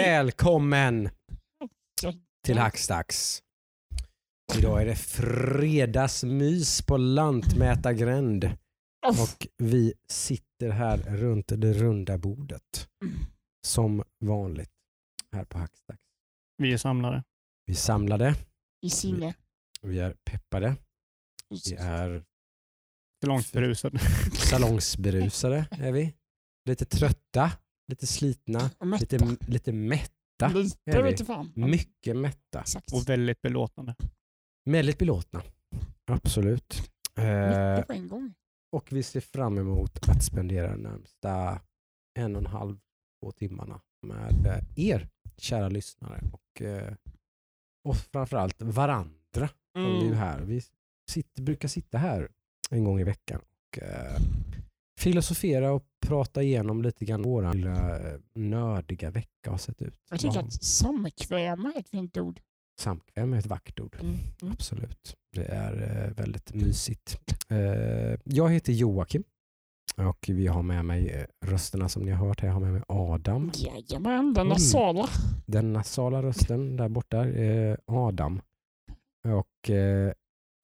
Välkommen till Hackstacks. Idag är det fredagsmys på Lantmätargränd och vi sitter här runt det runda bordet som vanligt här på Hackstacks. Vi är samlare. Vi är samlade, I sinne. vi är peppade, vi är berusad. salongsberusade. Är vi. Lite trötta, lite slitna, mätta. lite, lite mätta. Lite vet fan. Mycket mätta. Exakt. Och väldigt belåtande. Väldigt belåtna. Absolut. Eh, Mycket på en gång. och vi ser fram emot att spendera de närmsta en och en halv, två timmarna med eh, er kära lyssnare och, eh, och framförallt varandra. som Vi, är Mm. här. vi sitter, brukar sitta här en gång i veckan och eh, filosofera och prata igenom lite grann vår lilla eh, nördiga vecka har sett ut. Jag tycker att samkväm är ett fint ord. Samkväm är ett vackert ord. Mm. Mm. Absolut. Det är eh, väldigt mysigt. Eh, jag heter Joakim och vi har med mig rösterna som ni har hört här. Jag har med mig Adam. Jajamän, den Mm. nasala. Den nasala rösten där borta är Adam. Och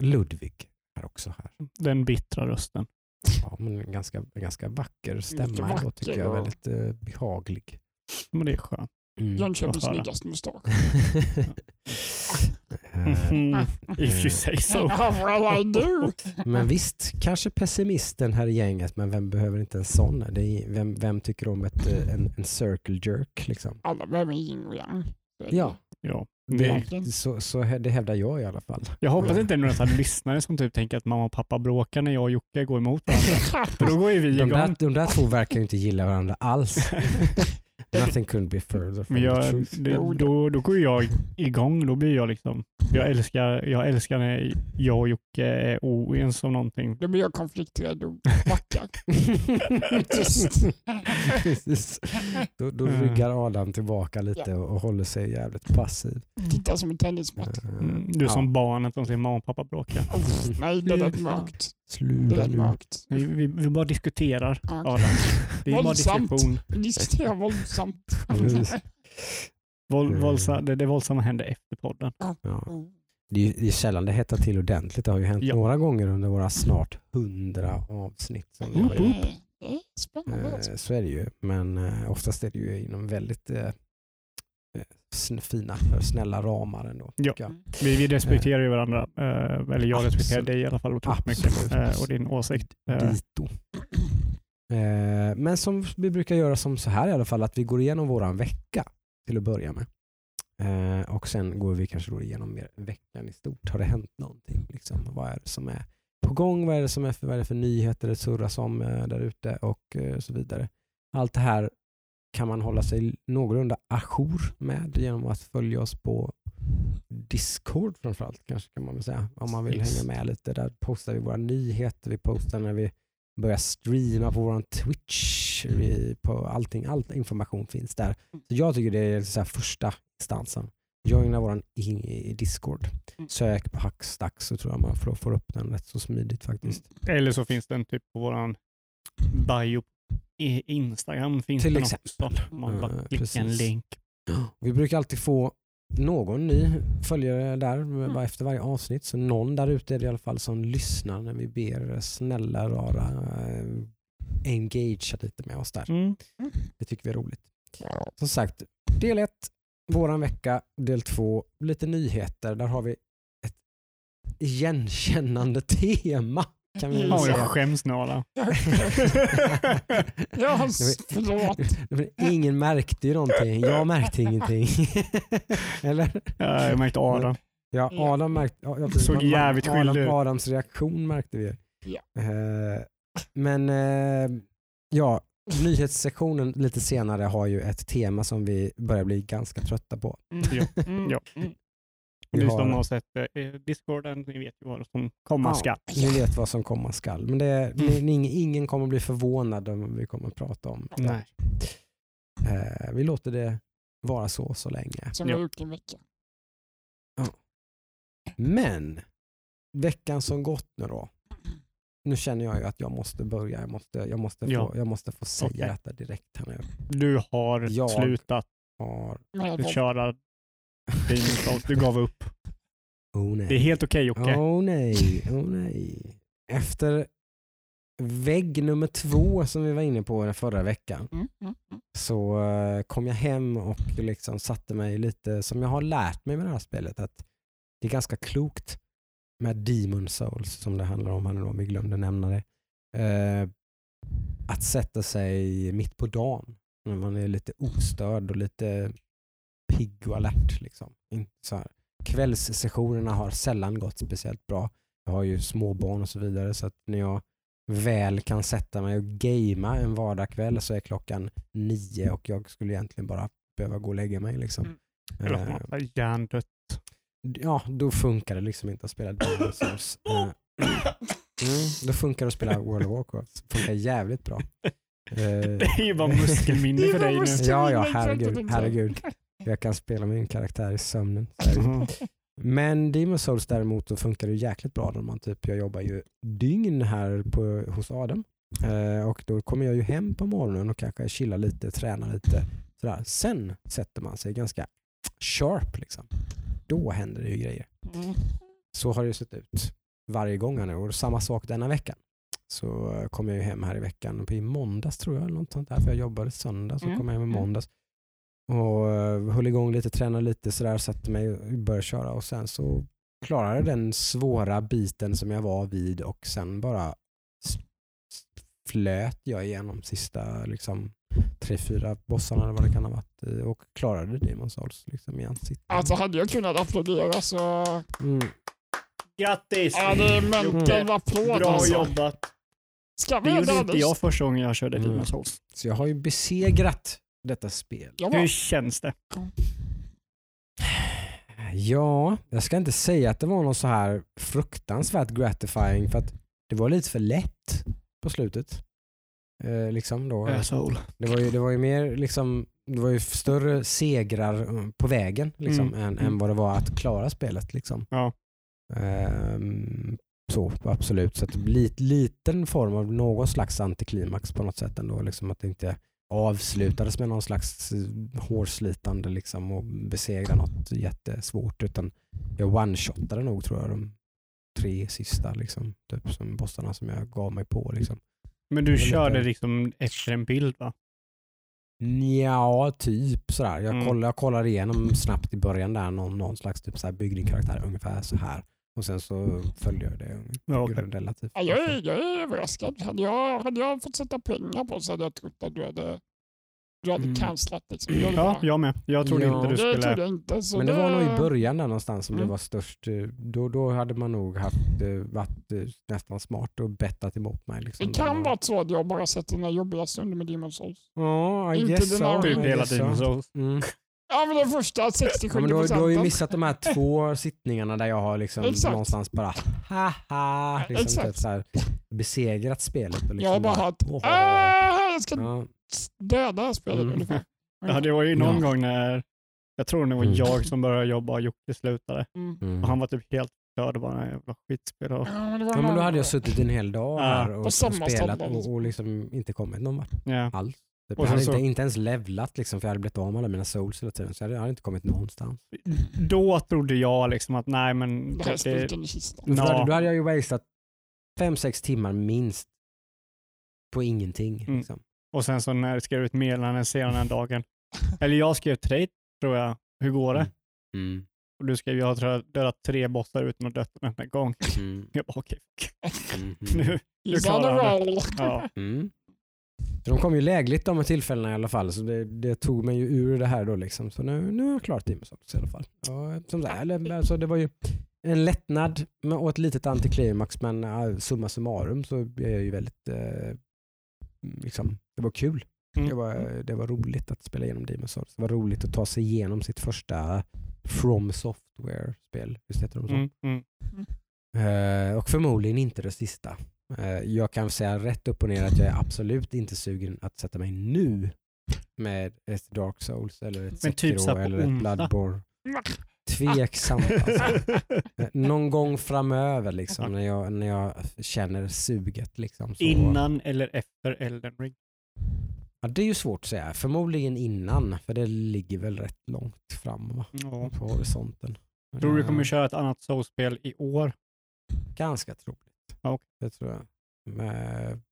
Ludvig är också här. Den bittra rösten. Ja, men en ganska, ganska vacker stämma ändå vacker tycker jag. och- Väldigt eh, behaglig. Men det är skönt. Mm. Jönköpings snyggaste mustasch. If you say so. well I do. Men visst, kanske pessimisten här i gänget, men vem behöver inte en sån? Det är, vem, vem tycker om ett, eh, en, en circle jerk? Liksom? Alla behöver yin och yang. Ja, Ja. Det, så, så det hävdar jag i alla fall. jag hoppas inte det är några så lyssnare som typ tänker att mamma och pappa bråkar när jag och Jocke går emot varandra. För då går ju vi De där, de där två verkar ju inte gilla varandra alls. Nothing could be further from Men the jag, truth. det, då, då går jag igång. Då blir jag liksom... Jag älskar, jag älskar när jag och Jocke är oense om någonting. Då blir jag konflikträdd och backar. Precis. Då, då Mm. ryggar Adam tillbaka lite och, och håller sig jävligt passiv. Tittar som en tennismatt. Eh, Mm, Du är ja. som barnet som ser mamma och pappa bråka. Oh, nej, det lät mörkt. Sluta nu. Vi, vi, vi bara diskuterar, Ja. Adam. Det är bara Våldsamt. diskussion. Vi diskuterar våldsamt. Våld, Mm. våldsa, det, det våldsamma händer efter podden. Ja. Mm. Det är, ju- det är sällan det hettar till ordentligt. Det har ju hänt Ja. några gånger under våra snart hundra avsnitt. Som vi har. Eh, Så är det ju. Men eh, oftast är det ju inom väldigt eh, eh, fina, snälla ramar ändå. Ja. Vi, vi respekterar ju varandra, eh, eller jag respekterar Absolut. dig i alla fall otroligt mycket eh, och din åsikt. Eh, Dito. Men som vi brukar göra som så här i alla fall, att vi går igenom våran vecka till att börja med. Och sen går vi kanske då igenom mer veckan i stort. Har det hänt någonting? Liksom? Vad är det som är på gång? Vad är det, som är för, vad är det för nyheter det surras om där ute och så vidare. Allt det här kan man hålla sig någorlunda ajour med genom att följa oss på Discord framförallt kanske kan man väl säga. Om man vill Yes. hänga med lite. Där postar vi våra nyheter, vi postar när vi börjar streama på vår Twitch. Vi, på allting, all information finns där. Så jag tycker det är så här första instansen. Joina vår Discord. Mm. Sök på Hackstacks så tror jag man får, får upp den rätt så smidigt faktiskt. Eller så finns den typ på våran bio i Instagram. Finns Till exempel. också. Man bara Eh, klickar en länk. Vi brukar alltid få någon ny följare där Mm. bara efter varje avsnitt. Så någon där ute är det i alla fall som lyssnar när vi ber snälla rara eh, engagea lite med oss där. Mm. Det tycker vi är roligt. Som sagt, del ett, våran vecka. Del två, lite nyheter. Där har vi ett igenkännande tema. Kan vi väl Ja, jag säga. skäms nu Adam. Ja, förlåt. Ingen märkte ju någonting. Jag märkte ingenting. Eller? Ja, jag märkte Adam. Ja. Adam märkte... Ja, ja, precis. Såg jävligt Adam, skyldig. Adams reaktion märkte vi. Ja. Eh, men eh, ja, nyhetssektionen lite senare har ju ett tema som vi börjar bli ganska trötta på. Ja. Mm. Ja. Mm. Ni har- som har sett eh, Discorden, ni vet ju vad som komma Ja. skall. Ni vet vad som komma skall. Men det, ni, ni, ingen kommer bli förvånad om vi kommer att prata om. Nej. Eh, vi låter det vara så så länge. Som Ja. har gjort i en vecka. Men veckan som gått nu då. Nu känner jag ju att jag måste börja. Jag måste, jag måste, få, Ja. jag måste få säga Okej. detta direkt här nu. Du har Jag- slutat har... Med Demon's Souls. Du gav upp. Oh nej. Det är helt okej Jocke. Åh nej, åh nej. Efter vägg nummer två som vi var inne på den förra veckan Mm, mm, mm. så eh, kom jag hem och liksom satte mig lite, som jag har lärt mig med det här spelet, att det är ganska klokt med Demon Souls som det handlar om, här nu om vi glömde nämna det. Eh, att sätta sig mitt på dagen när man är lite ostörd och lite pigg och alert. Liksom. Så här. Kvällssessionerna har sällan gått speciellt bra. Jag har ju småbarn och så vidare så att när jag väl kan sätta mig och gamea en vardagkväll så är klockan nio och jag skulle egentligen bara behöva gå och lägga mig. Liksom. Mm. Eller att man är hjärndött. ja, då funkar det liksom inte att spela Demon Souls. Eh, mm, då funkar det att spela World of Warcraft. Det funkar jävligt bra. Eh, Det är ju bara muskelminne för dig nu. Ja, ja, herregud, herregud. Jag kan spela min karaktär i sömnen. Mhm. Men Demon Souls däremot så funkar det jäkligt bra när man typ, jag jobbar ju dygn här på, hos Adam. Eh, och då kommer jag ju hem på morgonen och kanske chillar lite, tränar lite. Sådär. Sen sätter man sig ganska sharp liksom. Då händer det ju grejer. Mm. Så har det ju sett ut varje gång här nu och samma sak denna veckan. Så eh, kom jag ju hem här i veckan, på i måndags tror jag, eller något sånt där, för jag jobbade söndag, så Mm, kom jag hem i mm. måndags. Och eh, höll igång lite, tränade lite sådär, satte mig och började köra och sen så klarade den svåra biten som jag var vid och sen bara flöt jag igenom sista liksom, tre, fyra bossarna eller vad det kan ha varit eh, och klarade Demon Souls liksom, i ansiktet. Alltså hade jag kunnat applådera så... Mm. Grattis! Ja, det är mental Jocke, applåd Bra alltså. jobbat. Ska Det vi gjorde göra inte jag första gången jag körde Mm. Demon's Souls. Så jag har ju besegrat detta spel. Hur känns det? Ja, jag ska inte säga att det var något så här fruktansvärt gratifying för att det var lite för lätt på slutet. Eh, liksom då. Asshole. Det, var ju, det var ju mer liksom, det var ju större segrar eh, på vägen liksom, Mm, än, mm. än vad det var att klara spelet. Liksom. Ja. Ehm, så absolut, så att lit, liten form av någon slags antiklimax på något sätt ändå. Liksom, att det inte avslutades med någon slags eh, hårslitande liksom, och besegra något jättesvårt utan jag one-shotade nog tror jag de tre sista liksom, typ, som bossarna som jag gav mig på. Liksom. Men du körde liksom efter en bild va? Ja, typ sådär. Jag, Mm. kollar, jag kollar igenom snabbt i början där någon, någon slags typ så här, karaktär ungefär så här. Och sen så följde jag det Ja, okej. relativt. ja, jag, är, jag är överraskad. Hade jag, hade jag fått sätta pengar på så hade jag trott att du hade, du hade Mm. cancelat. Liksom. Jag hade Ja, bara- jag med. Jag trodde Ja. inte du det trodde skulle... jag inte. Så Men det var nog i början där någonstans som Mm. det var störst. eh, Då, då hade man nog haft, eh, varit eh, nästan smart och bettat emot mig. Liksom. Det kan vara så att jag bara sett dina jobbiga stunder med Demon's Souls. Ja, I Inte guess so. Typ hela guess so. tiden så. Mm. Ja, men den första Ja, 67 men du, har- du har ju missat de här två sittningarna där jag har liksom Exakt. någonstans bara haha liksom Exakt. typ så här, besegrat spelet. Och liksom Jag har bara hört åh. "Ah, jag ska Ja, döda spelet Mm. ungefär. Ja, det var ju någon Ja. gång när, jag tror det var Mm. jag som började jobba och Jocke slutade. Mm. mm. Och han var typ helt förstörd. Det var en jävla skitspel. Och, Ja, men Ja, då hade jag suttit en hel dag Ja. här och, och samma spelat och, och liksom inte kommit någon vart ja. alls. Typ. Jag hade inte, inte ens levlat liksom, för jag hade blivit av med alla mina souls hela tiden. Så jag hade, jag hade inte kommit någonstans. Då trodde jag liksom att nej men Det här det. Men för då, hade, jag ju wasted fem, sex timmar minst på ingenting. Mm. Liksom. och sen så när jag skrev ut meddelanden senare den dagen. Eller jag skrev dig tror jag. Hur går det? Mm. Mm. Och du skrev jag har dödat- tre bossar utan att dött en enda gång. Mm. Jag bara okej. Mm. Nu, Is klarar han roll. ja. Mm. Så de kom ju lägligt de här tillfällena i alla fall, så det, det tog mig ju ur det här då liksom. Så nu, nu har jag klarat Demon's Souls i alla fall. Ja, som eller, alltså, det var ju en lättnad med- och ett litet antiklimax, men uh, summa summarum så är jag ju väldigt, eh, liksom, det var kul. Mm. Det, var, det var roligt att spela igenom Demon's Souls. Det var roligt att ta sig igenom sitt första From Software-spel. Visst heter de så? Mm, mm. Eh, och förmodligen inte det sista. Eh, jag kan säga rätt upp och ner att jag är absolut inte sugen att sätta mig nu med ett Dark Souls eller ett Men typ Sekiro på eller ett. Bloodborne. Tveksamt alltså. Eh, Någon gång framöver liksom, när, jag, när jag känner suget. Liksom, så, Innan eller efter Elden Ring? Ja, det är ju svårt att säga. Förmodligen innan, för det ligger väl rätt långt fram va? Ja. på horisonten. Tror du kommer Eh, köra ett annat Souls-spel i år? Ganska troligt. Ja, okej. Det tror jag. Men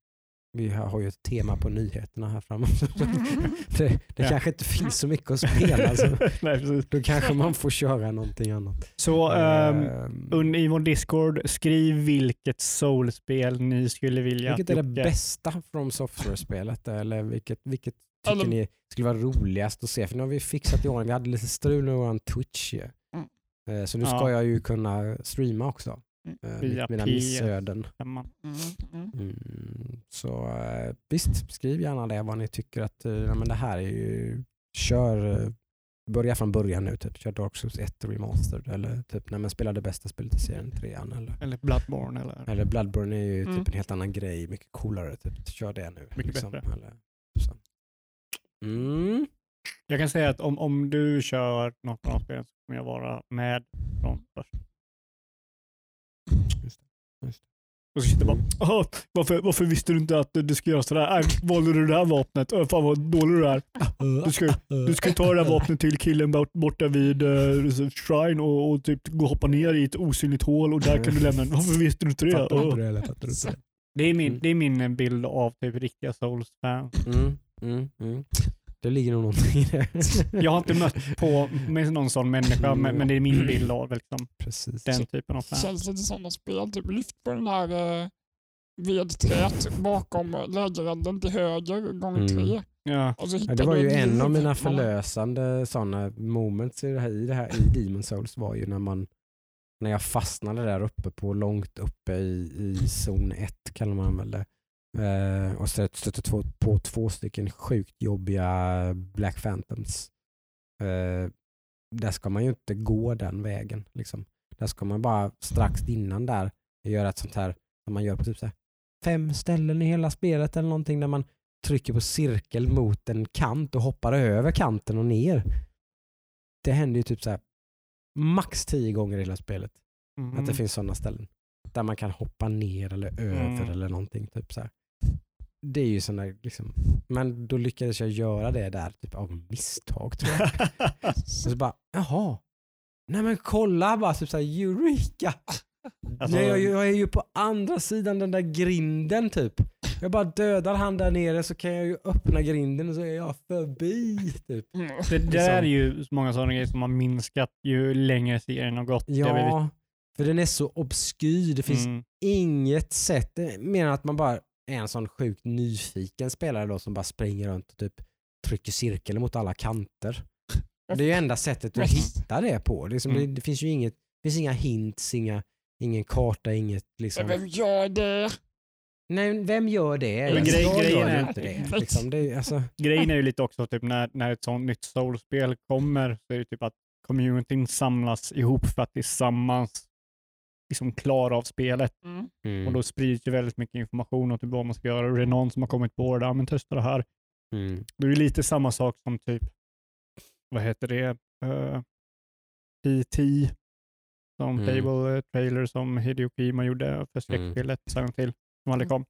vi har ju ett tema på nyheterna här framme. det det Ja. kanske inte finns så mycket att spela. Så Nej, precis. då kanske man får köra någonting annat. Så un- i vår Discord, skriv vilket Soul-spel ni skulle vilja vilket är det Jocke- bästa från software-spelet? Eller vilket, vilket tycker Eller- ni skulle vara roligast att se? För nu har vi fixat i ordning. Vi hade lite strul med vår Twitch. Mm. Eh, Så nu Ja. ska jag ju kunna streama också. Mm. Eh, Via Mina missöden. Mm, mm. Mm, så eh, visst, skriv gärna det vad ni tycker att eh, ja, men det här är ju, kör, börja från början nu, typ. kör Dark Souls 1 Remastered eller typ när man spelar det bästa spelet i serien, trean eller, Eller Bloodborne eller... eller Bloodborne är ju Mm. typ en helt annan grej, mycket coolare, typ. kör det nu. Mycket bättre. Eller, så. Mm. Jag kan säga att om, om du kör något av spelen så kommer jag vara med från först. Och så sitter bara, "Åh, varför, varför visste du inte att du skulle göra sådär? Äh, valde du det här vapnet? Äh, fan vad dålig du är. Du ska, du ska ta det här vapnet till killen bort, borta vid uh, Shrine och, och typ gå och hoppa ner i ett osynligt hål och där kan du lämna den. Varför visste inte det? Det du inte det? Det är min, Mm. det är min bild av typ riktiga Souls-fans. Mm, mm, mm. Det ligger nog någonting i det. Jag har inte mött på med någon sån människa, men, men det är min bild av liksom, Precis. den typen av Det fan. känns lite sådana spel. Typ lyft på den här eh, vedträt bakom lägerelden till höger gånger Mm. tre. Ja. Det var ju en av mina förlösande sådana moments i det här, i det här i Demon Souls var ju när man när jag fastnade där uppe på långt uppe i, i zon 1 kallar man väl det. Eh, och stötte, på två stycken sjukt jobbiga Black Phantoms. Eh, där ska man ju inte gå den vägen. Liksom. Där ska man bara strax innan där göra ett sånt här som man gör på typ så här fem ställen i hela spelet eller någonting där man trycker på cirkel mot en kant och hoppar över kanten och ner. Det händer ju typ så här max tio gånger i hela spelet. Mm. Att det finns sådana ställen. Där man kan hoppa ner eller över Mm. eller någonting. Typ så här. Det är ju sådana liksom. Men då lyckades jag göra det där typ av misstag tror jag. Och så bara, jaha. Nej men kolla bara, typ såhär Eureka! Alltså- Nej, jag, jag är ju på andra sidan den där grinden typ. Jag bara dödar han där nere så kan jag ju öppna grinden och så är jag förbi. Typ. Mm. Det där är ju många sådana grejer som har minskat ju längre serien har gått. Ja, för den är så obskyr. Det finns Mm. inget sätt, mer än att man bara är en sån sjukt nyfiken spelare då som bara springer runt och typ trycker cirkel mot alla kanter. Det är ju enda sättet att hitta det på. Liksom, Mm. det, det finns ju inget, det finns inga hints, inga, ingen karta, inget liksom. Vem gör det? Nej, vem gör det? Men Alltså, grej- jag grejen gör är- inte det. Liksom, det alltså, Grejen är ju lite också typ när, när ett sånt nytt soulspel kommer så är det typ att communityn samlas ihop för att tillsammans liksom klara av spelet. Mm. mm, Och då sprids ju väldigt mycket information om typ vad man ska göra. Och det är någon som har kommit på det, ja men testa det här. mm, Det är lite samma sak som typ, vad heter det, uh, PT, som Mm. Playable trailer som Hideo Kojima gjorde för skräckspelet Silent Hill som aldrig kom.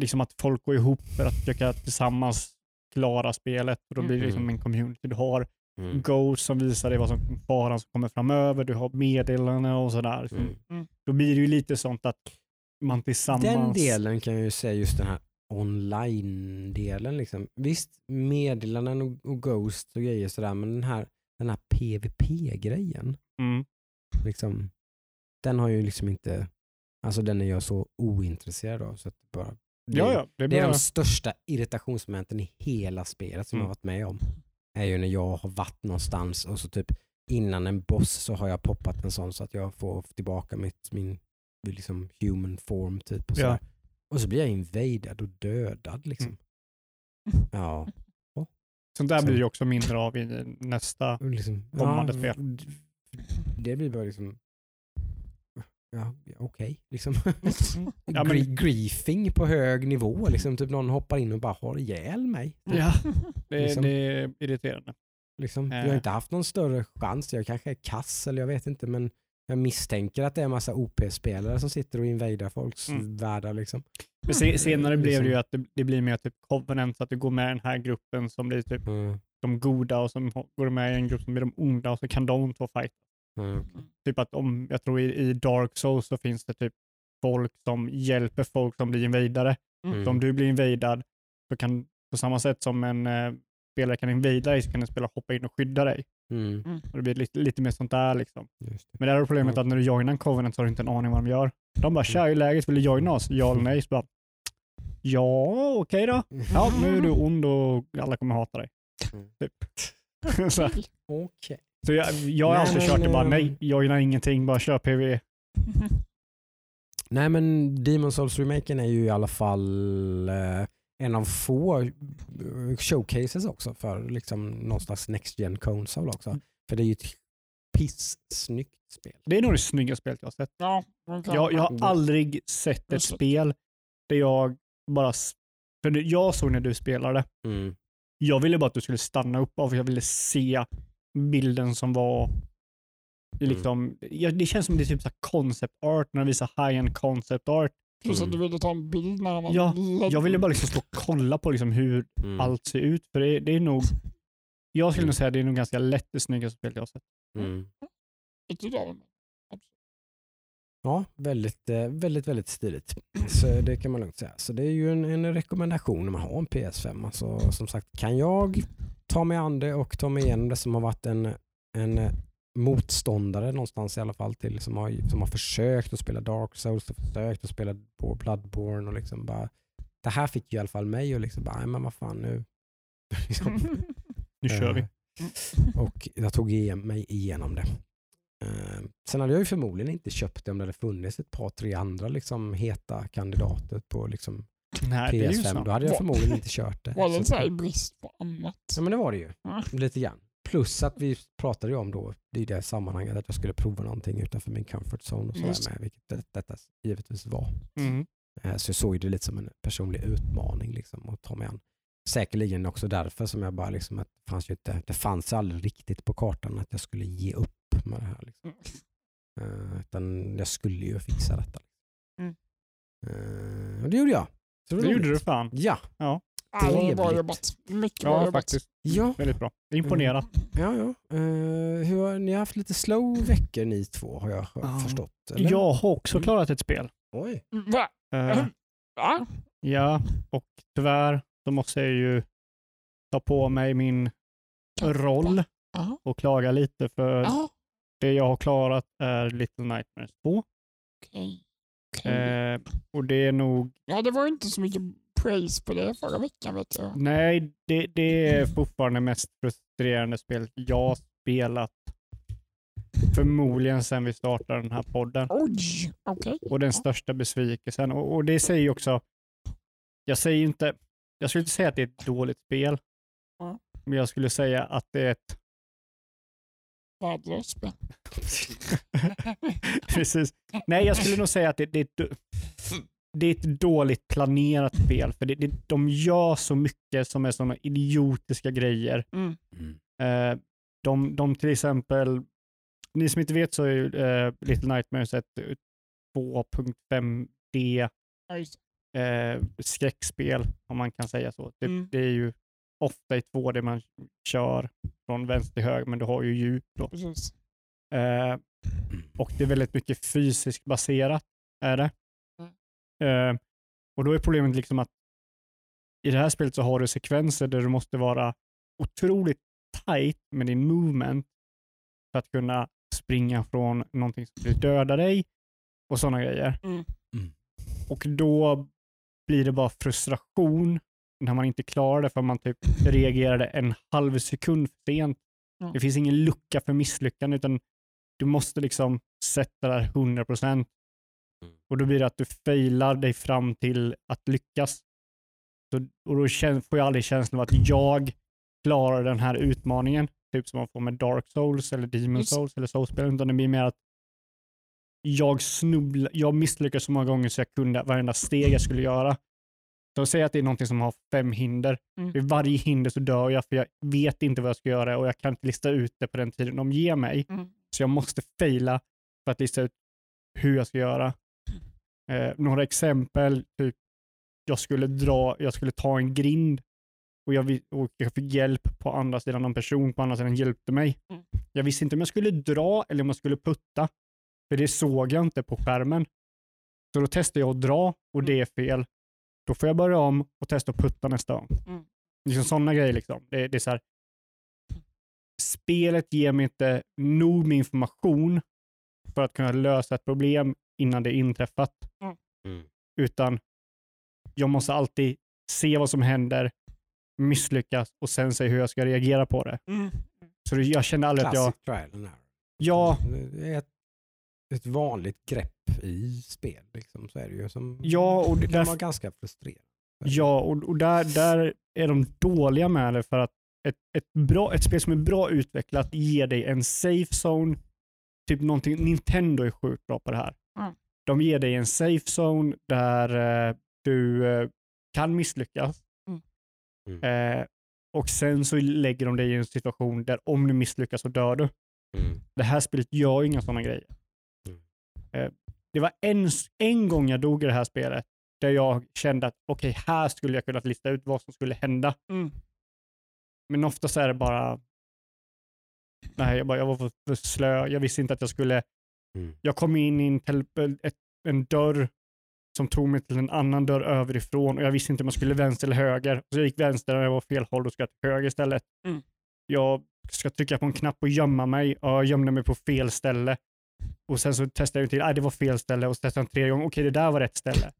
Liksom att folk går ihop för att försöka tillsammans klara spelet och då blir det liksom Mm. en community. Du har mm, Ghost som visar dig vad som faran som kommer framöver, du har meddelanden och sådär. Så mm. Då blir det ju lite sånt att man tillsammans... Den delen kan jag ju säga just den här online-delen. Liksom. Visst, meddelanden och, och Ghost och grejer sådär, men den här, den här PVP-grejen, Mm. liksom, den har ju liksom inte, alltså den är jag så ointresserad av. Så att det bara, det, Ja, ja. Det är det är de största irritationsmomenten i hela spelet som Mm. jag har varit med om. Är ju när jag har varit någonstans och så typ innan en boss så har jag poppat en sån så att jag får tillbaka mitt, min liksom human form typ. Och, Ja. sådär. och så blir jag invadad och dödad liksom. Mm. Ja. Sånt där Så- blir ju också mindre av i nästa. och Liksom, Kommande ja, spel. Det blir bara liksom, ja, ja, okej. Liksom. Ja, men- Gri- Griefing på hög nivå. Liksom, typ någon hoppar in och bara har ihjäl mig. Ja, det, Liksom. det är irriterande. Liksom. Eh. Jag har inte haft någon större chans. Jag kanske är kass eller jag vet inte men Jag misstänker att det är en massa OP-spelare som sitter och invaderar folks Mm. världar. Liksom. Men se, senare blev det ju Liksom. att det, det blir mer typ Covenant, så att du går med i den här gruppen som blir typ Mm. de goda och så går med i en grupp som blir de onda och så kan de två fight. Mm. Typ att om, jag tror i, i Dark Souls så finns det typ folk som hjälper folk som blir invadare. Mm. Så om du blir invadad så kan på samma sätt som en eh, spelare kan invada dig så kan en spelare hoppa in och skydda dig. Mm. Och det blir lite, lite mer sånt där liksom. Just det. Men där är problemet att när du joinar en Covenant så har du inte en aning vad de gör. De bara “tja, är läget? Vill du joina oss?” Ja eller nej? Så bara “ja, okej då. Ja, nu är du ond och alla kommer hata dig.” Mm. Typ. så här. Så jag, jag har Nej, alltid men, kört det bara “nej, joina ingenting, bara kör PV”. Nej men Demon Souls remaken är ju i alla fall eh, en av få eh, showcases också för liksom någon slags next gen console också. Mm. För det är ju ett pissnyggt spel. Det är nog det snyggaste spelet jag har sett. Ja. Jag, jag har Mm. aldrig sett ett spel där jag bara... För jag såg när du spelade, Mm. jag ville bara att du skulle stanna upp av jag ville se bilden som var Mm. liksom, ja, det känns som det är typ så här concept art, när de visar high-end concept art. Plus att Mm. du ville ta en bild när man Ja, lägger- Jag ville bara liksom stå och kolla på liksom hur Mm. allt ser ut, för det, det är nog, jag skulle Mm. nog säga att det är nog ganska lätt det snyggaste spelet jag har sett. Mm. Ja, väldigt, eh, väldigt, väldigt stiligt. Så det kan man lugnt säga. Så det är ju en, en rekommendation när man har en PS5. Alltså, som sagt, kan jag ta mig an det och ta mig igenom det som har varit en, en eh, motståndare någonstans i alla fall till som har, som har försökt att spela Dark Souls och försökt att spela Bloodborne och liksom bara det här fick ju i alla fall mig att liksom bara, men vad fan nu. Liksom. Nu kör vi. Eh, Och jag tog igen- mig igenom det. Eh, Sen hade jag ju förmodligen inte köpt det om det hade funnits ett par, tre andra liksom heta kandidater på liksom Nej, det är ju PS5. så. Då hade jag förmodligen inte kört det. Var det Så- här i brist på annat? Ja men det var det ju. Ja. Lite grann. Plus att vi pratade ju om då i det sammanhanget att jag skulle prova någonting utanför min comfort zone och sådär med, vilket det, detta givetvis var. Mm. Eh, Så jag såg det lite som en personlig utmaning liksom, att ta mig an. Säkerligen också därför som jag bara liksom, att det fanns ju inte, det fanns aldrig riktigt på kartan att jag skulle ge upp med det här. Liksom. Eh, utan jag skulle ju fixa detta. Mm. Eh, och det gjorde jag. Så Det var gjorde du fan. Ja, Ja, det var bra Trevligt. jobbat. Mycket bra Ja, jobbat. faktiskt. ja, Väldigt bra. Imponerad. ja. ja. Eh, hur, har- ni har haft lite slow veckor ni två har jag Ja. förstått. Eller? Jag har också Mm. klarat ett spel. Oj. Va? Eh, Va? ja, och tyvärr så måste jag ju ta på mig min roll och klaga lite för Ja. det jag har klarat är Little Nightmares 2. Okej. Eh, och det är nog, Ja, det var inte så mycket praise på det förra veckan vet jag. nej, det, det är fortfarande mest frustrerande spel jag spelat förmodligen sedan vi startade den här podden. Oj, okej. och den största besvikelsen. Och, och det säger också, jag säger inte, jag skulle inte säga att det är ett dåligt spel, Ja. men jag skulle säga att det är ett, Värdelöst spel. precis, nej jag skulle nog säga att det, det, är ett, det är ett dåligt planerat spel, för det, det, de gör så mycket som är sådana idiotiska grejer. Mm. Eh, de, de till exempel, ni som inte vet så är ju, eh, Little Nightmares ett eh, 2.5D Ja, just eh, skräckspel, om man kan säga så. Det, Mm. det är ju ofta i 2D man kör från vänster till höger, men du har ju djup. Då. det, precis. Eh, och det är väldigt mycket fysiskt baserat. är det. Eh, och då är problemet liksom att i det här spelet så har du sekvenser där du måste vara otroligt tight med din movement för att kunna springa från någonting som vill döda dig och sådana grejer. Mm. Och då blir det bara frustration när man inte klarar det för man typ reagerade en halv sekund för sent. Ja. Det finns ingen lucka för misslyckande utan du måste liksom sätta där 100 procent. Mm. Och då blir det att du failar dig fram till att lyckas. Så, och då får jag aldrig känslan av att jag klarar den här utmaningen, typ som man får med Dark Souls eller Demon Souls eller Soulspel, utan det blir mer att jag snubblar, jag misslyckas så många gånger så jag kunde varenda steg jag skulle göra. Så säg att det är någonting som har fem hinder. Mm. Vid varje hinder så dör jag för jag vet inte vad jag ska göra och jag kan inte lista ut det på den tiden de ger mig. Mm. Så jag måste faila för att lista ut hur jag ska göra. Eh, några exempel, typ jag skulle, dra, jag skulle ta en grind och jag, och jag fick hjälp på andra sidan. Någon person på andra sidan hjälpte mig. Mm. Jag visste inte om jag skulle dra eller om jag skulle putta. För det såg jag inte på skärmen. Så då testade jag att dra och det är fel. Då får jag börja om och testa att putta nästa gång. Mm. Liksom sådana grejer. Liksom. Det, det är så här, spelet ger mig inte nog med information för att kunna lösa ett problem innan det inträffat. Mm. Utan jag måste alltid se vad som händer, misslyckas och sen se hur jag ska reagera på det. Mm. Så jag kände aldrig att jag... Classic trial and error. Ja, ett, ett vanligt grepp i spel. Liksom. Så är det ju. Som Ja, och det- kan vara ganska frustrerande. ja och, och där, där är de dåliga med det för att ett, ett, bra, ett spel som är bra utvecklat ger dig en safe zone. Typ någonting, Nintendo är sjukt bra på det här. Mm. De ger dig en safe zone där eh, du eh, kan misslyckas. Mm. Mm. Eh, och sen så lägger de dig i en situation där om du misslyckas så dör du. Mm. Det här spelet gör ju inga sådana grejer. Eh, det var en, en gång jag dog i det här spelet där jag kände att okej, här skulle jag kunna lista ut vad som skulle hända. Mm. Men ofta så är det bara, nej, jag, bara, jag var för, för slö. Jag visste inte att jag skulle, Mm. jag kom in i en, ett, en dörr som tog mig till en annan dörr överifrån och jag visste inte om jag skulle vänster eller höger. Så jag gick vänster och jag var fel håll och ska till höger istället. Mm. Jag ska trycka på en knapp och gömma mig och jag gömde mig på fel ställe. Och sen så testade jag till, nej det var fel ställe och så testade jag en tredje gång, okej det där var rätt ställe.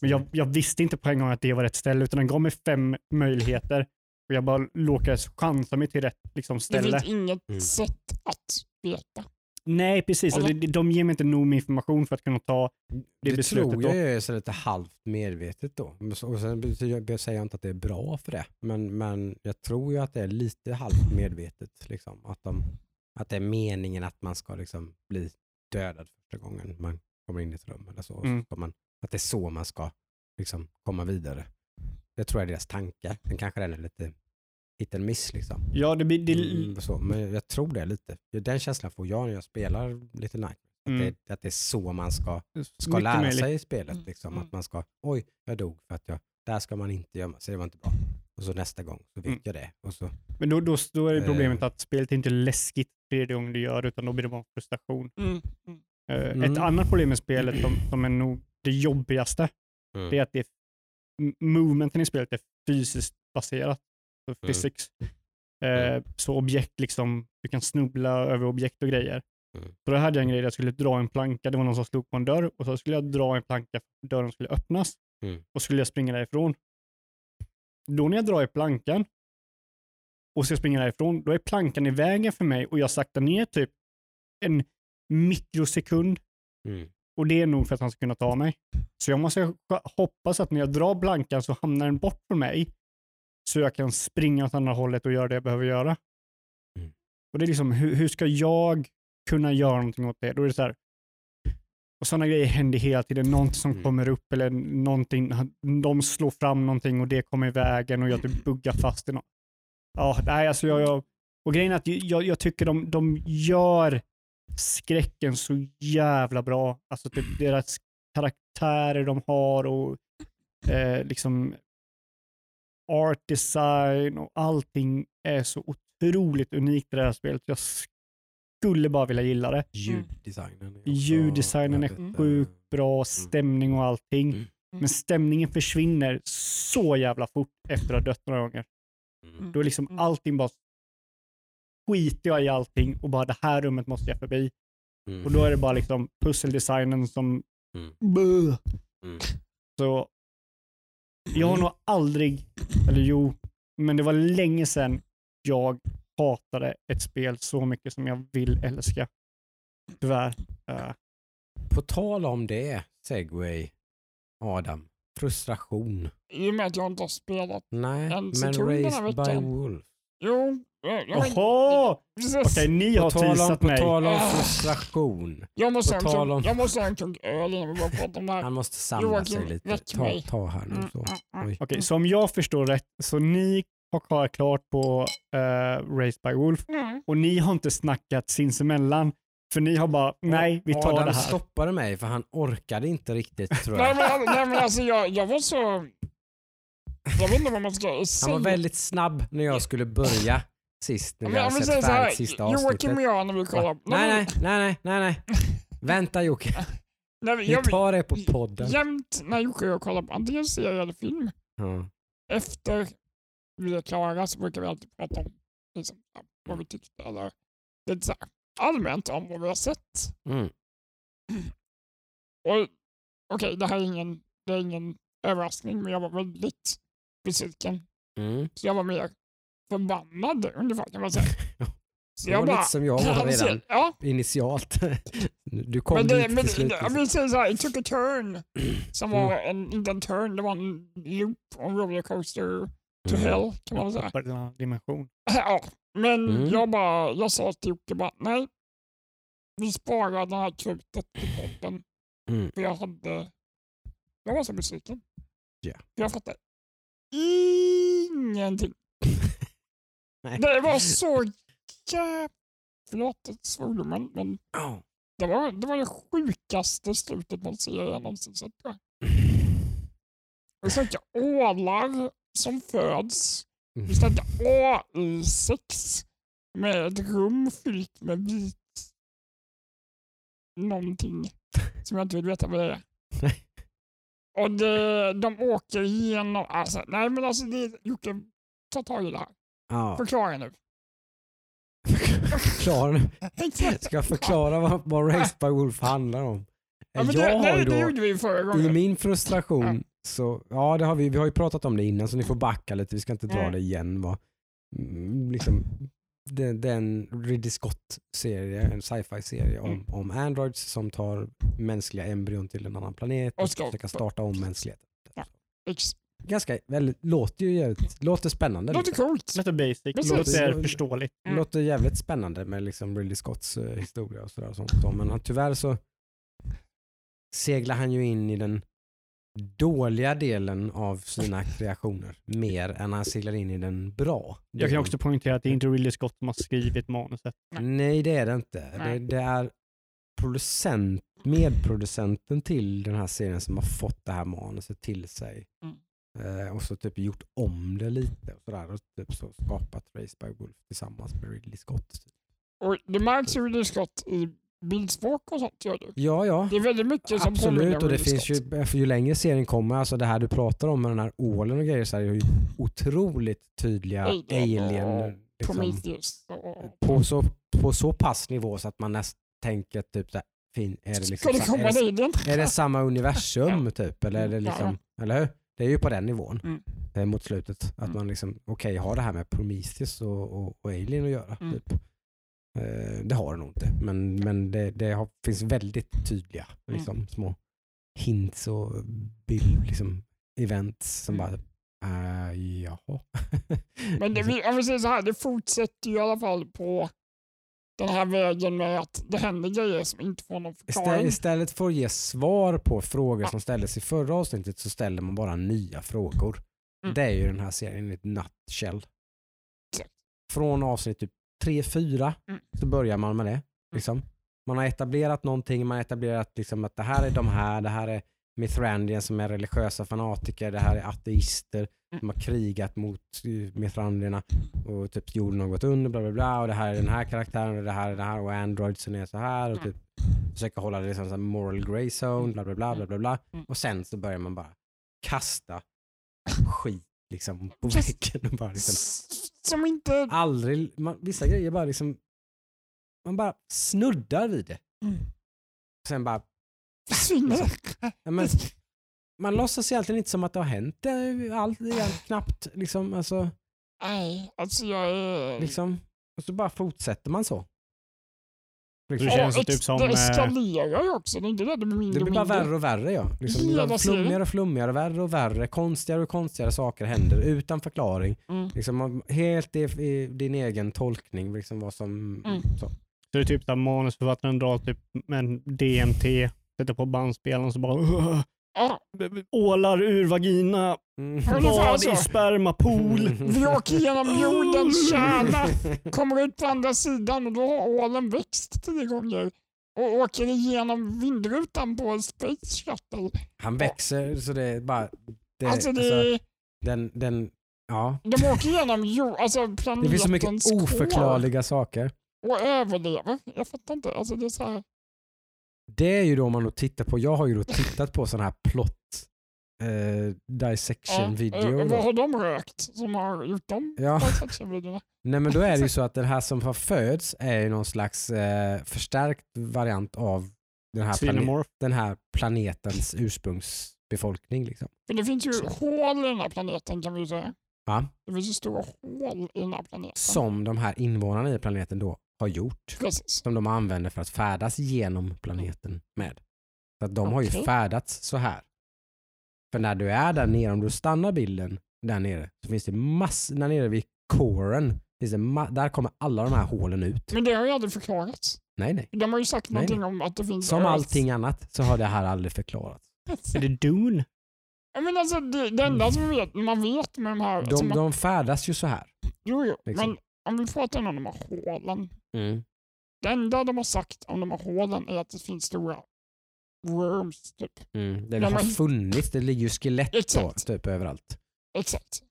Men jag, jag visste inte på en gång att det var rätt ställe utan den gav mig fem möjligheter och jag bara råkade chansa mig till rätt liksom, Det ställe. finns inget Mm. sätt att veta. Nej precis, alltså, det- de ger mig inte nog med information för att kunna ta det, Det, beslutet. tror då. jag är så lite halvt medvetet då. Och sen betyder, säger jag inte att det är bra för det. Men, men jag tror ju att det är lite halvt medvetet. Liksom. Att, de, att det är meningen att man ska liksom bli dödad första gången man kommer in i ett rum. Eller så. Så Mm. ska man, att det är så man ska liksom, komma vidare. Det tror jag är deras tankar. Sen kanske den är lite hit and miss. Liksom. Ja, det, det, Mm, så, men jag tror det lite. Den känslan får jag när jag spelar lite Nightmare. Att, Mm. det, att det är så man ska ska lära sig i spelet. Mm, Liksom, mm. Att man ska, oj, jag dog för att jag, där ska man inte gömma sig, det var inte bra. Och så nästa gång så vet Mm. jag det. Och så, Men då, då, då är det problemet Eh. att spelet inte är läskigt tredje gången du gör utan då blir det bara en frustration. Mm. Mm. Eh, Mm. Ett annat problem med spelet som, som är nog det jobbigaste, mm. det är att det är, movementen i spelet är fysiskt baserat. Så physics. Eh, Mm. Så objekt, liksom, du kan snubbla över objekt och grejer. Mm. Så då hade jag en grej där jag skulle dra en planka, det var någon som slog på en dörr och så skulle jag dra en planka dörren skulle öppnas Mm. och skulle jag springa därifrån. Då när jag drar i plankan och ska springa därifrån, då är plankan i vägen för mig och jag saktar ner typ en mikrosekund Mm. och det är nog för att han ska kunna ta mig. Så jag måste hoppas att när jag drar plankan så hamnar den bort från mig så jag kan springa åt andra hållet och göra det jag behöver göra. Mm. Och det är liksom, hur, hur ska jag kunna göra någonting åt det? Då är det så här, och sådana grejer händer hela tiden. Någonting som Mm. kommer upp eller någonting, de slår fram någonting och det kommer i vägen och jag typ buggar fast i något. Ja, nej, alltså jag, jag, och grejen är att jag, jag tycker de, de gör skräcken så jävla bra. Alltså typ deras karaktärer de har och eh, liksom art design och allting är så otroligt unikt i det här spelet. Jag skulle bara vilja gilla det. Ljuddesignen. är Ljuddesignen är väldigt, sjukt eh, bra, stämning och allting. Mm. Men stämningen försvinner så jävla fort efter att ha dött några gånger. mm. Då är liksom Mm. allting bara skiter jag i allting och bara det här rummet måste jag förbi. Mm. Och då är det bara liksom pusseldesignen som... Mm. Mm. Så jag har nog aldrig, eller jo, men det var länge sedan jag hatade ett spel så mycket som jag vill älska. Tyvärr. Eh, På tal om det, segway, Adam, frustration. I och med att jag inte har spelat. Nej, En men sekund den här Raised by. Wolf. Jo, jag, Jaha! Okej, ni På har tal om, teasat på mig. tal om Ah. frustration. jag, måste ha på tal om- jag måste ha en klunk öl innan vi börjar prata om det här. Han måste samla Joakim, sig lite. Ta, ta här nu Mm, så. mm, mm. Okej, så om jag förstår rätt, så ni har klarat klart på uh, Race by Wolf Mm. och ni har inte snackat sinsemellan För ni har bara, nej vi tar Adam det här. stoppade mig för han orkade inte riktigt tror Nej jag. men, nej, men alltså jag, jag var så... Jag vet inte vad man ska Han säga. var väldigt snabb när jag skulle börja sist när vi jag- hade sett färdigt sista avsnittet. Joakim och jag när vi kollar... Va? Nej, nej, nej, nej, nej, nej. Vänta Jocke, nej, vi jag, tar det på podden. Jämt när Jocke och jag kollar på antingen serie eller film, Ja. efter vi är klara så brukar vi alltid prata om liksom, vad vi tyckte eller lite så här, allmänt om vad vi har sett. Mm. Och Okej, det här är ingen, det är ingen överraskning, men jag var väldigt besviken. Mm. Så jag var mer förbannad ungefär kan man säga. Så Det var lite som jag var redan Ja, initialt. Du kom men, dit det, men till slut. vi säger så här, it took a turn. Som Mm. var en, inte en turn, det var en loop, en rollercoaster to Mm. hell kan man väl säga. En annan dimension. Ja, men Mm. jag, bara, jag sa till Jocke bara, nej, vi sparar det här krutet till podden. Mm. För jag hade, jag var så besviken. Ja. För jag fattade ingenting. Det var så jävla, förlåt svordomen, men Ja. det var, det var det sjukaste slutet en serie jag någonsin sett. Vi snackar ålar som föds. Vi snackar AI6 med ett rum fyllt med vit någonting som jag inte vill veta vad det är. Och det, de åker igenom, alltså, nej men alltså det, Jocke, ta tag i det här. Ja. Förklara nu. Förklara nu. Ska jag förklara vad, vad Raised by Wolf handlar om? Ja, men jag det, har ju det då, gjorde vi förra i gången. min frustration, så, ja det har vi, vi har ju pratat om det innan så ni får backa lite, vi ska inte dra Mm. det igen. Va? Mm, liksom, den, den Ridley Scott-serie, en sci-fi serie om, Mm. om androids som tar mänskliga embryon till en annan planet och, Och ska- försöka starta om mänskligheten. Ex- Ganska, väldigt, låter ju jävligt, låter spännande. Det låter liksom. coolt. Låter basic, Precis. låter förståeligt. Mm. låter jävligt spännande med liksom Ridley Scotts eh, historia och sådär. och Sånt. Men tyvärr så seglar han ju in i den dåliga delen av sina kreationer mer än han seglar in i den bra. Jag kan också poängtera att det är inte Ridley Scott som har skrivit manuset. Nej det är det inte. Det, Nej. det är producent, medproducenten till den här serien som har fått det här manuset till sig. Mm. Eh, och så typ gjort om det lite och sådär och typ så skapat Race by Wolf tillsammans med Ridley Scott. Och det märks ju Ridley Scott i bildspråk och sånt. Gör det. Ja, ja. det är väldigt mycket som Absolut, och det finns ju, ju längre serien kommer, alltså det här du pratar om med den här ålen och grejer, så är det ju otroligt tydliga Alien liksom, Prometheus. På, så, på så pass nivå så att man nästan tänker typ så här, fin, är det Ska liksom, det sa- komma är det, är det samma universum typ, eller är det Ja, liksom, eller hur? Det är ju på den nivån Mm. eh, mot slutet, att Mm. man liksom, okej, har det här med Prometheus och, och, och Alien att göra. Mm. Typ. Eh, det har det nog inte, men, men det, det har, finns väldigt tydliga Mm. liksom, små hints och bild, liksom, events som Mm. bara, uh, jaha. Men det, vi- om vi säger så här, det fortsätter i alla fall på den här vägen med att det händer grejer som inte får någon förklaring. Istället för att ge svar på frågor som ställdes i förra avsnittet så ställer man bara nya frågor. Mm. Det är ju den här serien i ett nutshell. Från avsnitt typ 3-4 Mm. så börjar man med det. Liksom. Man har etablerat någonting, man har etablerat liksom att det här är de här, det här är Mithrandian som är religiösa fanatiker, det här är ateister som har krigat mot eh, Mithrandierna och typ jorden har gått under, bla bla bla och det här är den här karaktären och det här är det här och androidsen är så här och Mm. typ försöka hålla det liksom så moral grey zone, bla bla bla bla bla bla Mm. och sen så börjar man bara kasta skit liksom på väggen och bara liksom Som inte... aldrig, man, vissa grejer bara liksom man bara snuddar vid det. Mm. Sen bara, försvinner. ja, men, man låtsas egentligen inte som att det har hänt allt knappt liksom, alltså, Nej, alltså jag är... liksom. Och så bara fortsätter man så. Det Liksom. känns Och typ som, Det eh, eskalerar ju också. Det är inte det, det blir mindre Det blir bara mindre. värre och värre ja. Liksom, det Hela flummigare och flummigare, värre och värre, konstigare och konstigare saker händer utan förklaring. Mm. Liksom, helt i, i din egen tolkning, liksom vad som... Mm. Så. Så det är typ där manusförfattaren drar typ med en DMT, sätter på bandspelaren och så bara "Ugh, Ja, ålar ur vagina, Mm. Bad så. i spermapool. vi åker genom jordens kärna, kommer ut på andra sidan och då har ålen växt tio gånger och åker igenom vindrutan på en Space Shuttle. Han växer så det är bara... Det, alltså det, alltså, den, den, ja. de åker igenom jord, alltså planetens det finns så mycket oförklarliga saker. och överlever. Jag fattar inte. Alltså det är så här, Det är ju då om man då tittar på, jag har ju då tittat på sån här plot eh, dissection ja, video. eh, vad har de rökt som har gjort dem? Ja. dissection-videorna? Nej men då är det ju så att den här som har föds är ju någon slags eh, förstärkt variant av den här, plane- Xenomorph. den här planetens ursprungsbefolkning. Liksom. För det finns ju Så. hål i den här planeten kan vi ju säga. Ja. Det finns ju stora hål i den här planeten. Som de här invånarna i planeten då har gjort. Precis. Som de använder för att färdas genom planeten med. Så att de har ju färdats så här. För när du är där nere, om du stannar bilden där nere, så finns det massor, där nere vid coren, finns det ma- där kommer alla de här hålen ut. Men det har ju aldrig förklarats. Nej, nej. De har ju sagt Nej, någonting om att det finns Som Earth. allting annat så har det här aldrig förklarats. Är det Dune? Ja, men alltså, det, det enda som vet, man vet med de här... alltså, De, man, de färdas ju så här. jo, jo, liksom. men om vi pratar om de här hålen. Det enda de har sagt om de här hålen är att det finns stora worms. Typ. Mm. Det Ja, har men- funnits, det ligger ju skelett Exakt. typ överallt. Exakt.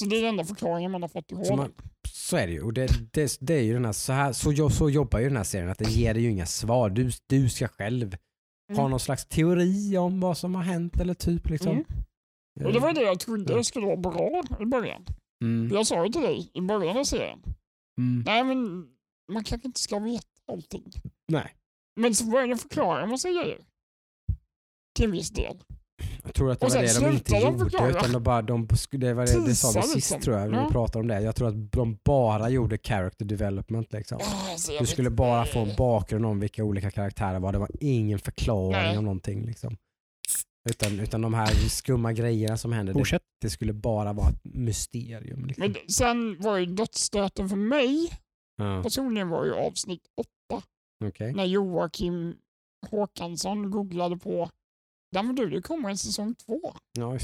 Så det är den enda förklaringen man har fått i Så hålen. man- Så är det ju. Och det, det, det är ju den här, så, här så, så jobbar ju den här serien, att den ger dig ju inga svar. Du, du ska själv ha Mm. någon slags teori om vad som har hänt eller typ liksom. Mm. Och det var det jag trodde det skulle vara bra i början. Mm. Jag sa ju till dig i början av serien. Mm. Nej men man kanske inte ska veta allting. Nej. Men så började de förklara massa grejer. Till en viss del. Jag tror att det Och var det de inte de gjorde. förklara. Utan de bara, de, det var det, det sa vi sist liksom. tror jag, när Ja. vi pratade om det. Jag tror att de bara gjorde character development. Liksom. Ah, alltså, jag Du skulle bara få en bakgrund om vilka olika karaktärer var. Det var ingen förklaring Nej. om någonting. Liksom. Utan, utan de här skumma grejerna som hände, det, det skulle bara vara ett mysterium. Liksom. Men sen var ju dödsstöten för mig ja, personligen var ju avsnitt åtta. okej. När Joakim Håkansson googlade på där men du, det kommer en säsong två. Ja,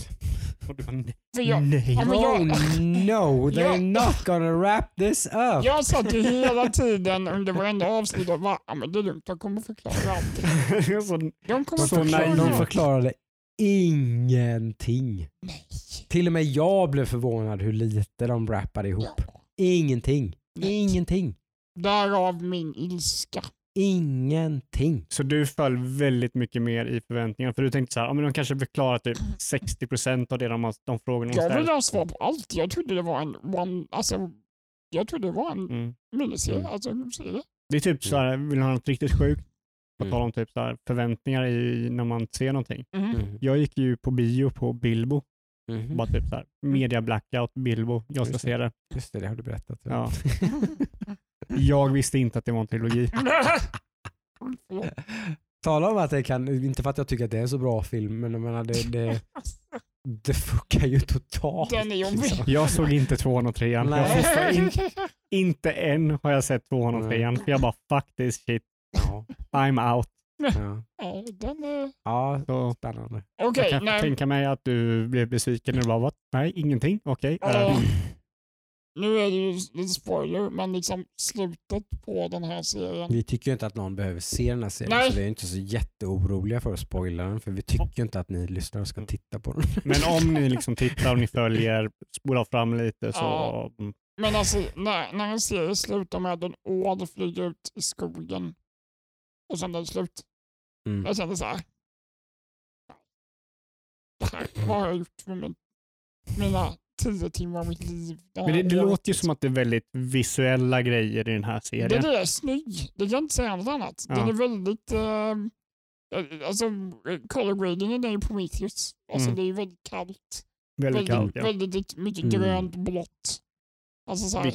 Och du bara, nej. För jag, nej. Ja, men jag- oh no, they're Ja. not gonna wrap this up. jag satt ju hela tiden under varenda avsnitt och bara, ja men det är lugnt, de kommer förklara allting. så, De kommer Så förklara. naiv. De förklarade ingenting. Nej. Till och med jag blev förvånad hur lite de rappade ihop. Ja. Ingenting. Nej. Ingenting. Därav min ilska. Ingenting. så du föll väldigt mycket mer i förväntningarna. För du tänkte så här, ja, men de kanske förklarar typ 60% av det de, de frågorna de Jag ville ställer. ha svar på allt. Jag trodde det var en one, alltså, jag trodde det var en Mm. miniserie. Mm. Alltså. Det är typ så här, vill du ha något riktigt sjukt? På Mm. tal om typ så här, förväntningar i, när man ser någonting. Mm. Jag gick ju på bio på Bilbo. Mhm. Bara typ så här, media blackout, Bilbo. Jag ska Just se det. Just det, det har du berättat. Ja. Jag visste inte att det var en trilogi. Tala om att det kan, inte för att jag tycker att det är en så bra film, men jag menar det, det, det fuckar ju totalt. Den är jobbig. liksom. Jag såg inte tvåan och trean. Jag Nej. in, inte än har jag sett tvåan och trean. För jag bara fuck this shit. Ja, I'm out. ja. Nej, den är... ja Så spännande. Okej, jag kan nej. tänka mig att du blev besviken när du bara, "What? nej ingenting, okej. Ja. Eh, Nu är det ju lite spoiler, men liksom slutet på den här serien. Vi tycker ju inte att någon behöver se den här serien, Nej. så vi är inte så jätteoroliga för att spoila den, för vi tycker ju inte att ni lyssnare ska titta på den. Men om ni liksom tittar och ni följer, spolar fram lite så... Ja. Men alltså, när, när en serie slutar med en ål flyger ut i skogen och sen är det slut. Mm. Jag kände så här. Vad har jag gjort med min, mina tio timmar av mitt liv? Den Men det, det låter ju som att det är väldigt visuella grejer i den här Den serien. är snygg. Det kan jag inte säga något annat. Den Ja. är väldigt... ehm, eh, alltså, color gradingen är ju Prometheus. Alltså, Mm. Det är ju väldigt kallt. Väldigt kallt, väldigt, ja. väldigt mycket Mm. grönt, blått. Alltså så här.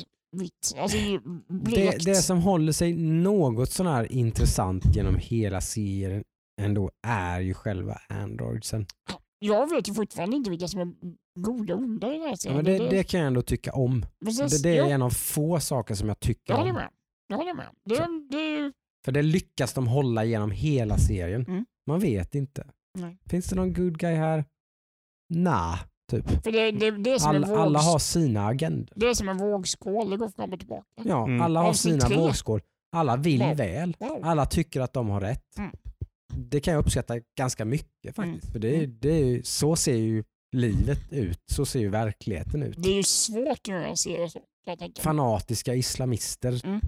Alltså Det, det som håller sig något sån här intressant genom hela serien ändå är ju själva androidsen. Jag vet ju fortfarande inte vilka som är goda och onda i den här Ja, serien. men det, det kan jag ändå tycka om. precis. Det, det är Jo, en av få saker som jag tycker Jag om. med. Jag håller med. Det, För det lyckas de hålla genom hela serien. Mm. Man vet inte. Nej. Finns det någon good guy här? Nah, typ. för det, det, det, är som vågs, alla har sina agendor. det är som en vågskål, det går fram och tillbaka. Ja, Mm. alla har Avsnitt sina tre. vågskål. Alla vill Wow. väl. Alla tycker att de har rätt. Mm. Det kan jag uppskatta ganska mycket faktiskt. Mm. För det, är- det så ser ju livet ut. Så ser ju verkligheten ut. Det är ju svårt att göra en serie så. jag. Fanatiska islamister Mm.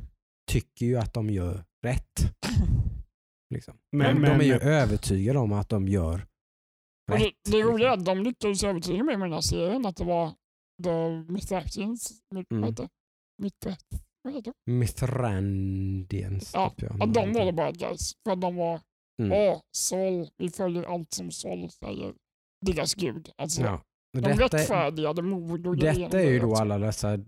tycker ju att de gör rätt. Liksom. Men, de, men, de är ju övertygade om att de gör Och det, det roliga är att de lyckades övertyga mig med den här serien att det var The Mithraxians, Myth- Mm. vad heter det? Det? Mithrandians. Ja, typ, Att de var the bad guys. För att de var, Mm. åh, Sol, vi följer allt som Sol säger. Deras gud. Alltså, Ja. de Detta, är, rättfärdigade mord och grejer detta är ju då det. alla dessa,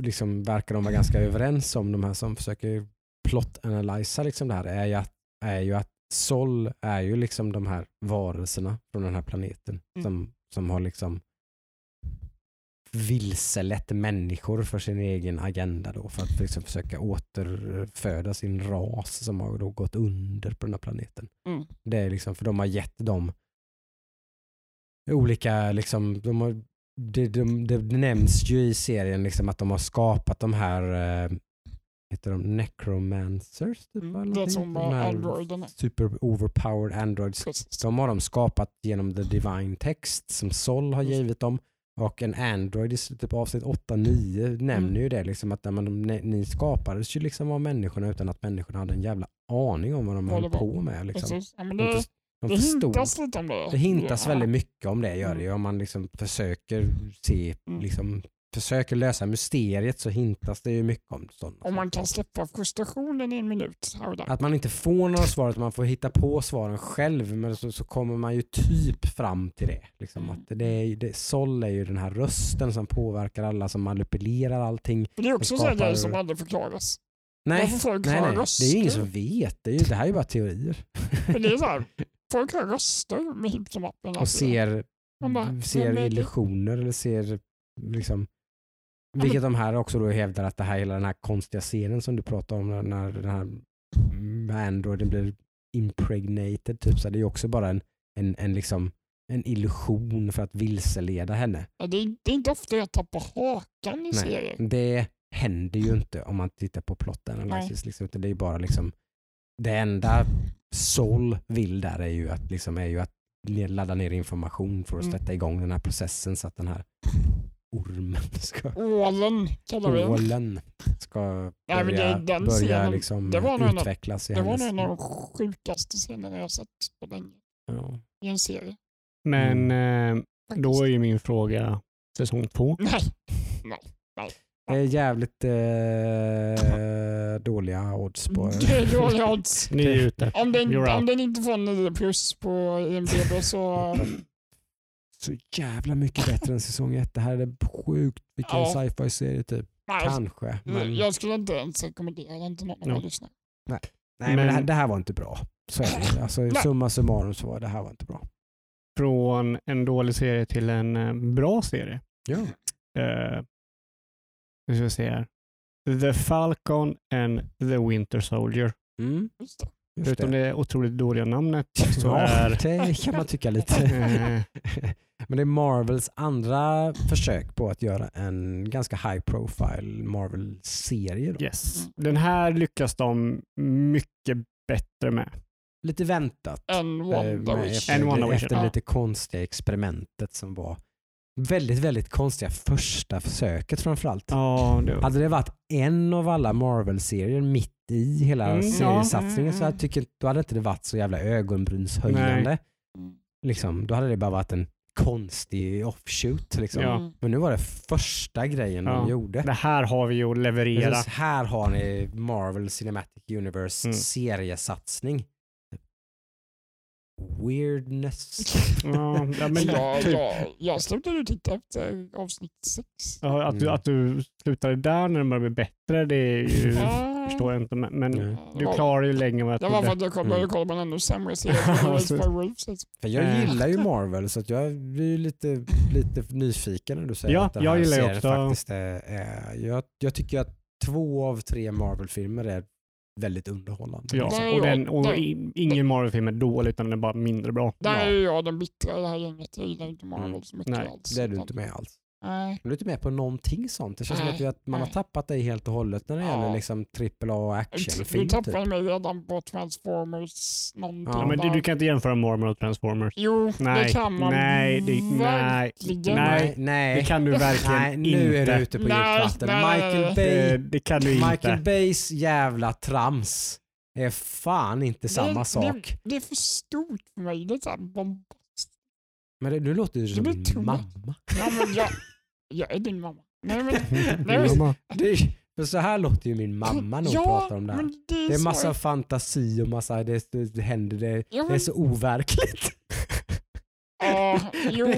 liksom, verkar de vara ganska överens om, de här som försöker plot analysa liksom det här, är ju att, är ju att Sol är ju liksom de här varelserna från den här planeten Mm. som, som har liksom vilselett människor för sin egen agenda då för att liksom försöka återföda sin ras som har då gått under på den här planeten. Mm. Det är liksom för de har gett dem olika, liksom, de har, det, de, det nämns ju i serien liksom att de har skapat de här, eh, heter de necromancers? Typ, Mm, det som De var androiderna. Super overpowered androids. Precis. De har de skapat genom the divine text som Sol har Just. givit dem. Och en android i slutet på avsnitt 8-9 nämner Mm. ju det liksom att men de, ni- ni skapades ju liksom av människorna utan att människorna hade en jävla aning om vad de höll på med. Liksom. Precis. Ja, De, det, förs- de det hintas lite om det. det hintas Ja. väldigt mycket om det gör det ju. Om man liksom försöker se, Mm. liksom, försöker lösa mysteriet så hintas det ju mycket om sådana Om man kan släppa frustrationen i en minut. Att man inte får några svar, utan man får hitta på svaren själv. Men så, så kommer man ju typ fram till det. Liksom, Mm. att det är, det, Sol är ju den här rösten som påverkar alla, som manipulerar allting. För det är också en skapar- grej som aldrig förklaras. Nej, nej, nej. det är ju ingen som vet. Det, är ju, det här är ju bara teorier. För det är så här, folk har röster med hipp som appen. och alltså. ser, bara, ser illusioner eller ser liksom men- vilket de här också då hävdar att det här hela den här konstiga scenen som du pratar om när, den här androiden blir impregnated typ så det är också bara en, en, en liksom en illusion för att vilseleda henne. Ja, det, är, det är inte ofta jag tappar hakan i Nej. serier. Det händer ju inte om man tittar på plot analysis. Liksom, det är bara liksom det enda Sol vill där är ju att, liksom, är ju att ladda ner information för att Mm. sätta igång den här processen så att den här ormen ska, Ålen kallar vi ålen ska Nej, men det- börja, den börja scenen, liksom det var en utvecklas i Det var nog en av de sjukaste scenerna jag sett på länge ja. i en serie. men Mm. eh, då är ju min fråga säsong två. Nej, Det är jävligt eh, dåliga odds på det är dåliga odds. Ni är ute. Om den, om den inte får 9 plus på IMDB så... så jävla mycket bättre än säsong ett. Det här är sjukt vilken Ja. sci-fi serie typ. Nej, Kanske. Men, Jag skulle inte ens rekommendera den till någon av våra lyssnare. nej, men, men- det, här, det här var inte bra. Så är det. Alltså, Nej. summa summarum så var det här var inte bra. Från en dålig serie till en eh, bra serie. Ja. Eh, nu ska vi se här. The Falcon and the Winter Soldier. Mm, Just det. Förutom det. det otroligt dåliga namnet så ja, är... det kan man tycka lite. Eh, Men det är Marvels andra försök på att göra en ganska high profile Marvel-serie. yes. Den här lyckas de mycket bättre med. Lite väntat. En eh, Wonder efter, En Wonder Wish, efter ja. lite konstiga experimentet som var väldigt, väldigt konstiga första försöket framförallt. Ja, det, Hade det varit en av alla Marvel-serier mitt i hela Mm, ja. seriesatsningen så Mm, jag tycker, då hade inte det varit så jävla ögonbrynshöjande. Mm. Liksom, då hade det bara varit en konstig offshoot. Liksom. Ja. Mm. Men nu var det första grejen Ja. de gjorde. det här har vi ju att leverera. Precis, här har ni Marvel Cinematic Universe Mm. seriesatsning. Weirdness. Ja, ja, men jag, typ, jag, jag slutade titta efter avsnitt sex. ja, att, du, Mm. att du slutade där när det började bli bättre, det är ju, Ja. förstår jag inte. Men, men. Det du klarar ju än vad jag Det var för att jag började Mm. kolla på en ännu sämre serie. Ja. För jag Eh. gillar ju Marvel så att jag blir ju lite, lite nyfiken när du säger Ja, att den jag här gillar serien också- faktiskt är jag, jag tycker att två av tre Marvel-filmer är väldigt underhållande. Ja, liksom. Och, den, och i- ingen Marvel-film är dålig utan den är bara mindre bra. Där Ja. är ju jag den bittra i det här gänget. Jag gillar inte Marvel Mm. så mycket Nej, alls. Det är du inte med alls. Nej. Du är inte med på någonting sånt. Det känns som Nej, att, vi, att man har tappat dig helt och hållet när det Ja. gäller liksom trippel A Du actionfilm. tappade Typ. mig redan på Transformers någonting. Ja, Ja, men du, du kan inte jämföra Mormon och Transformers. Jo, Nej, det kan man nej, det- nej, nej. nej. Det kan du verkligen nej, nu inte. är du ute på djupt Michael. Bay, det, det kan du inte. Michael Bays jävla trams är fan inte samma det, sak. Det, det är för stort för mig. Det är så här. Men det, nu låter du som min mamma. Ja, men jag, jag är din mamma. Nej, men, nej, men, Mamma. Det, för så här låter ju min mamma när hon ja, pratar om det här. men det är, Det är massa jag- fantasi och massa, det, det, det händer, det, Ja, det är men, så overkligt. ja, jo,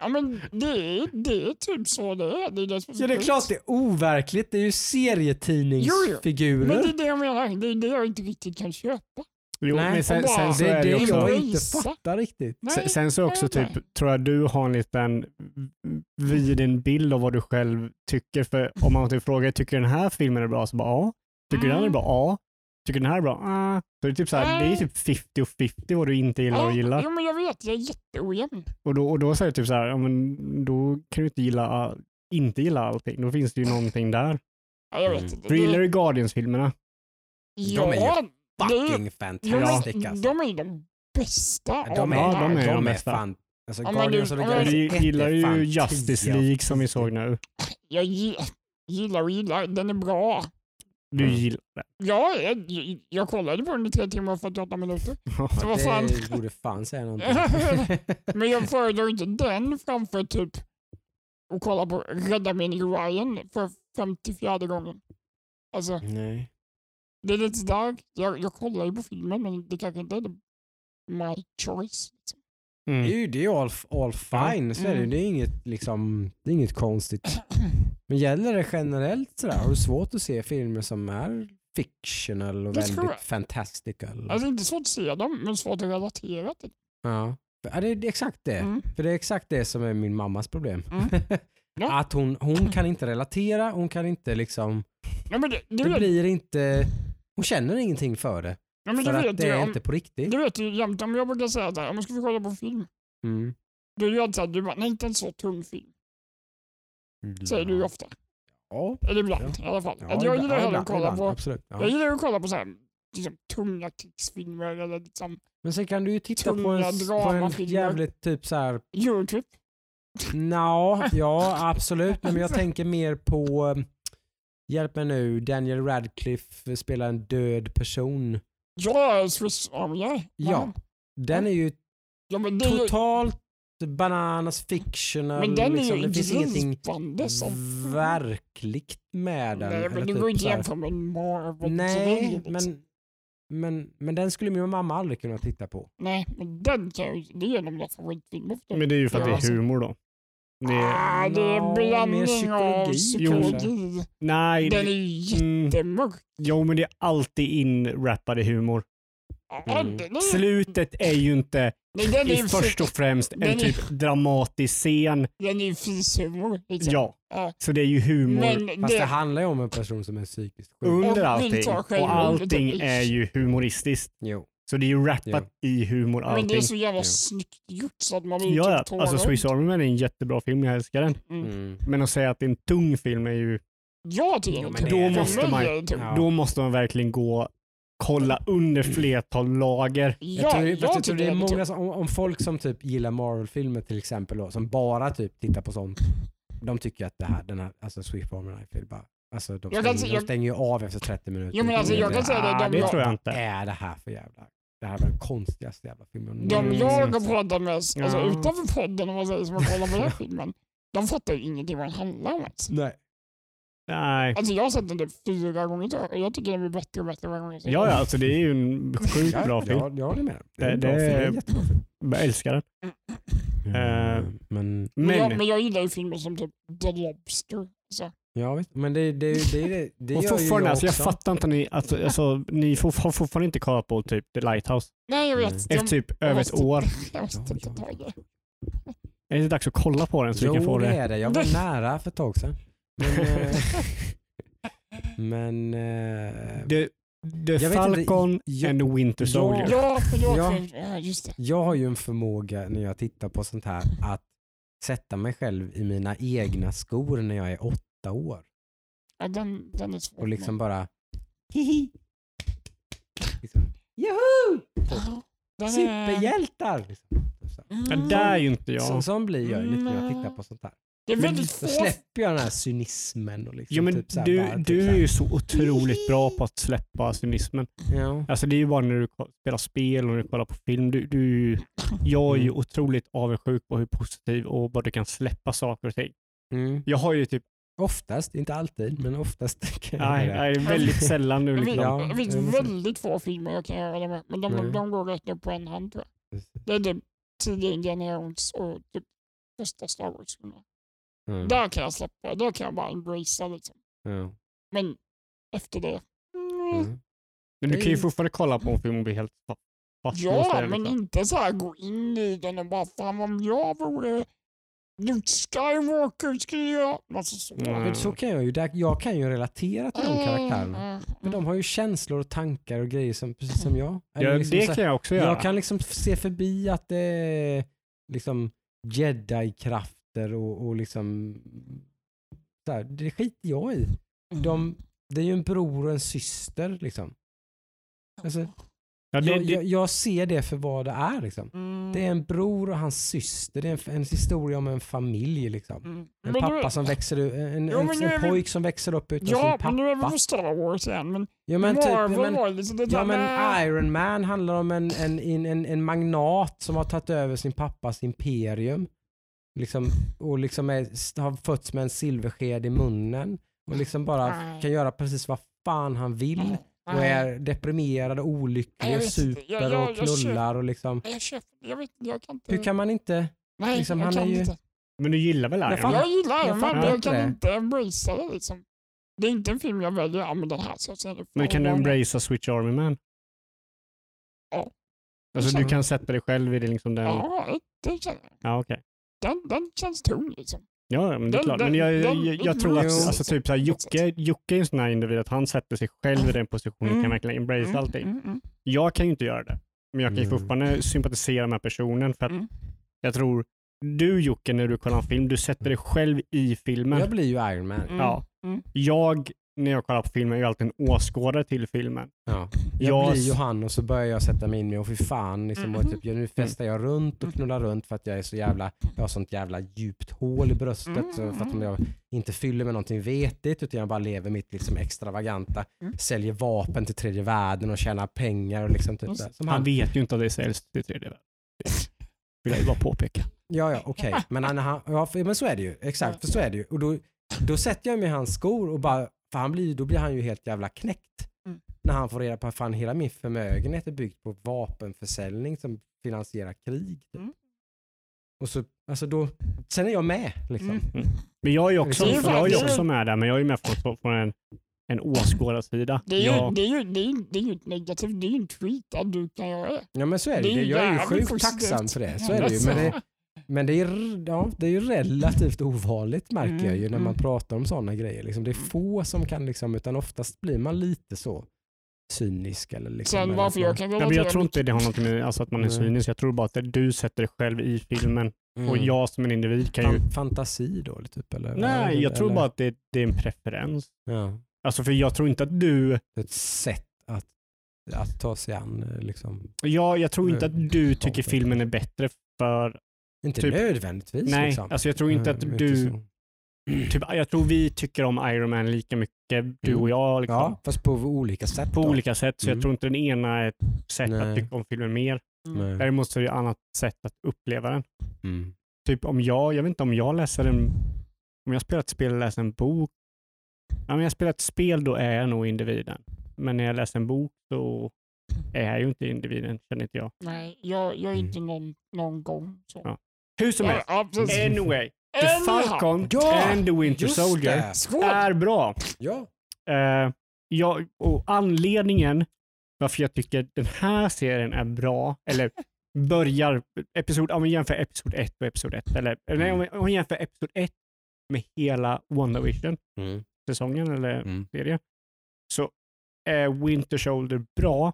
ja, men det det är typ så det är. Det är, det som Ja det är klart det är overkligt, det är ju Jo, jo. serietidningsfigurer. Men det är det jag menar. Det är det jag inte riktigt kan köpa. Jo, Nej, men sen, sen så det är det det också... jag inte fattar riktigt. Nej, Sen, sen så också nej, typ, tror jag du har en liten vid bild av vad du själv tycker. För om man typ frågar, tycker den här filmen är bra? Så bara ja. Tycker den är Mm. bra? Ja. Tycker den här är bra? Ah. Så det är typ så här, det är typ 50 och 50 vad du inte gillar och gillar. Jo, men jag vet. Jag är jätteojämn. Och då, och då säger du typ så här, ja, men då kan du inte gilla, inte gilla allting. Då finns det ju någonting där. Ja, jag vet Mm. inte. Du gillar ju Guardians-filmerna. Ja, De är ju det- Fucking Ja, fantastic men alltså. de är de bästa de är, Ja, de är de de är bästa. fan, alltså Ja, men Guardians du- of Du 1 gillar ju Justice 10 av League som vi 10. såg nu. Jag gi- gillar och gillar. Den är bra. Du Mm. gillar den. Ja, jag, jag kollade på den i tre timmar och 48 minuter. Så vad fan. Det borde fan säga någonting. Men jag föredrar inte den framför typ att kolla på Rädda min Ryan för 54 gången. Alltså, Nej. Det är lite starkt. Jag, jag kollar ju på filmen men det kanske inte är det my choice. Liksom. Det är Mm. ju det är all, all fine, så är det. Mm. det är inget, liksom, det är inget konstigt. Men gäller det generellt sådär, har du svårt att se filmer som är fictional och väldigt jag. fantastical? Alltså inte svårt att se dem, men svårt att relatera till. Ja. Ja, det är exakt det. Mm. För det är exakt det som är min mammas problem. Mm. Ja. Att hon, hon kan inte relatera, hon kan inte liksom, Ja, men det, det, det blir inte, hon känner ingenting för det. ja, men för det att vet det jag. är Om, inte på riktigt. det vet du jämt. Om jag brukar säga så här, om man ska vi kolla på film. Mm. Då är jag så här, du bara, nej inte en så tung film. Säger du ju ofta. Ja. Eller ibland i alla fall. Ja, jag ibland- gillar ja, hellre ibland- att kolla ibland, på, Absolut. Ja. jag gillar att kolla på så här, liksom, tunga krigsfilmer eller liksom Men sen kan du ju titta på en, på en jävligt typ så här Eurotrip. Nå, ja absolut. Men jag tänker mer på, hjälp mig nu, Daniel Radcliffe spelar en död person. Ja, Swiss Army. Ja. Den är ju ja men det är ju, totalt bananas fictional. men den är liksom. ju Det finns ingenting som verkligt med den. Nej, men det typ går inte så här- jämföra med Marvel. Nej, liksom. men, men, men den skulle min mamma aldrig kunna titta på. Nej, men den kan jag ju, det är en av mina favoritfilmer. Men det är ju för att Ja, det är humor då. Det är, Ah, det är mer blandning av psykologi, psykologi. nej, Den det, är ju mm, jättemörk. jo men det är alltid inrappade humor. Ja, Mm. är, Slutet är ju inte nej, den är i först och främst den en är- typ dramatisk scen. den är ju fishumor. Liksom. Ja, Ja. så det är ju humor Men Fast det det, handlar ju om en person som är psykiskt sjuk. under allting. Och allting det- är ju humoristiskt. Jo. Så det är ju rappat i humor men det är allting. så jävla Ja. snyggt gjort så att man blir Ja, typ ja. alltså Swiss Army Man är en jättebra film, jag älskar den. Mm. Mm. Men att säga att det är en tung film är ju, Jag tycker Jo, det är tung. det. måste man-. Ja. då måste man verkligen gå kolla under flertal lager. Jag Ja, tror, fast jag tror tycker det är många som, om, om folk som typ gillar Marvel-filmer till exempel då, som bara typ tittar på sånt. De tycker att det här, den här, alltså Swift Army Knife är bara, alltså de Jag kan stänger, se- de jag- stänger ju av efter 30 minuter. Jo, men alltså, jag kan säga det, Ah, de det jag- tror jag inte. är det här för jävla, det här var den konstigaste jävla filmen. De Mm. jag har pratat med, alltså Ja. utanför podden om man säger som har kollat på den här filmen, de fattar ju ingenting vad den handlar om ens. Nej. Nej. Alltså jag har sett den typ fyra gånger tror jag och jag tycker den blir bättre och bättre varje gång jag ser Ja, den. ja, alltså det är ju en sjukt Ja, bra film. Ja, jag håller med. Det är Det- en bra det- film. Det jättebra film. Jag älskar den. Eh, men, Men, jag, Men, men jag gillar ju filmer som typ The Lobster. Så. Ja, visst. men det, det, det, det, det och gör ju jag alltså, jag också. fattar inte ni, alltså, alltså, ni får, har fortfarande inte kollat på typ The Lighthouse. Nej jag vet. Mm. Efter typ jag över ett måste- år. Jag måste Ja, titta ja, tag i det. Är det inte dags att kolla på den så vi kan Jo, få det det? är det. Jag var nära för ett tag sedan. Men, eh, men eh, The, the Jag inte, Falcon jag- and the Winter Ja. Soldier. Ja, förlåt. Ja. Ja. ja, just det. jag har ju en förmåga när jag tittar på sånt här att sätta mig själv i mina egna skor när jag är åtta år. Ja, den, den är svår. Och liksom bara hihi. Liksom, Joho! Superhjältar! Liksom. Så, Mm. Ja, där är ju inte jag. så, sån blir jag ju lite när jag tittar på sånt här. Det är Men väldigt Då få släpper jag den här cynismen. Och liksom Jo, men typ du, bara, typ du är ju så otroligt bra på att släppa cynismen. Ja. Alltså det är ju bara när du spelar spel och när du kollar på film. Du, du, jag är ju Mm. otroligt avundsjuk på hur positiv och vad du kan släppa saker och ting. Mm. Jag har ju typ, Oftast, inte alltid, men oftast kan nej, nej, väldigt sällan nu. Liksom. Ja, det finns väldigt få filmer jag kan göra det med, men de, Nej. de går rätt upp på en hand tror jag. Det är typ tidiga Indiana Jones och typ första Star Wars-filmer. Mm. Där kan jag släppa, där kan jag bara embracea liksom. Ja. Men efter det, mm, Mm. Men du kan ju Det- fortfarande kolla på en film och bli helt fa- fast. ja men liksom. inte så här gå in i den och bara fan om jag vore Luke Skywalker jag... Alltså så. Mm. Men så kan jag ju, jag kan ju relatera till de karaktärerna. Mm, Men mm. de har ju känslor och tankar och grejer som, precis som jag. Ja, liksom det så- kan jag också göra. Jag kan liksom se förbi att det är liksom jedi-krafter och, och liksom så här, det skiter jag i. Mm. De, det är ju en bror och en syster liksom. Alltså, ja, det, jag, det, jag, jag ser det för vad det är liksom. Mm. Det är en bror och hans syster. Det är en, en historia om en familj liksom. Mm. En Men pappa som växer en, Jo, en, en vi- pojk som växer upp utan Ja, sin men nu är vi pappa. på Star Wars igen. Men Ja men, typ, Marvel men, liksom det ja, där men Iron Man handlar om en, en, en, en, en magnat som har tagit över sin pappas imperium. Liksom, och liksom är, har fötts med en silversked i munnen. Och liksom bara Nej. kan göra precis vad fan han vill. Och är deprimerad och olycklig och super och knullar och liksom. Jag köper, jag vet inte, jag kan inte. Hur kan man inte? Nej, liksom, jag han kan är ju- inte. men du gillar väl Jag Iron Man? Jag gillar jag Iron Man, men jag kan inte embracea det liksom. Det är inte en film jag väljer, ja men den här så ser det Men kan du embracea Switch Army Man? Ja. Alltså du kan sätta dig själv i det liksom den... Ja, det känner jag. ja okej. Den, den känns tung liksom. Ja, men det är klart. Men jag, jag, jag, jag tror att alltså, typ så här, Jocke, Jocke är en sån här individ att han sätter sig själv i den positionen och Mm. kan verkligen embrace Mm, allting. mm, mm. Jag kan ju inte göra det. Men jag kan ju Mm. fortfarande sympatisera med personen för att Mm. jag tror du Jocke när du kollar en film, du sätter dig själv i filmen. Jag blir ju Iron Man. Mm. Ja. Mm. Jag, när jag kollar på filmen, är ju alltid en åskådare till filmen. Ja. Jag Jag- blir ju han och så börjar jag sätta mig in med och fy fan, liksom, och Mhm. typ, nu festar jag runt och knullar runt för att jag är så jävla, jag har sånt jävla djupt hål i bröstet så för att om jag inte fyller med någonting vetigt utan jag bara lever mitt liksom extravaganta, Mm. säljer vapen till tredje världen och tjänar pengar och liksom typ som Han han. vet ju inte att det säljs till tredje världen. Det vill jag ju bara påpeka. Ja, ja, okej. Men, han, han, ja, men så är det ju. Exakt, för så är det ju. Och då, då sätter jag mig i hans skor och bara, för han blir, då blir han ju helt jävla knäckt. Mm. När han får reda på att fan hela min förmögenhet är byggd på vapenförsäljning som finansierar krig. typ. Mm. Och så, alltså då, sen är jag med liksom. Mm. Men jag är ju också, Det är jag är också med där, men jag är ju med från, från en, en åskådarsida. Det är ju, Jag, det är ju, det är, det är ju ett negativt, det är ju en tweet att du kan göra det. Ja men så är det, Det är det Jag är ju sjukt positivt. tacksam för det. Så är det ju. Men det, alltså. Men det är, ja, det är ju relativt ovanligt märker jag ju Mm, när man mm. pratar om sådana grejer. Liksom, det är få som kan, liksom, utan oftast blir man lite så cynisk. Eller liksom, Sen varför jag kan ja, jag tror inte det har någonting med alltså, att man är Nej. cynisk. Jag tror bara att du sätter dig själv i filmen och Mm. jag som en individ kan ju... Fan, fantasi då? Typ, eller, Nej, eller, jag tror eller, bara att det, det är en preferens. Ja, Alltså för jag tror inte att du... ett sätt att, att ta sig an. eh, Liksom. Ja, jag tror inte att du tycker filmen är bättre för... Inte Typ- nödvändigtvis. Nej, liksom. alltså jag tror inte att Eh, du... så. Typ, jag tror vi tycker om Iron Man lika mycket, du och jag. Liksom. Ja, fast på olika sätt. på då. olika sätt. Så Mm. jag tror inte den ena är ett sätt Nej. att tycka om filmen mer. Nej. Däremot så är det ett annat sätt att uppleva den. Mm. Typ om jag, jag vet inte om jag läser en, om jag spelar ett spel och läser en bok. Ja, men jag spelar ett spel då är jag nog individen. Men när jag läser en bok så är jag ju inte individen, känner inte jag. Nej, jag, jag är Mm. inte någon, någon gång så. Ja. Hur som helst, ja, anyway. The. Falcon Ja, and the Winter Soldier är bra. Ja. Eh, ja, och anledningen varför jag tycker den här serien är bra, eller börjar, episod, om vi jämför episod 1 och episod 1, eller, eller nej, om vi- om vi jämför episod 1 med hela WandaVision, Mm. säsongen eller Mm. serien, så är Winter Soldier bra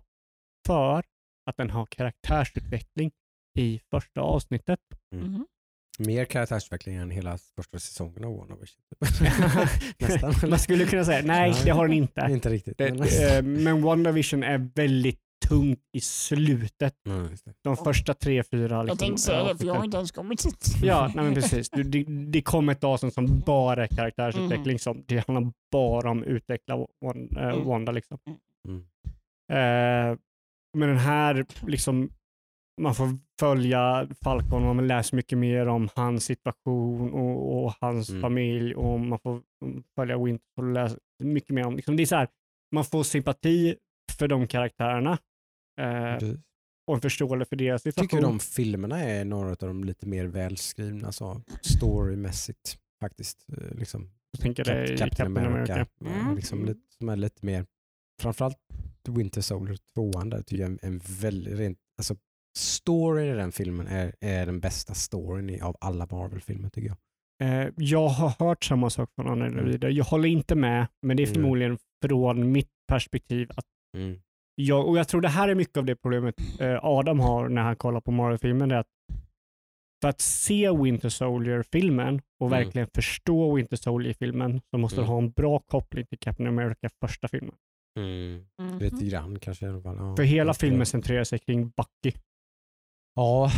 för att den har karaktärsutveckling i första avsnittet. Mhm. Mer karaktärsutveckling än hela första säsongen av. Nästan. Man skulle kunna säga nej, det har den inte. Inte riktigt. Det, eh, men WandaVision är väldigt tungt i slutet. Det. De första tre, fyra... Jag Liksom, tänkte säga det, för jag har inte ens kommit hit. Ja, nej, men precis. Det, det kom ett avsnitt som bara är karaktärsutveckling. Som, det handlar bara om att utveckla eh, Mm. Wanda. Liksom. Mm. Eh, men den här, liksom, man får följa Falcon och man läser mycket mer om hans situation och, och hans Mm. familj och man får mm, följa Winter och läsa mycket mer om, liksom, det är så här, man får sympati för de karaktärerna eh, och en förståelse för deras situation. tycker de filmerna är några av de lite mer välskrivna så storymässigt faktiskt. Eh, Liksom. Jag tänker det i Cap- Captain, America. eh, Mm. Liksom lite, som är lite mer, framförallt Winter Soldier 2 där tycker jag är en, en väldigt, rent, alltså storyn i den filmen är, är den bästa storyn i, av alla Marvel-filmer tycker jag. Eh, jag har hört samma sak från andra Mm. individer. Jag håller inte med, men det är Mm. förmodligen från mitt perspektiv. Att Mm. jag, och jag tror det här är mycket av det problemet eh, Adam har när han kollar på Marvel-filmen. att För att se Winter Soldier-filmen och Mm. verkligen förstå Winter Soldier-filmen så måste Mm. du ha en bra koppling till Captain America första filmen. Mm. Mhm. Lite grann kanske i alla fall. Ja, För hela filmen centrerar sig kring Bucky. Ja,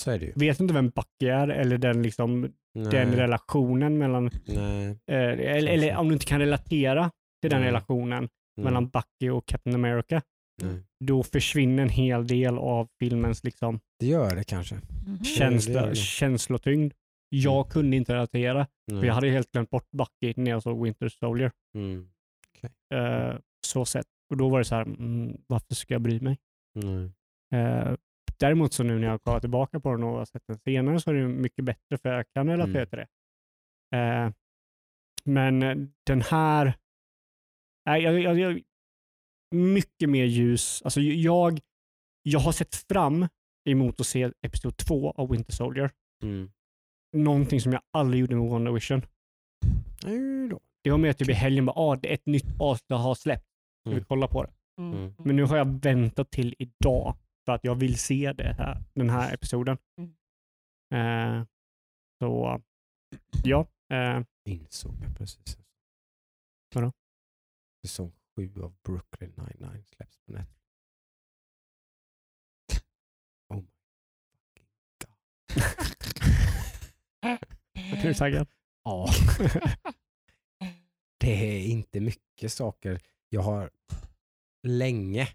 så är det ju. Vet inte vem Bucky är eller den, liksom, Nej, den relationen mellan, nej. eh, eller, eller om du inte kan relatera till den Nej. relationen Mm. mellan Bucky och Captain America, Nej. då försvinner en hel del av filmens liksom, Det gör det kanske. Mhm. känsla, det känslotyngd. Jag kunde inte relatera, för jag hade helt glömt bort Bucky när jag såg Winter Soldier. Mm. Eh, så sett. Och då var det så här, mm, varför ska jag bry mig? Nej. Eh, däremot så nu när jag kollar tillbaka på den och sett den senare så är det mycket bättre för jag kan relatera Mm. till det. Eh, men eh, den här, nej, jag, jag, jag, mycket mer ljus. Alltså jag, jag har sett fram emot att se episod två av Winter Soldier. Mm. Någonting som jag aldrig gjorde med WandaVision. Nej då. Det var mer typ i helgen, bara, ah, det är ett nytt avsnitt har släppt. Ska vi Mm. kolla på det? Mm. Men nu har jag väntat till idag för att jag vill se det här, den här episoden. Mm. Eh, så ja, eh, Insåg jag precis. Vadå? Säsong sju av Brooklyn 99 släpps på Netflix. Oh my fucking god. är du taggad? Ja. Det är inte mycket saker. Jag har länge,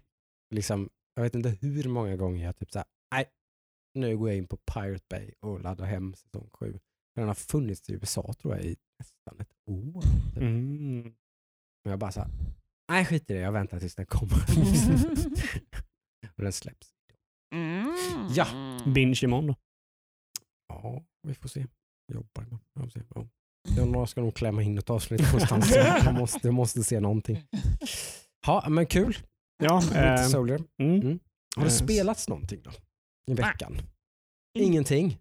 liksom, jag vet inte hur många gånger jag typ såhär, nej, nu går jag in på Pirate Bay och laddar hem säsong sju. Den har funnits i USA tror jag i nästan ett år. Typ. Mm. Men jag bara såhär, nej skit i det, jag väntar tills den kommer. och den släpps. Mm. Ja. Binge imorgon då. Ja, vi får se. Jobbar imorgon. Jag får se. Ja. Jag ska nog klämma in ett avsnitt någonstans. jag, måste, jag måste se någonting. Ja, men kul. Ja, Winter eh, Soldier. mm. Har det eh, spelats någonting då? I veckan? Mm. Ingenting.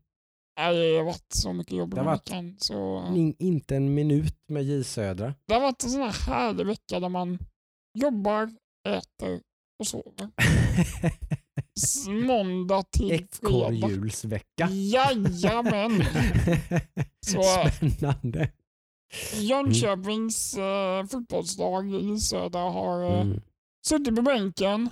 Nej, Det har varit så mycket jobb varit- veckan. Så... In, inte en minut med J Södra. Det har varit en sån här härlig vecka där man jobbar, äter och sover. Måndag till fredag. Ekorrhjulsvecka. Jajamän! Så- Spännande. Jönköpings eh, fotbollslag i Södra har eh, Mm. Suttit på bänken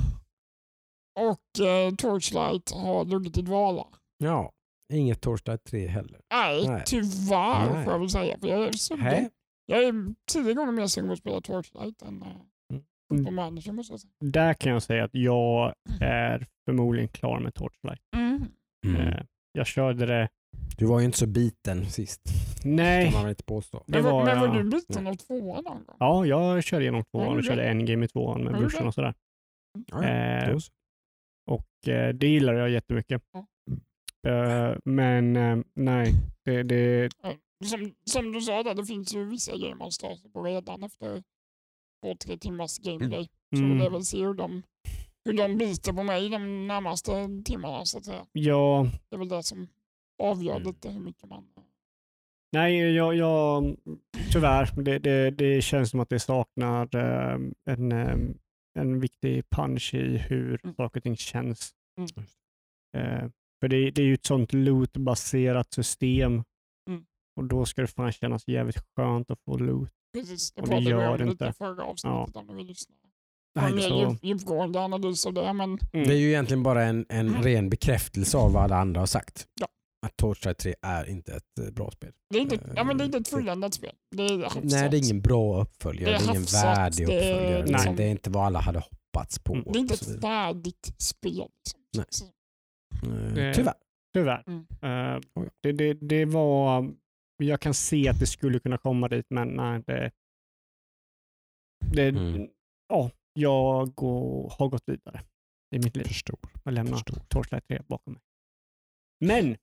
och eh, Torchlight har legat i dvala. Ja, inget torsdag 3 heller. Nej, Nej. tyvärr Nej. får jag väl säga. För jag, är sugen. Jag är tio gånger mer sugen på att spela Torchlight än eh, Mm. på manager måste jag säga. Där kan jag säga att jag är förmodligen klar med Torchlight. Mm. Mm. Eh, jag körde det, Du var ju inte så biten sist. kan nej, man väl inte påstå. Det Men, var, men var jag- du biten av tvåan någon gång? ja, jag körde igenom tvåan och körde en game i tvåan med brorsan och sådär. Ja, Eh. Och eh, det gillar jag jättemycket. Ja. Eh, men eh, nej, det, det, Som, som du sa, där, det finns ju vissa grejer man sig på redan efter två, tre timmars gameplay. Så Mm. det är väl se hur de, hur de biter på mig de närmaste timmarna så att säga. ja, Det är väl det som avgör Mm. lite hur mycket man... nej, jag, jag, tyvärr, det, det, det känns som att det saknar eh, en, eh, en viktig punch i hur Mm. saker och ting känns. Mm. Eh, För det, det är ju ett sånt loot-baserat system. Mm. Och då ska det fan kännas jävligt skönt att få loot. Precis, det Och det pratade vi gör om det lite inte. förra avsnittet om ni lyssnar. Nej, En mer så- djupgående analys av det, men Mm. Det är ju egentligen bara en, en Mm. ren bekräftelse av vad alla andra har sagt. Ja. Att Torchlight 3 är inte ett eh, bra spel. det är inte, Eh, ja, men det är inte ett fulländat spel. Det är hafsat. Nej, det är ingen bra uppföljare. Det Det är är, ingen hafsat, värdig det är uppföljare. liksom- Nej, det är inte vad alla hade hoppats på. Mm. Det är inte ett vidare. färdigt spel. Liksom. Nej. Det- Tyvärr. Tyvärr. Mm. Ja. det, det, det var... Jag kan se att det skulle kunna komma dit, men nej. Det, det, Mm. ja, jag går, har gått vidare i mitt liv Förstår. och lämnat Förstår. Torchlight 3 bakom mig. Men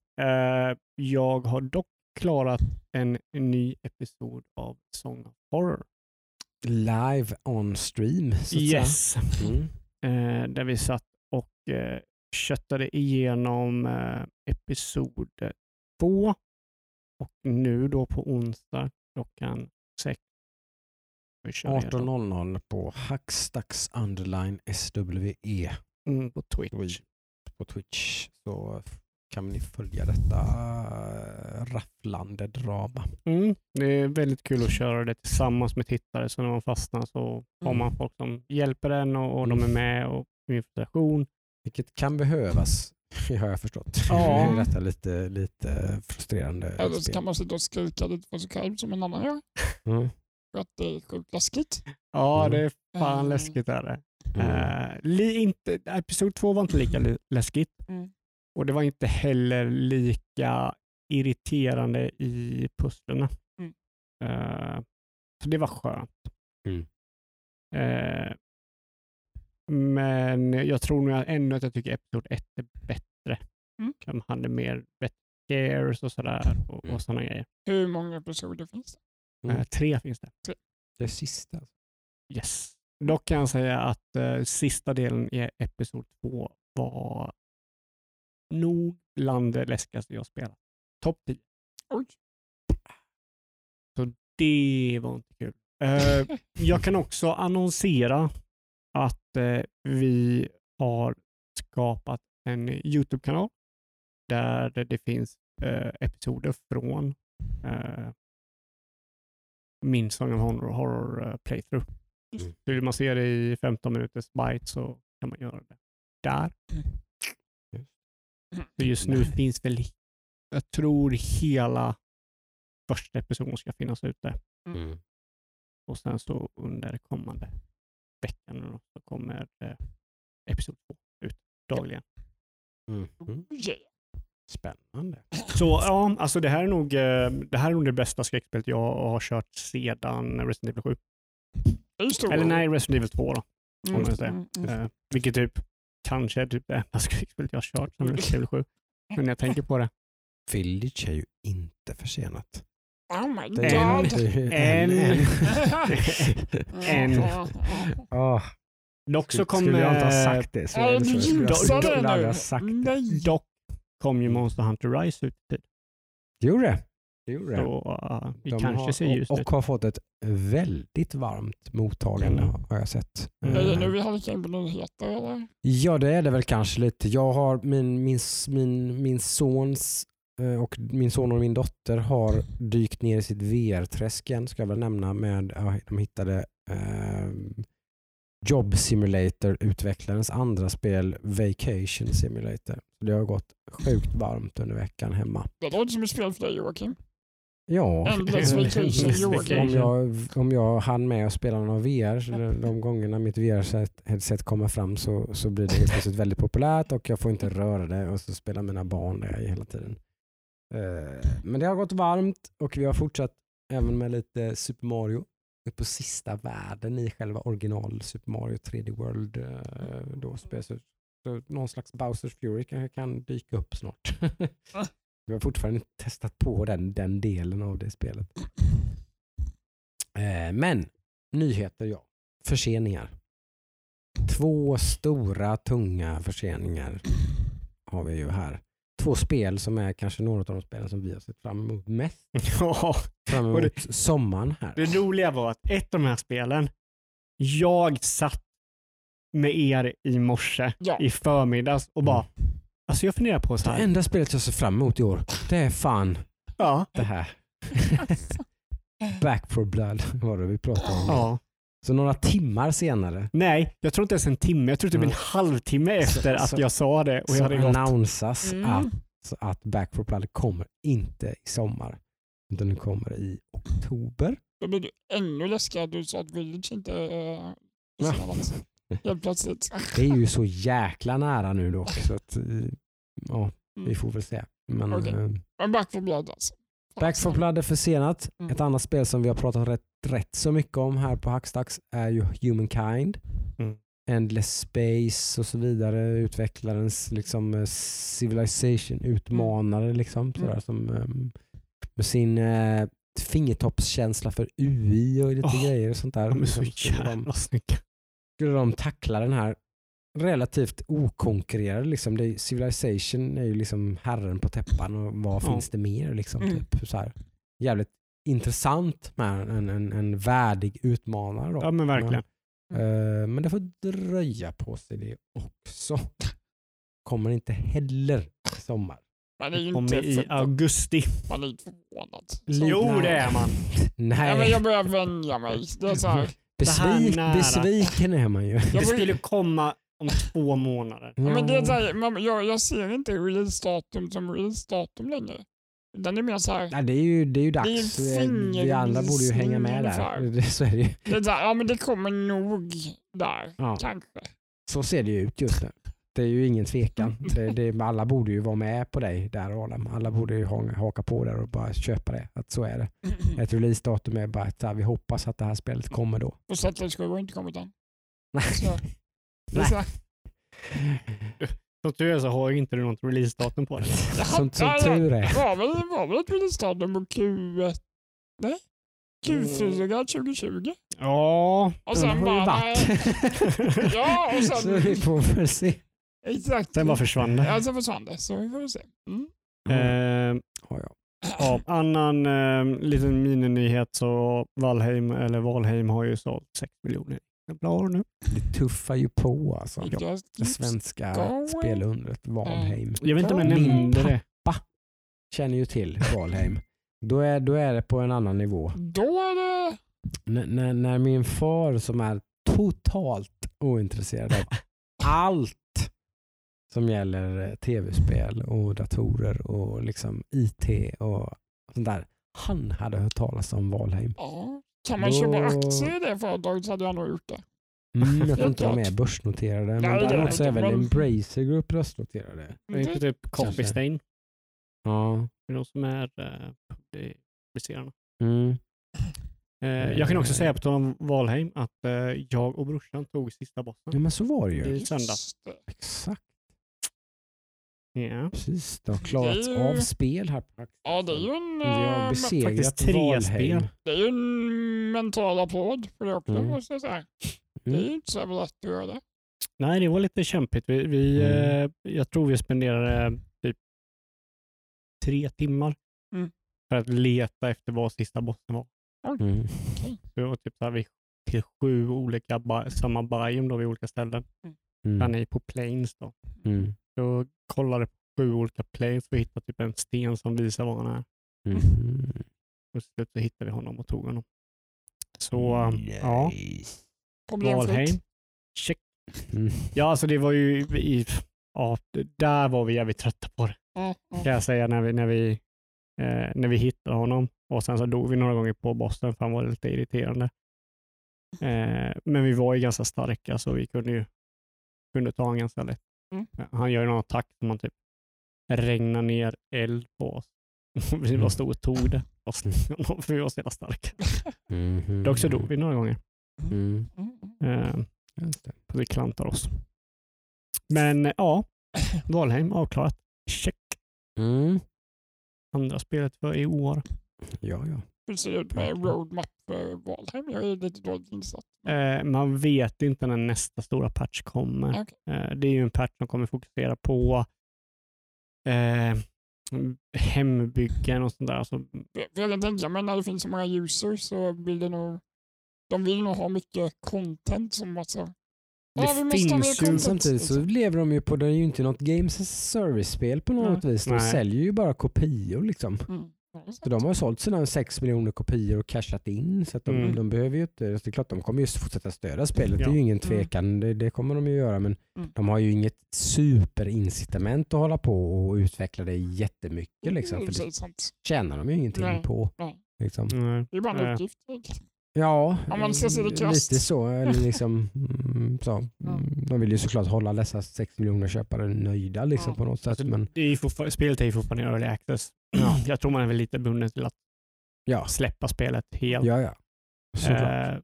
jag har dock klarat en ny episod av Song of Horror. Live on stream, så att Yes. Mm. Eh, där vi satt och eh, köttade igenom eh, episod två. Och nu då på onsdag klockan sex. Vi kör igenom. 18.00 på Hackstacks underline SWE Mm, på Twitch. på Twitch. Så kan ni följa detta eh, rafflande drama. Mm, det är väldigt kul att köra det tillsammans med tittare, så när man fastnar så har Mm. man folk som hjälper en och, och de är Mm. med och inspiration. Vilket kan behövas, har jag förstått. Ja. Nu är detta lite, lite frustrerande Eller så kan man sitta och skrika lite för sig själv som en annan gör. Mm. För att det är sjukt läskigt. Ja, Mm. det är fan Mm. läskigt är det. Mm. Eh, inte, episod två var inte lika lä- läskigt. Mm. Och det var inte heller lika irriterande i pusslen. Mm. Eh, så det var skönt. Mm. Eh, men jag tror nog ändå att jag tycker episod ett är bättre. Mm. De hade mer bättre scares och sådär och, Mm. och sådana grejer. Hur många episoder finns det? Mm. Eh, tre finns det. Det sista. Yes. Dock kan jag säga att eh, sista delen i episod två var nog bland det läskigaste jag spelat. Topp 10. Oj. Så det var inte kul. Eh, jag kan också annonsera att eh, vi har skapat en YouTube-kanal där det finns eh, episoder från min Song of Horror, horror playthrough. Mm. Så Vill man se det i 15 minuters bite så kan man göra det där. Så just nu Nej. finns väl, jag tror hela första episoden ska finnas ute. Mm. Och sen så under kommande veckan så kommer eh, episod två ut dagligen. Mm. Mm. Yeah. Spännande. Så ja, alltså det här är nog eh, det, här är nog det bästa skräckspelet jag har kört sedan Resident Evil 7. Det är ju stor. Eller nej, Resident Evil 2 då. Mm, man säga. mm, mm. Eh, vilket typ kanske är typ det enda skräckspelet jag har kört sedan Resident Evil 7. Men när jag tänker på det. Village är ju inte försenat. Oh my Det är god. En. En. Ja. Åh, Dock så kom, skulle jag inte ha eh, sagt det så, Nej, så du skulle jag, skulle det jag aldrig ha sagt det. Nej. dock kom ju Monster Hunter Rise ut i tid. Det gjorde det. det. Gjorde det. Så uh, vi De kanske har, ser ljust och, ut. och har fått ett väldigt varmt mottagande Mm. har jag sett. Är det Eh, nu vi halkar in på nyheter eller? Ja det är det väl kanske lite. Jag har min, min, min, min sons eh, och min son och min dotter har dykt ner i sitt VR-träsk igen ska jag väl nämna med, de hittade eh, Job Simulator-utvecklarens andra spel Vacation Simulator. Det har gått sjukt varmt under veckan hemma. Det låter som ett spel för dig Joakim. Ja, Endless vacation, om, jag, om jag hann med att spela någon VR, så de, de gångerna mitt VR-headset kommer fram så, så blir det helt plötsligt väldigt populärt och jag får inte röra det och så spelar mina barn det hela tiden. Eh, Men det har gått varmt och vi har fortsatt även med lite Super Mario. På sista världen i själva original Super Mario 3D World. eh, Då spel. Så, så någon slags Bowsers Fury kanske kan dyka upp snart. Vi har fortfarande inte testat på den, den delen av det spelet. Eh, men nyheter ja. Förseningar. Två stora tunga förseningar har vi ju här. Två spel som är kanske några av de spelen som vi har sett fram emot mest. Ja, Fram emot det- sommaren här. det roliga var att ett av de här spelen, jag satt med er i morse Ja. i förmiddags och bara Alltså jag funderar på så Det här. enda spelet jag ser fram emot i år, det är fan Ja. det här. Back for blood var det vi pratade om. ja. Så några timmar senare Nej, jag tror inte ens en timme. Jag tror typ en Mm. halvtimme efter Så- att så- jag sa det. Och jag så hade gått. annonsas Mm. att, att Back for blood kommer inte i sommar. Utan den kommer i oktober. Då blir du ännu läskigare att du sa att Village inte är Ja. Helt plötsligt. Det är ju så jäkla nära nu dock. Så att, eh, ja, vi Mm. får väl se. Men, Okej. eh, Men Back for Blood alltså. Back for Blood är försenat. Mm. Ett annat spel som vi har pratat rätt, rätt så mycket om här på Hackstacks är ju Humankind. Mm. Endless Space och så vidare. Utvecklarens liksom, eh, Civilization utmanare. Liksom, sådär, Mm. som, ehm, med sin fingertoppskänsla för UI och lite Åh, grejer och sånt där. De är så jävla snygga. Skulle de tackla den här relativt okonkurrerade. Liksom. Det är, Civilization är ju liksom herren på täppan och vad Ja. finns det mer? Liksom, Mm. typ, så här. Jävligt intressant med en, en, en värdig utmanare. Då. Ja men verkligen. Eh, men det får dröja på sig det också. Kommer inte heller i sommar. Man är ju Kommer inte i för, augusti. man är inte förvånad. Jo det är man. Nej. Ja, men jag börjar vänja mig. Det är så här. Besvik, besviken är man ju. Jag Det skulle komma om två månader. Ja, men det är så här, man, jag, jag ser inte releasedatum som releasedatum längre. Den är mer så här, Ja, det, är ju, det är ju Det är dags. Vi andra borde ju hänga med där. så, är det, ju. det är här, ja men det kommer nog där, Ja. kanske. så ser det ju ut just nu. Det är ju ingen tvekan. Det, det, alla borde ju vara med på dig där Adam. Alla borde ju ha- haka på där och bara köpa det. Att så är det. Ett releasedatum är bara att så vi hoppas att det här spelet kommer då. Och Settlers 7 har inte kommit än. Nej. Så, så Som tur är så har ju inte du något releasedatum på det. Som, som tur är. Det var väl, var väl ett releasedatum på Q1? Nej? Q4 2020? Ja, Och Den sen har ju bara, varit. nej. Ja, och Så sen... vi får väl se. Exakt. sen bara försvann det. Ja, sen försvann det. Så vi får se. Mm. Eh, Ja, ja. ja, annan eh, liten mininyhet så Valheim, eller Valheim har ju sålt 6 miljoner exemplar nu. Det tuffar ju på alltså. Det svenska spelundret Valheim. Jag vet inte om jag nämnde det. Känner ju till Valheim. Då är, då är det på en annan nivå. Då är det... N- när, när min far som är totalt ointresserad av allt som gäller eh, tv-spel och datorer och liksom IT och sånt där. Han hade hört talas om Valheim. Ja. Kan man Då- köpa aktier i det företaget så hade jag nog gjort det. Mm, jag tror inte de är börsnoterade. Men Nej, det är däremot så är inte, väl Embracer Group börsnoterade. Det är inte typ Kanske. Coffee Stain. Ja. Det är de som är publicerarna. Mm. Eh, jag kan också säga på tal om Valheim att eh, jag och brorsan tog sista bossen. ja men så var det ju. I söndag. Just det. Exakt. Ja. Precis. Det har klarats Det av spel här. Ja, det är ju en, Vi har eh, besegrat faktiskt tre Valheim. spel. det är ju en mental applåd för det också Mm. måste jag säga. Det Mm. är ju inte så lätt att göra det. Nej, det var lite kämpigt. Vi, vi, Mm. eh, jag tror vi spenderade typ tre timmar Mm. för att leta efter vad sista bossen var. Mm. Det var typ så här, vi till sju olika, samma biome då vid olika ställen. Mm. Han är på planes då. Mm. Så kollade på sju olika planes och hittade typ en sten som visar var han är. Mm. Och till slut så hittade vi honom och tog honom. Så ja, Problemfritt. Valheim. Check. Mm. Ja, alltså det var ju, i, ja, det- där var vi jävligt trötta på det. Ja, ja. kan jag säga när vi, när vi, eh, när vi hittade honom. Och sen så dog vi några gånger på bossen för han var lite irriterande. Eh, men vi var ju ganska starka så vi kunde ju kunde ta honom ganska lätt. Mm. Han gör någon attack som man typ regnar ner eld på oss. vi Mm. bara stod och tog det. För vi var så jävla starka. Mhm. Dock så dog vi några gånger. Mm. Mm. Eh, för vi klantar oss. Men eh, ja, Valheim avklarat. Check. Mm. Andra spelet för i år. Ja, ja. Hur ser det ut med roadmap för Valheim? Jag är lite dåligt insatt. Eh, man vet inte när nästa stora patch kommer. Okej. Eh, det är ju en patch som kommer fokusera på eh, hembyggen och sånt där. Alltså, jag kan tänka mig när det finns så många users så vill det nog, de vill nog ha mycket content som alltså, Ja, ha mer finns ju... Samtidigt så lever de ju på, det är ju inte något games as service-spel på något vis. De Nej. säljer ju bara kopior liksom. Mm. Det. Så de har sålt sina 6 miljoner kopior och cashat in. Så att de, Mm. de behöver ju inte, det är klart de kommer ju fortsätta stödja spelet, det Ja. är ju ingen tvekan. Det, det kommer de ju göra men Mm. de har ju inget superincitament att hålla på och utveckla det jättemycket. Liksom, Det är för det tjänar de ju ingenting Nej. på. Nej. Liksom. Nej. Det är bara en uppgift. Ja, Om man ska se det krasst. lite så. Eller liksom, mm, så. Mm, De vill ju såklart hålla dessa 6 miljoner köpare nöjda liksom, Ja. på något sätt. Alltså, Men, det är ju spelet är ju fortfarande early access. Ja. Jag tror man är väl lite bunden till att ja, släppa spelet helt. ja, ja. Såklart. Eh,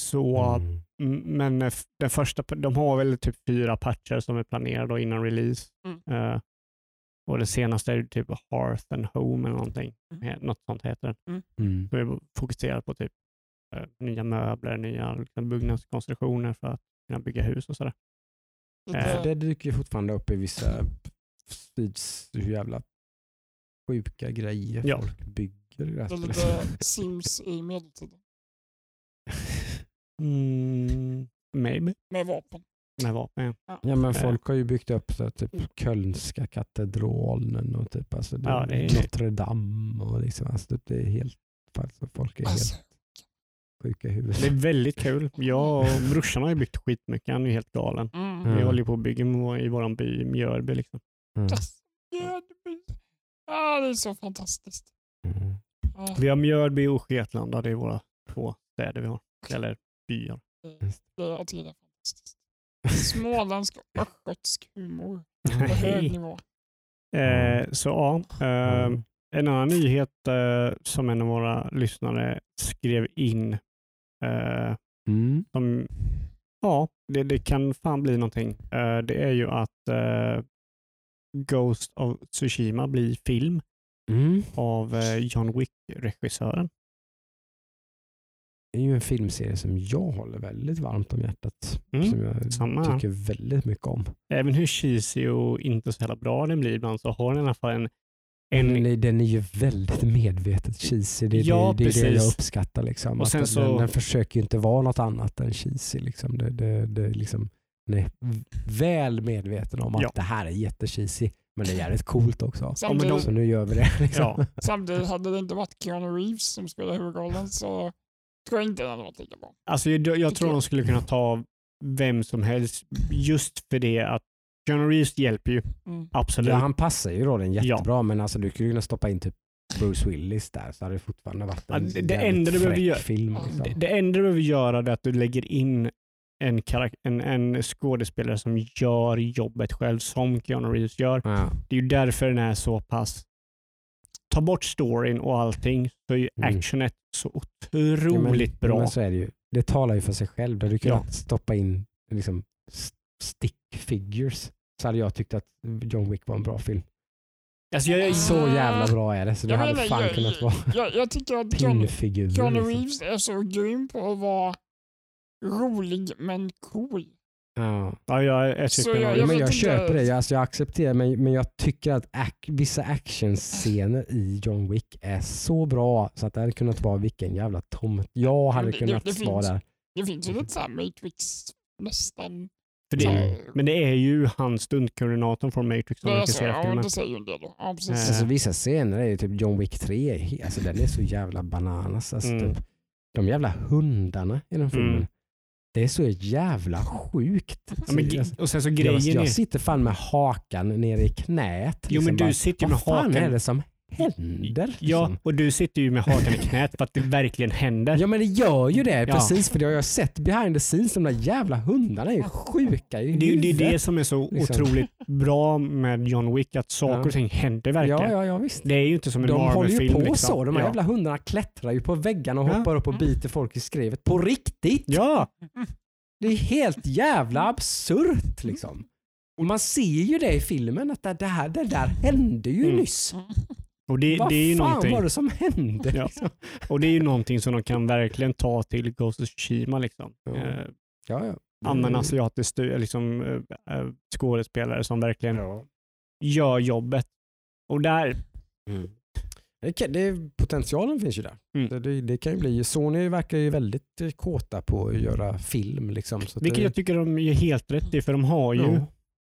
så, Mm. mm, men den första, de har väl typ fyra patcher som är planerade då innan release. Mm. Eh, och det senaste är ju typ Hearth and Home eller någonting. Mm. Något sånt heter den. Mm. Då är det fokuserat på typ eh, nya möbler, nya liksom, byggnadskonstruktioner för att kunna bygga hus och sådär. Eh, Det dyker ju fortfarande upp i vissa hur jävla sjuka grejer Ja. folk bygger i det här det är spelet. lite Sims i medeltiden. Mm, maybe. Med vapen. Med vapen. Ja men Eh. folk har ju byggt upp så, typ Kölnska katedralen och typ alltså, det, Ja, det är- Notre Dame och liksom, alltså, typ, det är helt, alltså, folk är Alltså, helt sjuka i huvudet. Det är väldigt kul. Jag och brorsan har ju byggt skitmycket. Han är ju helt galen. mm. Ja. Vi håller på att bygga i vår by i Mjölby. Liksom. Mm. Yes. Ja, det är så fantastiskt. Mm. Ja, Vi har Mjölby och Skettlanda. Det är våra två städer vi har. Eller byar. det, tycker det är fantastiskt. Småländsk och östgötsk humor på hög nivå. Eh, så ja, eh, Mm. en annan nyhet eh, som en av våra lyssnare skrev in. Eh, Mm. som, ja, det, det kan fan bli någonting. Eh, det är ju att eh, Ghost of Tsushima blir film Mm. av eh, John Wick-regissören. Det är ju en filmserie som jag håller väldigt varmt om hjärtat. Mm, Som jag samma. tycker väldigt mycket om. Även hur cheesy och inte så jävla bra den blir ibland så har den i alla fall en, en Den, är- den är ju väldigt medvetet cheesy. Det är, Ja, det, det, är det jag uppskattar. Liksom. Och sen den, så- den, den försöker ju inte vara något annat än cheesy. Liksom. Det, det, det, liksom, är väl medveten om att Ja. det här är jättecheesy. Men det är jävligt coolt också. men Samtidigt, de- Så nu gör vi det. Liksom. ja, samtidigt hade det inte varit Keanu Reeves som spelar huvudrollen så tror jag inte den hade varit lika bra. Alltså, jag, jag tror de skulle kunna ta vem som helst just för det att John Reeves hjälper ju. Mm. Absolut. Ja, han passar ju rollen jättebra men alltså, du skulle kunna stoppa in typ Bruce Willis där så hade det fortfarande varit Ja, en det- det jävligt enda du behöver fräck göra- film. Ja, Liksom. det, det enda du behöver göra är att du lägger in en, en, en skådespelare som gör jobbet själv som Keanu Reeves gör. Ja. Det är ju därför den är så pass... Ta bort storyn och allting så är ju Mm. actionet så Ja, otroligt men, bra. Men så är det ju. Det talar ju för sig själv. Där du kan Ja. stoppa in liksom, st- stick figures. Så hade jag tyckt att John Wick var en bra film. Alltså jag, jag, Så jävla bra är det så det Jag hade fan jag- kunnat vara Jag, jag tycker att. Keanu liksom. Reeves är så grym på att vara rolig men cool. Ja. ja, jag är Så jag- jag, Ja, men jag köper det, jag, alltså, jag accepterar men, men jag tycker att ac- vissa actionscener i John Wick är så bra så att det hade kunnat vara vilken jävla tomt jag hade det- det- kunnat det vara finns- där. Det finns ju lite såhär Matrix nästan. för det, Mm. Men det är ju han stuntkoordinatorn från Matrix som Det är så, regisserar ja, det säger ju en del då. Ja, precis. Eh. Alltså, vissa scener är ju typ John Wick 3, är he- alltså, den är så jävla bananas. Alltså, Mm. typ, de jävla hundarna i den filmen. Mm. Det är så jävla sjukt. Ja, men, och sen så jag, grejen jag är... sitter fan med hakan nere i knät. Jo men liksom du bara, sitter med Vad fan hakan... är det som händer? Ja, liksom? och du sitter ju med hakan i knät för att det verkligen händer. Ja men det gör ju det Ja. precis för det har jag sett behind the scenes. De där jävla hundarna är ju sjuka i Det, är ju- det är det huvudet. som är så Liksom. otroligt bra med John Wick, att saker Ja. och ting händer verkligen. Ja, ja, ja visst. Det är ju inte som en De håller ju Marvel-film. på liksom. så. De här ja. jävla hundarna klättrar ju på väggarna och Ja. hoppar upp och biter folk i skrevet. På riktigt! Ja, Det är helt jävla absurt liksom. Och man ser ju det i filmen att det, det, här, det där hände ju Mm. nyss. Och det, Vad det är ju fan någonting. var det som hände? Ja. Liksom? Och det är ju någonting som de kan verkligen ta till Ghost of Tsushima. Liksom. Ja. Eh, Ja, ja. använda asiatisk liksom, eh, eh, skådespelare som verkligen Ja. gör jobbet. Och där, Mm. Det kan, det, potentialen finns ju där. Mm. Det, det, kan ju bli, Sony verkar ju väldigt eh, kåta på att göra film. Liksom, Vilket det, jag tycker de är helt rätt i, för de har ju, Ja.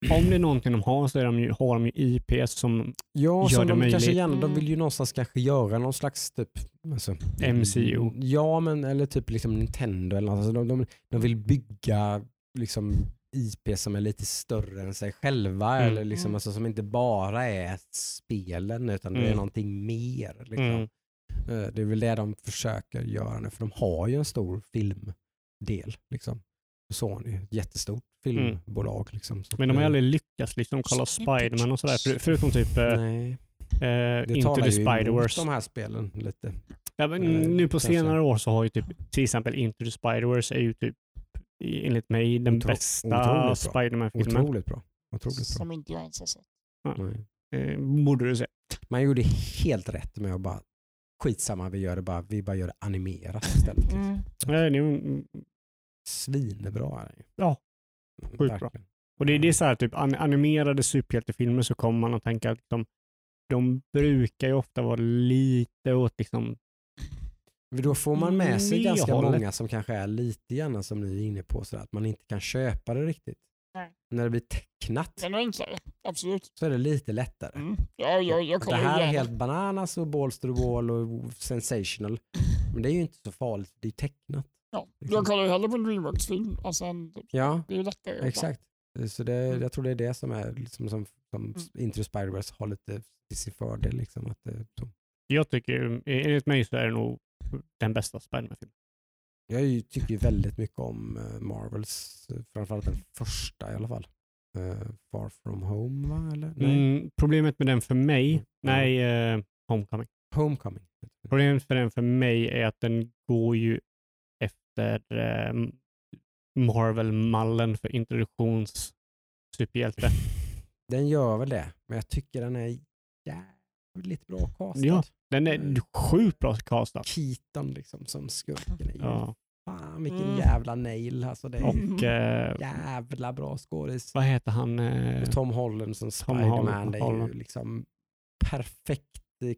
Om det är någonting de har så är de ju, har de ju IPs som Ja, gör som det de kanske möjligt. gärna, de Mm. vill ju någonstans kanske göra någon slags typ alltså, MCU. Ja, men eller typ liksom Nintendo eller något. Alltså, de, de, de vill bygga liksom IP som är lite större än sig själva Mm. eller liksom, Mm. alltså, som inte bara är spelen utan det är Mm. någonting mer. Liksom. Mm. Eh, Det är väl det de försöker göra nu för de har ju en stor filmdel. Liksom. Sony, jättestort filmbolag. Liksom. Så Men de har att, aldrig lyckats liksom kolla Spiderman och sådär. För, förutom typ eh, Nej, eh, det Into talar the ju Spider-Verse. de här spelen lite. Ja, men eh, nu på kanske. senare år så har ju typ till exempel Into the Spider-Verse är ju typ enligt mig den Otro- bästa. Spiderman-filmen. Otroligt bra. Otroligt bra. Som inte jag ens har sett. Eh, borde du se. Man gjorde helt rätt med att bara skitsamma, vi, gör det bara, vi bara gör det animerat istället. Liksom. Mm. Eh, det är ju- Svinbra är det ju. Ja, Mm, sjukt bra. Och det är, det är så här, typ an- animerade superhjältefilmer så kommer man att tänka att de, de brukar ju ofta vara lite åt liksom, Då får man med sig Mm, ganska jag håller. många som kanske är lite grann som ni är inne på, så att man inte kan köpa det riktigt. Nej. När det blir tecknat Den är absolut. så är det lite lättare. Mm. Ja, jag, jag det här är helt bananas och balls to the wall och sensational. Men det är ju inte så farligt, det är tecknat. Ja, liksom. jag kollar ju hellre på en Dreamworks-film. Alltså, en- Ja, det är ju lättare. exakt. Så det, Mm. jag tror det är det som är liksom som, som Mm. Into Spider-Verse har lite till sin fördel. Liksom, att det, så. jag tycker, enligt mig så är det nog den bästa Spiderman-filmen. Jag tycker väldigt mycket om eh, Marvels, eh, framförallt den första i alla fall. Eh, Far from home va? Eller? Nej. Mm, problemet med den för mig, Mm. nej, eh, Homecoming. Homecoming. Problemet för den för mig är att den går ju efter eh, Marvel-mallen för introduktions superhjälte. Den gör väl det, men jag tycker den är jävligt bra castad. Ja. Den Mm. är sjukt bra castad. Keaton liksom som skurken Ja. fan vilken Mm. jävla nail. Alltså, det är Och eh, jävla bra skådis. vad heter han? Eh, Tom Holland som Tom Spiderman, Holland- det är ju Holland. liksom perfekt eh,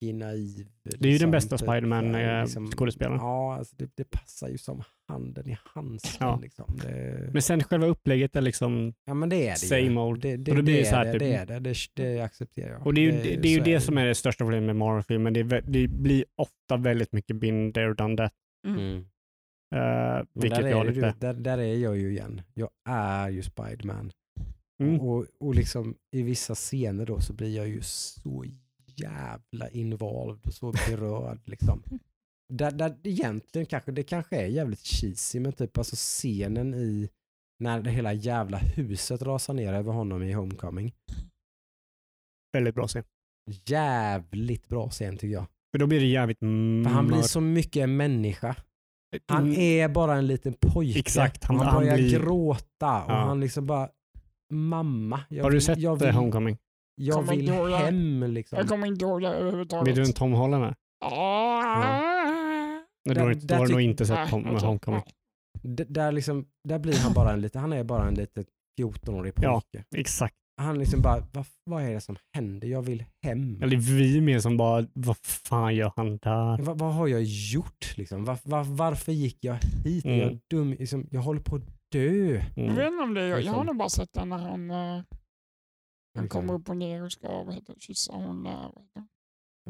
naiv. Det är ju den liksom, bästa typ, Spiderman, eh, eh, skådespelaren. Ja, alltså det, det passar ju som handen i handsken. Ja. Liksom. Det, men sen själva upplägget är liksom ja men det är det same ju. old. Det, det, Och det blir det, så här är typ- det, det är det, det, det accepterar jag. Och det är ju det, det, är ju det som är det största problemet med Marvel-filmen. Det, det blir ofta väldigt mycket been there, done that. Mm. Uh, vilket där, jag är lite... du, där, där är jag ju igen. Jag är ju Spiderman. Mm. Och, och liksom i vissa scener då så blir jag ju så jävla involved och så berörd. Liksom. Där, där egentligen kanske, det kanske är jävligt cheesy men typ alltså scenen i när det hela jävla huset rasar ner över honom i Homecoming. Väldigt bra scen. Jävligt bra scen tycker jag. För då blir det jävligt För han blir så mycket en människa. Han Mm. är bara en liten pojke. Exakt, han- han, han börjar blir- gråta och Ja. han liksom bara Mamma, jag Har du vill, sett jag eh, vill, Homecoming? Jag Kommer vill det. hem liksom. Jag kommer inte ihåg det överhuvudtaget. Vet du en Tom Holland är? Ah. Nej, Där- Då har du- har du nog inte sett Tom, okej. Homecoming. D- där, liksom, där blir han bara en liten, han är bara en liten 14-årig Ja. pojke. Exakt. Han liksom bara, vad, vad är det som händer? Jag vill hem. Eller vi med som bara, vad fan gör han där? Va, vad har jag gjort? Liksom? Va, va, varför gick jag hit? Är Mm. Jag, dum? Liksom, jag håller på att dö. Jag Mm. vet inte om det är jag. Jag har Liksom. nog bara sett den när han, eh, han Liksom. kommer upp och ner och ska vad heter, det, kyssa hon. eh, vad heter det?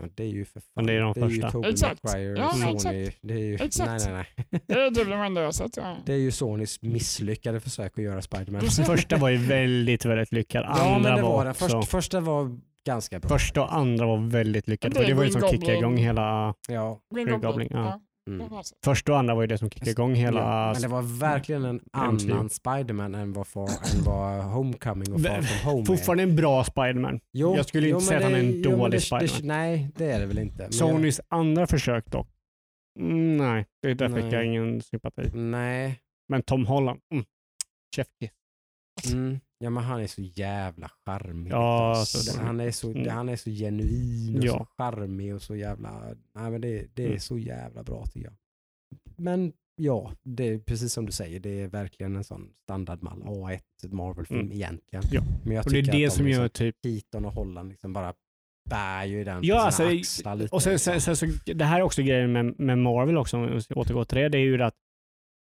Ja, det är ju för fan. Men det är de ju första. Tobey Exakt. Maguire, Ja, Sony. exakt. Det är ju, Exakt. Nej, nej, nej. Det är typ de enda jag har sett. Ja. Det är ju Sonys misslyckade försök att göra Spiderman. Första var ju väldigt, väldigt lyckad. Andra Ja, men det var den. också... Först, första var ganska bra. Första och andra var väldigt lyckade. Det är det var ju som kickade Goblin. igång hela... Ja. Green Green Goblin. Goblin, ja. Mm. jag. Första och andra var ju det som kickade igång hela... Ja, men det var verkligen en annan Spiderman än vad, far, än vad Homecoming och Far From Home är. Fortfarande en bra Spiderman. Jo, jag skulle inte men säga att han är en jo, dålig Spiderman. Nej, det är det väl inte. Men Sonys andra försök dock. Mm, nej, det är därför Nej. jag har ingen sympati. Jag, nej. Men Tom Holland, mm. Chef kiss. Mm. Ja, men han är så jävla charmig. Ja, alltså. alltså, han, är så, mm. han är så genuin och Ja. så charmig och så jävla... Nej, men det, det är Mm. så jävla bra tycker jag. Men ja, det är precis som du säger, det är verkligen en sån standardmall. A1 Marvel-film Mm. egentligen. Ja. Men jag Och det är tycker det de som liksom, gör typ... Keaton och Holland liksom bara bär ju den på Ja, sina alltså, axlar lite. Och sen, sen, sen så, det här är också grejen med, med Marvel också, om vi ska återgå till det, det är ju att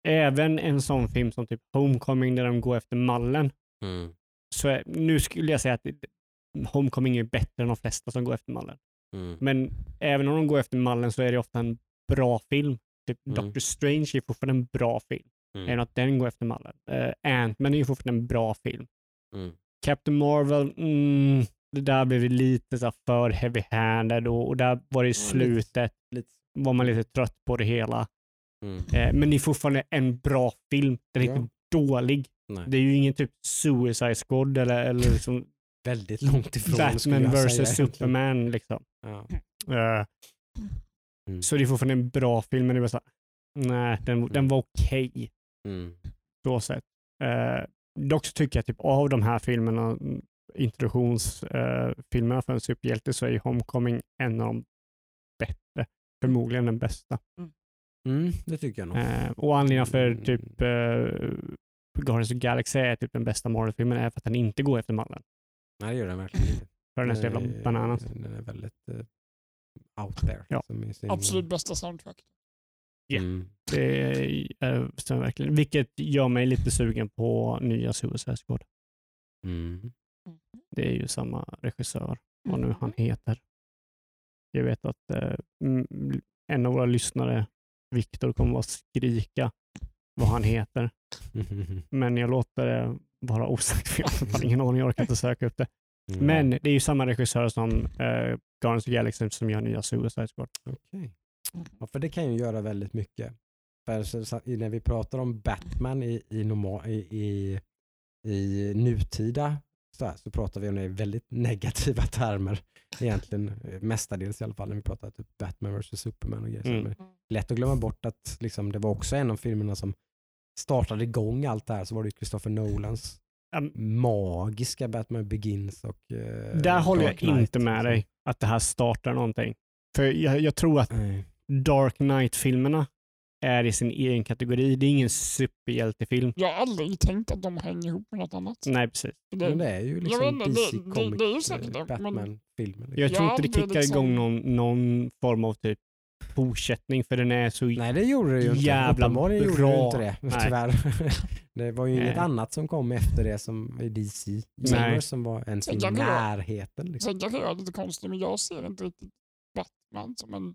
även en sån film som typ Homecoming där de går efter mallen, Mm. så nu skulle jag säga att Homecoming är bättre än de flesta som går efter mallen. Mm. Men även om de går efter mallen så är det ofta en bra film. Typ Mm. Doctor Strange är fortfarande en bra film. Mm. Även att den går efter mallen. Uh, Ant-Man är fortfarande en bra film. Mm. Captain Marvel, mm, det där blev lite så för heavy-handed och, och där var det i slutet lite- var man lite trött på det hela. Eh, men det är fortfarande en bra film. Den är Ja. inte dålig. Nej. Det är ju ingen typ Suicide Squad eller, eller liksom Väldigt långt ifrån Batman vs. Superman. Liksom. Ja. Eh, Mm. Så det är fortfarande en bra film, men det var så nej, den, den var okej. Mm. så sätt. Eh, dock så tycker jag typ av de här filmerna, mm, introduktionsfilmerna filmerna för en superhjälte, så är Homecoming en av de bättre. Förmodligen den bästa. Mm, det tycker jag nog. Eh, och anledningen för Mm. typ eh, Guardians of the Galaxy är typ den bästa Marvel-filmen är för att den inte går efter mallen. Nej, det gör den verkligen inte. För den är så jävla bananas. Den är väldigt eh, out there. Ja. sin- Absolut bästa soundtrack. Ja. Mm. Det är, stämmer verkligen. Vilket gör mig lite sugen på nya Suicide Squad. Mm. Det är ju samma regissör, vad nu han heter. Jag vet att eh, mm, en av våra lyssnare, Viktor, kommer att skrika vad han heter. Men jag låter det vara osagt för jag har ingen aning, jag orkar inte söka upp det. Mm. Men det är ju samma regissör som eh, Guardians of Galaxy som gör nya Suicide Squad. Okej. Ja, för det kan ju göra väldigt mycket. För så, när vi pratar om Batman i, i, normal, i, i, i nutida så, här, så pratar vi om det i väldigt negativa termer. Egentligen eh, mestadels i alla fall när vi pratar typ Batman vs Superman och grejer. Mm. Lätt att glömma bort att liksom, det var också en av filmerna som startade igång allt det här. Så var det ju Christopher Nolans Um, magiska Batman Begins och eh, där håller jag Knight, inte med liksom. dig att det här startar någonting. För jag, jag tror att Nej. Dark Knight-filmerna är i sin egen kategori. Det är ingen superhjältefilm. Jag har aldrig tänkt att de hänger ihop med något annat. Nej, precis. Det, Men det är ju Jag liksom vet inte, DC det- det- det är ju säkert det, eh, Batman-filmer. Liksom. Jag tror inte det kickar liksom- igång någon, någon form av typ fortsättning för den är så Nej det gjorde det ju inte. Jävla Uppenbarligen gjorde det bra. ju inte det. Nej. Tyvärr. det var ju inget Nej. annat som kom efter det som i DC. Nej. Universe som var ens i Jag närheten. Liksom. Sen kanske jag är lite konstig, men jag ser inte riktigt Batman som en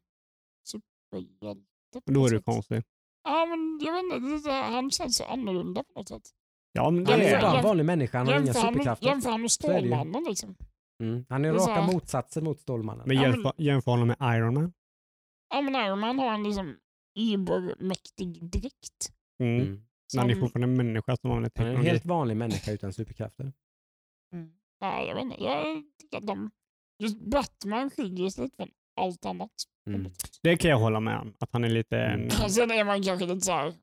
superhjälte. Då är du konstig. Ja, men jag vet inte, han känns så annorlunda på något sätt. Ja, men Han är bara en vanlig människa, han har inga superkrafter. jämför han med. Stålmannen liksom. Mm. Han är Det är raka här- motsatsen mot Stålmannen. Men jämför, jämför honom med Iron Man. Ja, men Iron Man har en liksom übermäktig dräkt. Mm. Mm. Men han är som- fortfarande en människa som har en helt vanlig människa utan superkrafter. Mm. Nej, jag vet inte. Jag tycker att de, just Batman skiljer sig lite från allt annat. Mm. Det kan jag hålla med om. Att han är lite en... Mm. Sen är man kanske lite så här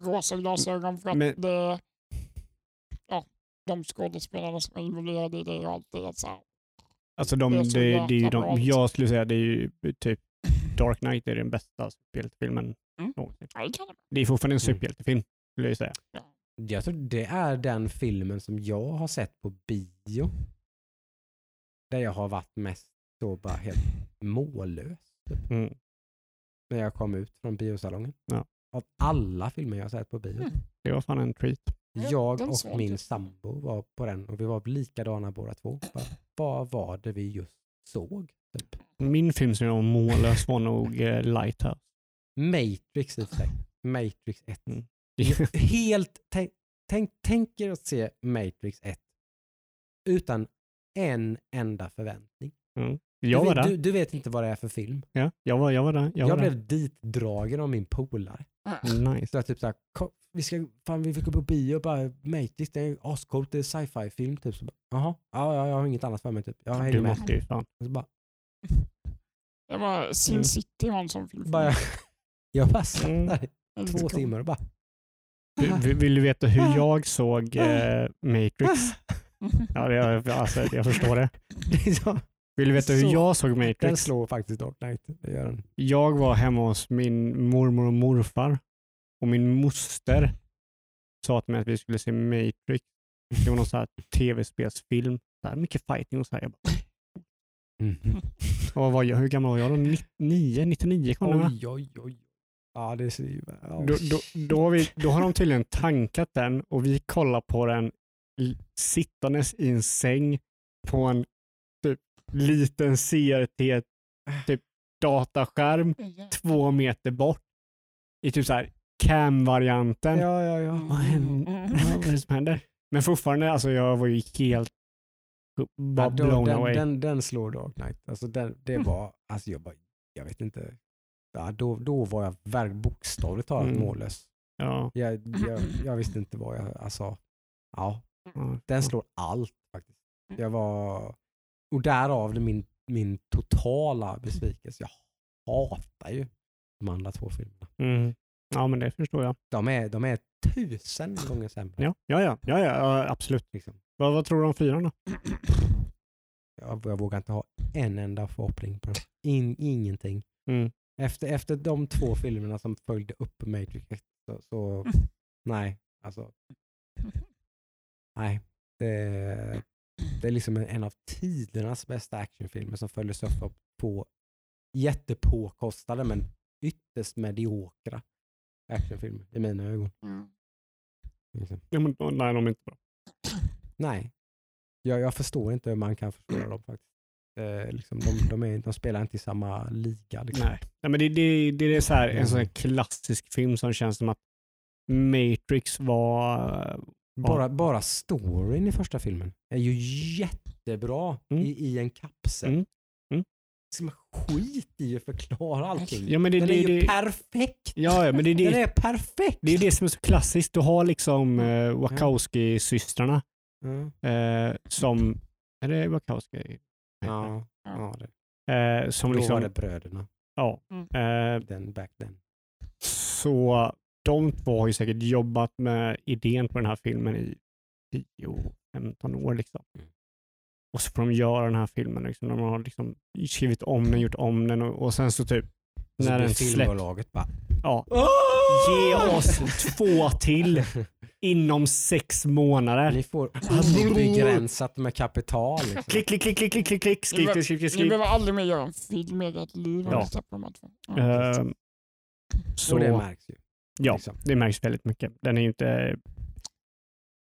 rosa glasögon för att Men- det, ja, de skådespelarna som är involverade i det är alltid att så här, Alltså de, Det är det, det, är de, jag skulle säga det är ju typ Dark Knight är den bästa superhjältefilmen Mm. någonsin. det är fortfarande en Mm. superhjältefilm skulle jag säga. Jag tror det är den filmen som jag har sett på bio. Där jag har varit mest så bara helt mållös. Typ, Mm. när jag kom ut från biosalongen. Ja. Av alla filmer jag har sett på bio. Mm. Det var fan en treat. Ja, Jag och min sambo var på den och vi var likadana båda två. Bara, vad var det vi just såg? Min film som jag var mållös var nog eh, Lighthouse. Matrix i och för sig. Matrix 1. Mm. Helt, tänk, tänk, tänk er att se Matrix 1 utan en enda förväntning. Jag du, var vet- där. Du, du vet inte vad det är för film. Ja, jag var, jag var där. Jag, Jag, var blev ditdragen av min polare. där. Nice. Så jag typ såhär, "Kom, vi ska, fan vi fick gå på bio och bara, Matrix det är ascoolt, det är sci-fi film typ. Så bara, Jaha, ja, ja, jag har inget annat för mig typ. Jag hänger Du med. måste ju fan. Och så bara, Det var Sin Mm. City var en sån film. bara, jag bara satt Mm. där Lite två cool. timmar och bara, vill- vill du veta hur jag såg eh, Matrix? Ja, det, jag, alltså, jag förstår det. Vill du veta hur jag såg den Matrix? slår faktiskt Dark Knight. Det gör den. Jag var hemma hos min mormor och morfar och min moster sa till mig att vi skulle se Matrix. Det var någon tv-spelsfilm. Så här mycket fighting och så här. Jag bara, Mhm. Och vad, hur gammal var jag då? 99, 99 kom va? Oj, oj, oj. Ja, det ju... Ja. Då, då, då, har vi, då har de tydligen tankat den och vi kollar på den sittandes i en säng på en typ, liten CRT typ, dataskärm två meter bort i typ så här cam-varianten. Ja, ja, ja. Vad, händer, vad är det som händer? Men fortfarande, alltså jag var ju helt bara Ja, blown den, away. den, den slår Dark Knight. Alltså den, det var, alltså jag bara, jag vet inte. Ja, då, då var jag verk, bokstavligt talat Mm. mållös. ja. Jag, jag, jag visste inte vad jag, alltså, ja, den slår allt faktiskt. Jag var, och därav min, min totala besvikelse. Jag hatar ju de andra två filmerna. Mm. ja, men det förstår jag. De är, de är tusen gånger sämre. Ja, ja, ja, ja, ja absolut. Liksom. Vad, vad tror du om fyran då? Jag, jag vågar inte ha en enda förhoppning på den. In, ingenting. Mm. Efter, efter de två filmerna som följde upp Matrix 1 så, så nej, alltså. Nej, det, det är liksom en, en av tidernas bästa actionfilmer som följdes upp två jättepåkostade men ytterst mediokra actionfilmer i mina ögon. Mm. Liksom. Ja, men, nej, de är inte bra. Nej, jag, jag förstår inte hur man kan försvara dem faktiskt. Eh, liksom, de, de, är, de spelar inte i samma liga. Liksom. Nej. Nej, men det, det, det är så här, en sån Mm. klassisk film som känns som att Matrix var... Bara, bara storyn i första filmen är ju jättebra Mm. i, i en kapsel. Mm. Mm. Liksom skit i att förklara allting. Ja, men det, Den det, är ju det, perfekt. ja, ja, men det, är Den det, är perfekt. det är det som är så klassiskt. Du har liksom eh, Wachowski-systrarna Ja, eh, som... Är det Wachowski? ja, ja det. Eh, som Då liksom, var det bröderna. ja, Mm. eh, Den back then. så de två har ju säkert jobbat med idén på den här filmen i 10-15 år. Liksom. Mm. Och så får de göra den här filmen. Liksom. De har liksom skrivit om den, gjort om den och, och sen så typ så när blir den filmbolaget bara Ja, ge oss två till inom sex månader. Ni får obegränsat med kapital. Liksom. Klick, klick, klick, klick, klick, klick, klick, skriv, skriv, skriv, Ni skriv. behöver aldrig mer göra en film i ert liv om Ja. ni. Ja. Eh, så, Och det märks ju. ja, liksom. det märks väldigt mycket. Den är ju inte...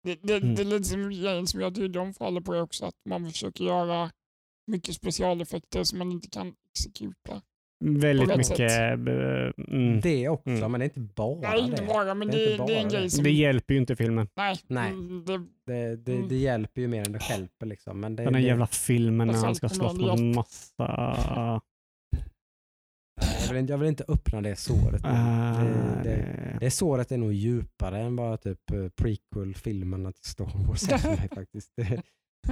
Det, det, Mm. det är lite som grejen som jag tydligen faller på också att man försöker göra mycket specialeffekter som man inte kan exekuta. Väldigt mycket... eh, Mm. Det också, Mm. men det är inte bara Nej, inte det. bara, men Det är det, inte det är en bara grej det. som... Det hjälper ju inte filmen. nej, Nej. Det, Det, det, Mm. det hjälper ju mer än det stjälper. Liksom. Men det, Den här jävla filmen när han ska slåss mot hjälp. massa... jag, vill inte, jag vill inte öppna det såret. Uh, det, det, det såret är nog djupare än bara typ eh, prequel-filmerna till Star Wars. mig faktiskt.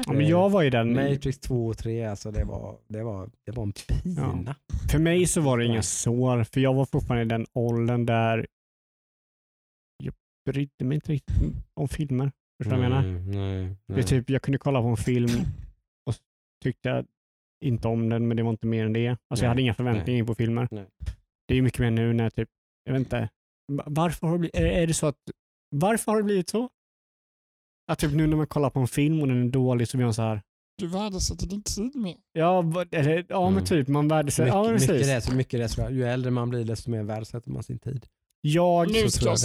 Ja, men jag var ju den... Matrix 2 och 3, alltså det var, det var, det var en pina. För mig så var det inga Nej. sår, för jag var fortfarande i den åldern där jag brydde mig inte riktigt om filmer. Förstår du vad jag menar? Nej, nej, Det är nej. typ, jag kunde kolla på en film och tyckte jag inte om den, men det var inte mer än det. Alltså Nej, jag hade inga förväntningar på filmer. Nej. Det är mycket mer nu när typ, jag vet inte, va- varför har det blivit, är, är det så att, varför har det blivit så? Att typ nu när man kollar på en film och den är dålig så blir man så här, du värdesätter din tid mer. ja, eller, ja men Mm. typ man värdesätter, ja mycket, mycket, precis. det, så mycket det, jag. Ju äldre man blir desto mer värdesätter man sin tid. Jag Nu ska jag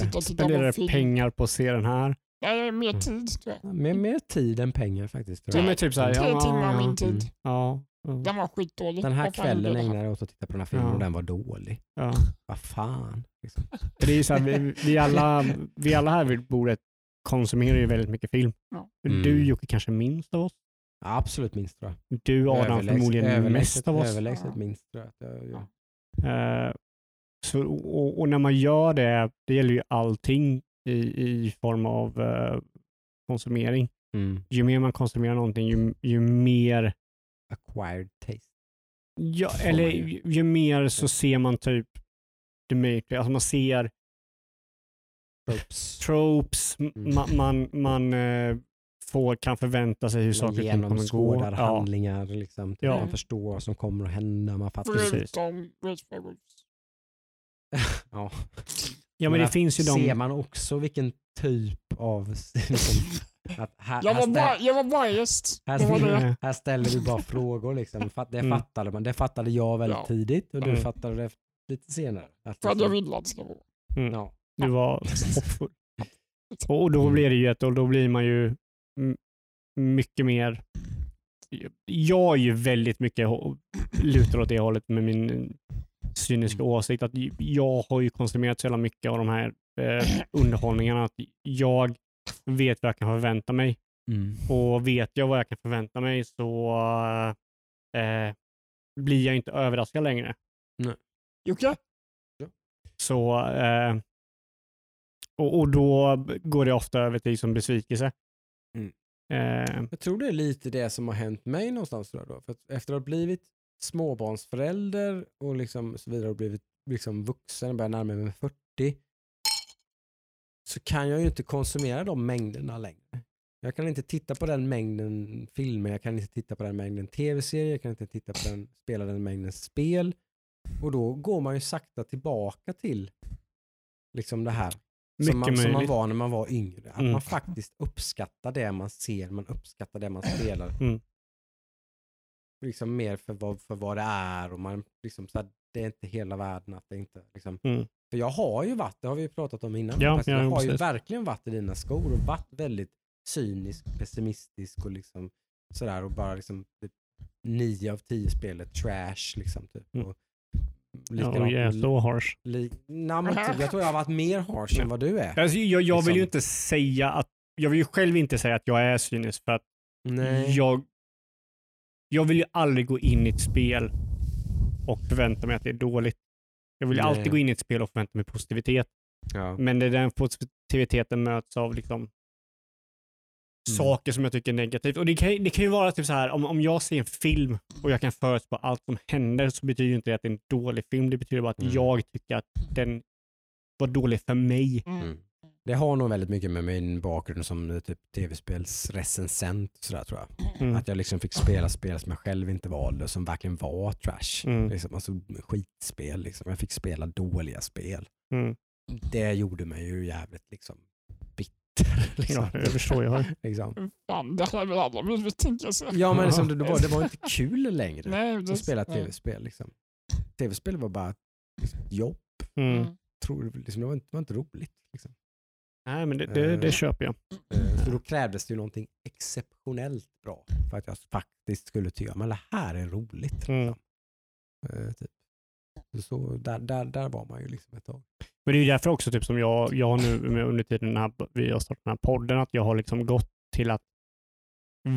jag film. pengar på att se den här. Nej, mer Mm. tid tror jag. Mer, mer tid än pengar faktiskt. Tror Ja, jag. men typ så här, Tre ja, timmar av ja, min tid. Mm. Ja, ja, Den var skitdålig. Den här kvällen ägnade jag åt att titta på den här filmen Ja. och den var dålig. ja. Vad fan. Liksom. Det är så här, vi, vi, alla, vi alla här vid bordet konsumerar ju väldigt mycket film. Ja. Mm. Du Jocke kanske minst av oss. Ja, absolut minst tror jag. Du Adam Överlägset- förmodligen överlägset- mest av oss. Överlägset Ja. minst tror jag. jag. jag Eh, så, och, och när man gör det, det gäller ju allting i, i form av eh, konsumering. mm. Ju mer man konsumerar någonting, ju, ju mer Acquired taste. Ja, eller ju. ju, ju mer så ser man typ The Matrix, alltså man ser Tropes. tropes, Mm. man, man, man eh, får, kan förvänta sig hur saker och ting kommer gå. Ja, handlingar. Liksom, Ja. Man förstår vad som kommer att hända. Man fattar. Precis. Ja. ja, men det finns ju Ser de... man också vilken typ av liksom, Att här, Jag här, var, bara, jag var biased. här, det. här ställer vi bara frågor. Liksom. Det Mm. fattade man. Det fattade jag väldigt Ja. tidigt och du Mm. fattade det lite senare. Att För att liksom- jag vill att det ska vara. Mm. ja. Du var hoppfull. Och då blir det ju ett, och då blir man ju mycket mer jag är ju väldigt mycket lutar åt det hållet med min cyniska åsikt. Att jag har ju konsumerat så jävla mycket av de här eh, underhållningarna att jag vet vad jag kan förvänta mig. Mm. Och vet jag vad jag kan förvänta mig så eh, blir jag inte överraskad längre. Jocke? Så, eh, och, och då går det ofta över till som besvikelse. Mm. Eh, Jag tror det är lite det som har hänt mig någonstans. Tror då. För att efter att ha blivit småbarnsförälder och liksom så vidare och blivit liksom vuxen och börjat närma mig 40 så kan jag ju inte konsumera de mängderna längre. Jag kan inte titta på den mängden filmer, jag kan inte titta på den mängden tv-serier, jag kan inte titta på den, spela den mängden spel. Och då går man ju sakta tillbaka till liksom det här som man, som man var när man var yngre. Att Mm. man faktiskt uppskattar det man ser, man uppskattar det man spelar. Mm. Liksom mer för vad, för vad det är och man liksom så här, det är inte hela världen. Att det inte, liksom. Mm. För jag har ju varit, det har vi ju pratat om innan, Ja, jag har ju precis. verkligen varit i dina skor och varit väldigt cynisk, pessimistisk och liksom sådär och bara liksom nio av tio spelet trash liksom. Typ. Mm. Och, likadant och jag är så harsh. li, nej, men typ, jag tror jag har varit mer harsh än vad du är. Alltså, jag, jag vill ju Liksom. inte säga att, jag vill ju själv inte säga att jag är cynisk för att Nej. jag, jag vill ju aldrig gå in i ett spel och förvänta mig att det är dåligt. Jag vill Nej. alltid gå in i ett spel och förvänta mig positivitet. Ja. Men det är den positiviteten möts av liksom Mm. saker som jag tycker är negativt. Och det kan, det kan ju vara typ så här, om, om jag ser en film och jag kan förutspå allt som händer så betyder ju inte det att det är en dålig film. Det betyder bara att Mm. jag tycker att den var dålig för mig. Mm. Det har nog väldigt mycket med min bakgrund som eh, typ tv-spelsrecensent och sådär tror jag. Mm. Att jag liksom fick spela spel som jag själv inte valde som verkligen var trash. Mm. Liksom, alltså skitspel liksom. Jag fick spela dåliga spel. Mm. Det gjorde mig ju jävligt liksom bitter. Liksom. Ja, det förstår jag. liksom. Fan, det hade väl alla blivit sig. Ja men liksom, det, var, det var inte kul längre Nej, det, att spela tv-spel. Liksom. Tv-spel var bara ett jobb. Mm. Mm. Tror, liksom, det, var inte, det var inte roligt. Liksom. Nej, men det, det, det Eh. köper jag. Eh, Så då krävdes det ju någonting exceptionellt bra för att jag faktiskt skulle tycka men det här är roligt. Mm. liksom. Eh, Typ. Så där, där, där var man ju liksom ett tag. Men det är ju därför också typ som jag, jag har nu under tiden den här, vi har startat den här podden, att jag har liksom gått till att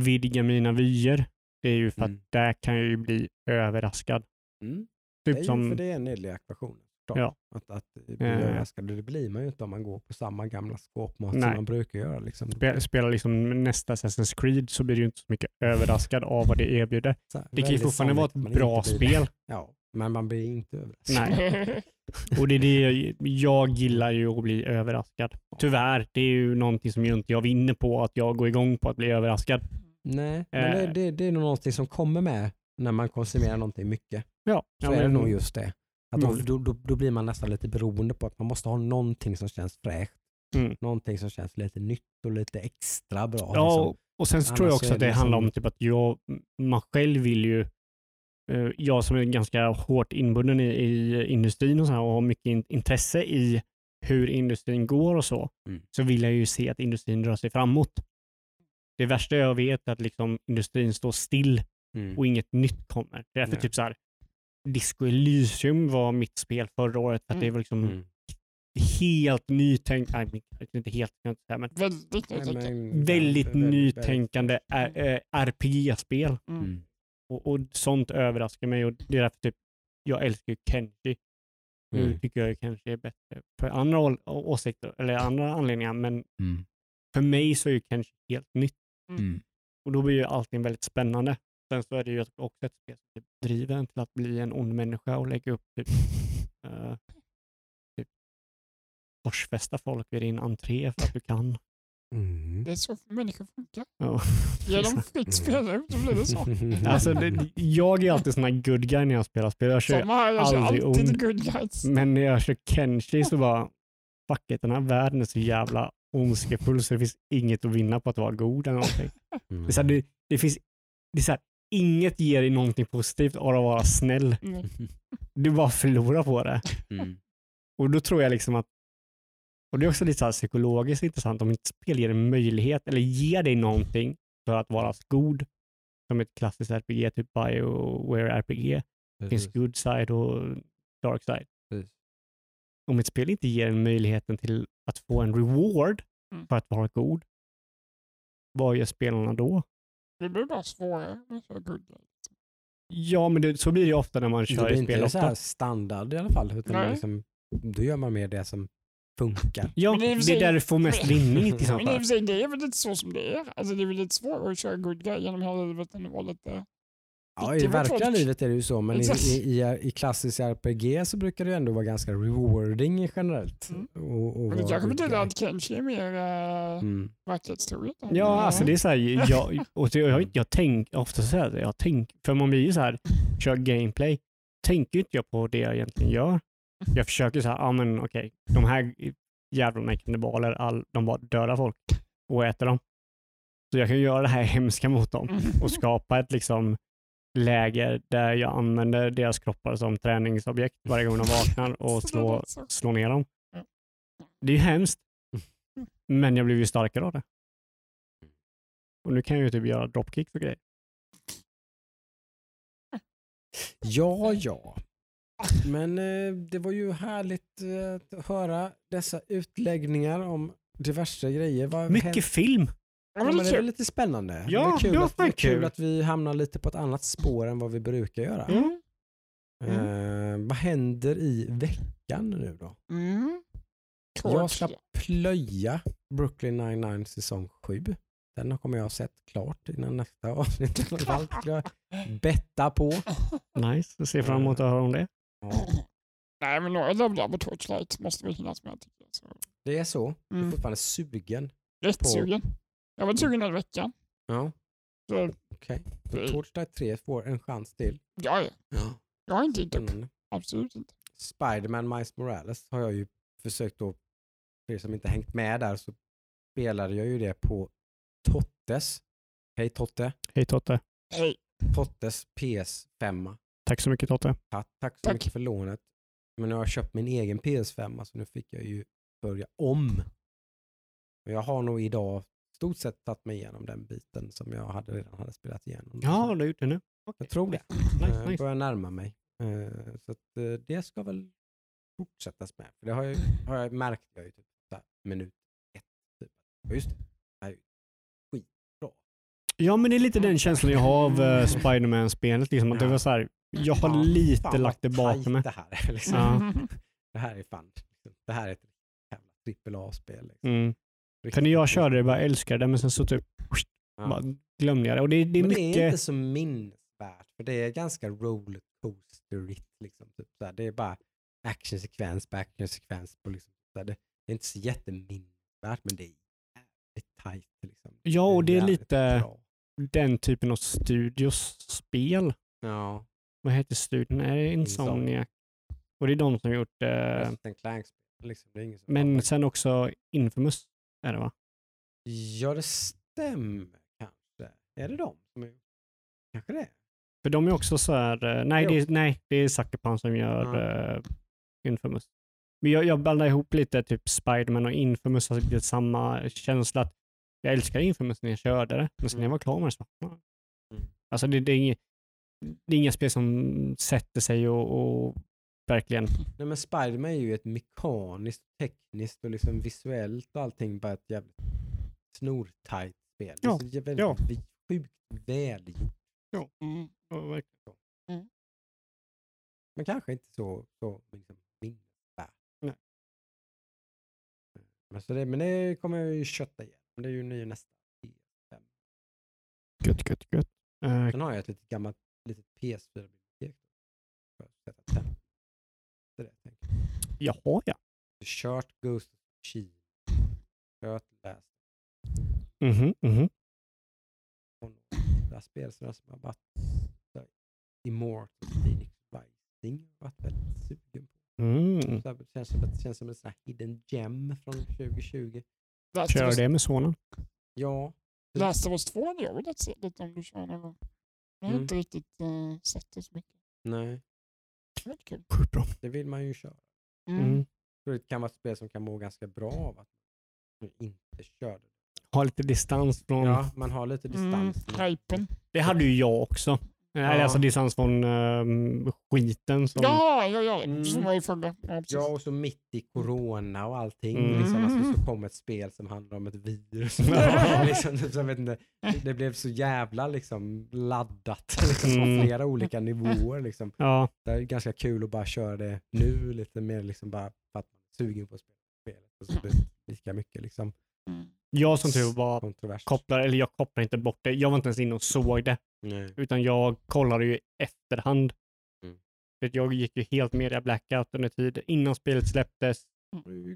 vidga mina vyer. Det är ju för Mm. att där kan jag ju bli överraskad. Mm. Typ det är som, för det är en nedlig ekvation. Ja. Att, att bli Eh. överraskad, det blir man ju inte om man går på samma gamla skåpmat som Nej. man brukar göra. Liksom. spe, spelar liksom nästa Assassin's Creed så blir ju inte så mycket överraskad av vad det erbjuder. Så Det kan ju fortfarande vara ett bra spel. Ja, men man blir inte överraskad. Nej. Och det är det jag, jag gillar ju att bli överraskad. Tyvärr, det är ju någonting som ju inte jag vinner på, att jag går igång på att bli överraskad. Nej, men det, Eh. det, det är nog någonting som kommer med när man konsumerar någonting mycket. Ja, Så ja, är det men- nog just det. Att då, Mm. då, då, då blir man nästan lite beroende på att man måste ha någonting som känns fräscht. Mm. Någonting som känns lite nytt och lite extra bra. Ja, liksom. och- sen så tror jag också att det det liksom- handlar om typ att jag, man själv vill ju, jag som är ganska hårt inbunden i, i industrin och, så här, och har mycket in, intresse i hur industrin går och så, Mm. så vill jag ju se att industrin rör sig framåt. Det värsta jag vet är att liksom industrin står still Mm. och inget nytt kommer. Därför Nej. typ så här, Disco Elysium var mitt spel förra året för att det var liksom Mm. helt men, inte helt, men Väldigt nytänkande. väldigt nytänkande är- eh, RPG-spel. Mm. Mm. Och, och sånt överraskar mig och det är därför typ, jag älskar ju Kenji. Nu Mm. tycker jag ju Kenji är bättre för andra åsikter, eller andra anledningar, men Mm. för mig så är ju Kenji helt nytt Mm. och då blir ju allting väldigt spännande. Sen så är det ju också ett spel som typ driver en till att bli en ond människa och lägga upp typ, uh, typ korsfästa folk vid din entré för att du kan. Mm. Det är så människor funkar. Ja. Ge dem fritt spelrum så blir det så. Alltså, det, jag är alltid sån här good guy när jag spelar spel. Jag kör här, jag kör aldrig alltid ond. good guys. Men när jag kör Kenshi så bara, fuck it, den här världen är så jävla ondskefull så det finns inget att vinna på att vara god eller någonting. Mm. Det, är så här, det, det finns det är så här, inget ger dig någonting positivt av att vara snäll. Mm. Du bara förlorar på det. Mm. Och då tror jag liksom att, och det är också lite så här psykologiskt intressant, om ett spel ger en möjlighet eller ger dig någonting för att vara god, som ett klassiskt RPG, typ Bioware RPG. Det finns good side och dark side. Precis. Om ett spel inte ger en möjligheten till att få en reward Mm. för att vara god, vad gör spelarna då? Det blir bara svårare med så good. Ja, men det, så blir det ju ofta när man Det kör blir i spel. inte så här Ofta. standard i alla fall. Utan liksom, då gör man mer det som funkar. Ja, det är sig- där du får mest vinning i så Men i och fall. för sig, det är väl lite så som det är. Alltså det är väl lite svårare att köra good guy genom hela livet än att vara lite... Ja, Det i verkliga folk- livet är det ju så, men i, i, i, i klassisk RPG så brukar det ju ändå vara ganska rewarding generellt. Mm. Och, och Men det kanske betyder att Kenshi är mer äh, Mm. verklighetstroget. Ja, alltså det är så här, jag, och det, jag, jag tänker ofta så här, jag tänk, för man blir ju så här, kör gameplay, tänker inte jag på det jag egentligen gör. Jag försöker så här, ja men okej, de här jävlarna är kannibaler, all, de bara dödar folk och äter dem. Så jag kan göra det här hemska mot dem Mm. och skapa ett liksom läger där jag använder deras kroppar som träningsobjekt varje gång de vaknar och slå, slå ner dem. Det är ju hemskt, men jag blir ju starkare av det. Och nu kan jag ju typ göra dropkicks och grejer. Ja, ja. Men eh, det var ju härligt eh, att höra dessa utläggningar om diverse grejer. Vad Mycket händer- film. Ja, men det är lite spännande. Ja, det är kul, det var att, det fan är kul att vi hamnar lite på ett annat spår än vad vi brukar göra. Mm. Eh, vad händer i veckan nu då? Mm. Jag ska plöja Brooklyn 99 säsong 7. Den kommer jag ha sett klart innan nästa avsnitt. skulle jag betta på. Nice, jag ser fram emot att höra om det. Nej, men några levlar på Torchlight måste vi hinnas med. Tycker jag. Så. det är så. Jag är Mm. fortfarande sugen. Jättesugen. Jag var sugen den veckan. Ja, Så, okej. Så Mm. Torchlight 3 får en chans till. ja, ja. Ja. jag har inte gett upp. Spännande. Absolut inte. Spiderman Miles Morales har jag ju försökt då, för er som inte hängt med där så spelade jag ju det på Tottes. Hej Totte. Hej Totte. Hej. Tottes PS5. Tack så mycket Totte. Tack, tack så Tack. mycket för lånet. Men nu har jag köpt min egen PS5 så nu fick jag ju börja om. Och jag har nog idag stort sett tagit mig igenom den biten som jag hade redan hade spelat igenom. Ja, du har gjort det nu. jag tror det. Nice, Jag nice. börjar närma mig. Eh, Så att eh, det ska väl fortsättas med. För det har jag, har jag märkt jag ju typ så här, minut ett. Typ. Och just det, det här är ju skitbra. Ja, men det är lite den känslan jag har av Spiderman-spelet. Liksom, att det Ja. var så här, jag har Fan, lite fan lagt det bakom mig. Det här är, liksom. Ja. Det här är fan, det här är ett jävla trippel A-spel. Liksom. Mm. För när jag körde det, bara älskade det, men sen så typ Ja. bara glömde jag det. Och det, det är Men mycket... det är inte så minnesvärt, för det är ganska rollercoasterigt. Liksom, typ, så här. Det är bara actionsekvens på actionsekvens. På, liksom, så här. Det, det är inte så jätteminnesvärt, men det är jävligt tajt. Liksom. Ja, och det är jävligt lite bra. den typen av studios-spel. Ja, Vad heter studion? Är det Insomniac. Och det är de som har gjort eh, Clank-spel. Liksom. Det Men pratar. sen också Infamous är det va? Ja, det stämmer kanske. Är det de som är... Kanske det. För de är också så här, eh, nej, Jo. det är, nej det är Sucker Punch som gör Ja. eh, Infamous. Men jag, jag blandar ihop lite typ Spiderman och Infamous, alltså lite samma känsla. att Jag älskar Infamous när jag körde det, men sen när jag var klar med det så. Mm. Alltså det, det, är inget, det är inga spel som sätter sig och, och verkligen, Nej, men Spiderman är ju ett mekaniskt, tekniskt och liksom visuellt och allting bara ett jävligt snortajt spel. Det är Ja, så jä- väldigt ja. vi- sjukt välgjort. Mm. Men kanske inte så, så liksom, minnesvärt. Nej. Men, så det, men det kommer jag ju kötta igen. Men Det är ju ny nästa. PS5. gött, gött, gött. Eh, Sen har jag ett litet gammalt PS4-bibliotek. För att sätta tänd. Det är det jag tänker. jaha ja. Kört Ghost of Tsushima. Kört Last Mhm, mhm. och några spel som jag har varit Immortal Phoenix Rising har varit väldigt sugen på. Mm. Så det känns som, det känns som en sån här hidden gem från 2020. Last of Kör det med sonen. Ja, Last of Us 2 hade jag velat se lite om du kör någon gång. Jag har Mm. inte riktigt uh, sett det så mycket. nej, Det var kul. Sjukt bra. det vill man ju köra. Mm. Mm. Så det kan vara ett spel som kan må ganska bra av att man inte kör det. Ha lite distans från... Ja, man har lite Mm. distans. Hypen. Det hade ju jag också. Ja. Alltså distans från ehm, skiten. Som... Ja, ja, ja. Mm. Som var. Ja, och så mitt i corona och allting. Mm. Liksom, alltså, så kom ett spel som handlar om ett virus. Liksom, så jag vet inte, det blev så jävla liksom, laddat liksom, på Mm. flera olika nivåer. Liksom. Ja, Det är ganska kul att bara köra det nu, lite mer liksom, bara för att man är sugen på att spela spelet. Och så blir det lika mycket liksom, Mm. Jag som tur var kopplar, eller jag kopplar inte bort det. Jag var inte ens inne och såg det. Nej. Utan jag kollade ju efterhand. Mm. För jag gick ju helt media blackout under tid innan spelet släpptes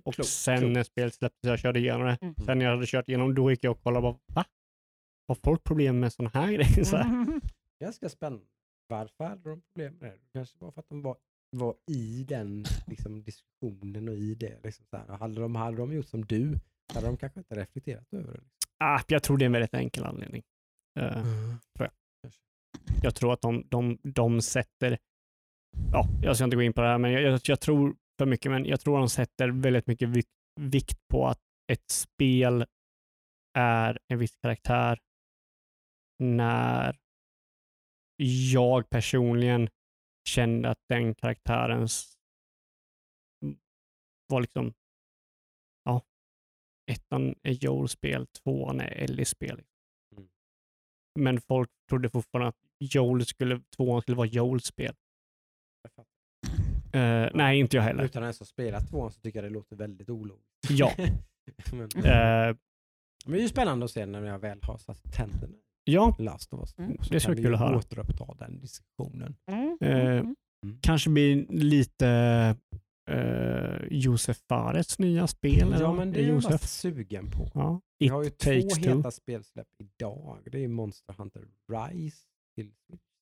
och Klokt, sen klokt. när spelet släpptes jag körde igenom det. Mm. Sen när jag hade kört igenom då gick jag och kollade bara, va? Har folk problem med sådana här grejer? Så här. Mm. Ganska spännande. Varför hade de problem med det? Kanske var för att de var, var i den liksom, diskussionen och i det. Liksom, så här. Hade, de, hade de gjort som du hade de kanske inte reflekterat över det. Liksom. Ah, jag tror det är en väldigt enkel anledning. Eh, jag tror att de, de, de sätter, ja, jag ska inte gå in på det här, men jag, jag, jag tror för mycket, men jag tror de sätter väldigt mycket vikt, vikt på att ett spel är en viss karaktär när jag personligen kände att den karaktärens var liksom, ettan är Joels spel, tvåan är Ellies spel. Mm. Men folk trodde fortfarande att Joel skulle, tvåan skulle vara Joels spel. Fattar. Eh, nej, inte jag heller. Utan att ens ha spelat tvåan så tycker jag det låter väldigt ologiskt. Ja. men, Eh, men det är ju spännande att se när jag väl har satt tänderna ja, Last of Us. Mm. Så Det ska bli vi kul att höra. återuppta den diskussionen. Mm. Eh, Mm. kanske blir lite uh, Josef Fares nya spel. Ja, men det är jag Josef. bara sugen på. Ja. Vi har ju två two. heta spelsläpp idag. Det är Monster Hunter Rise till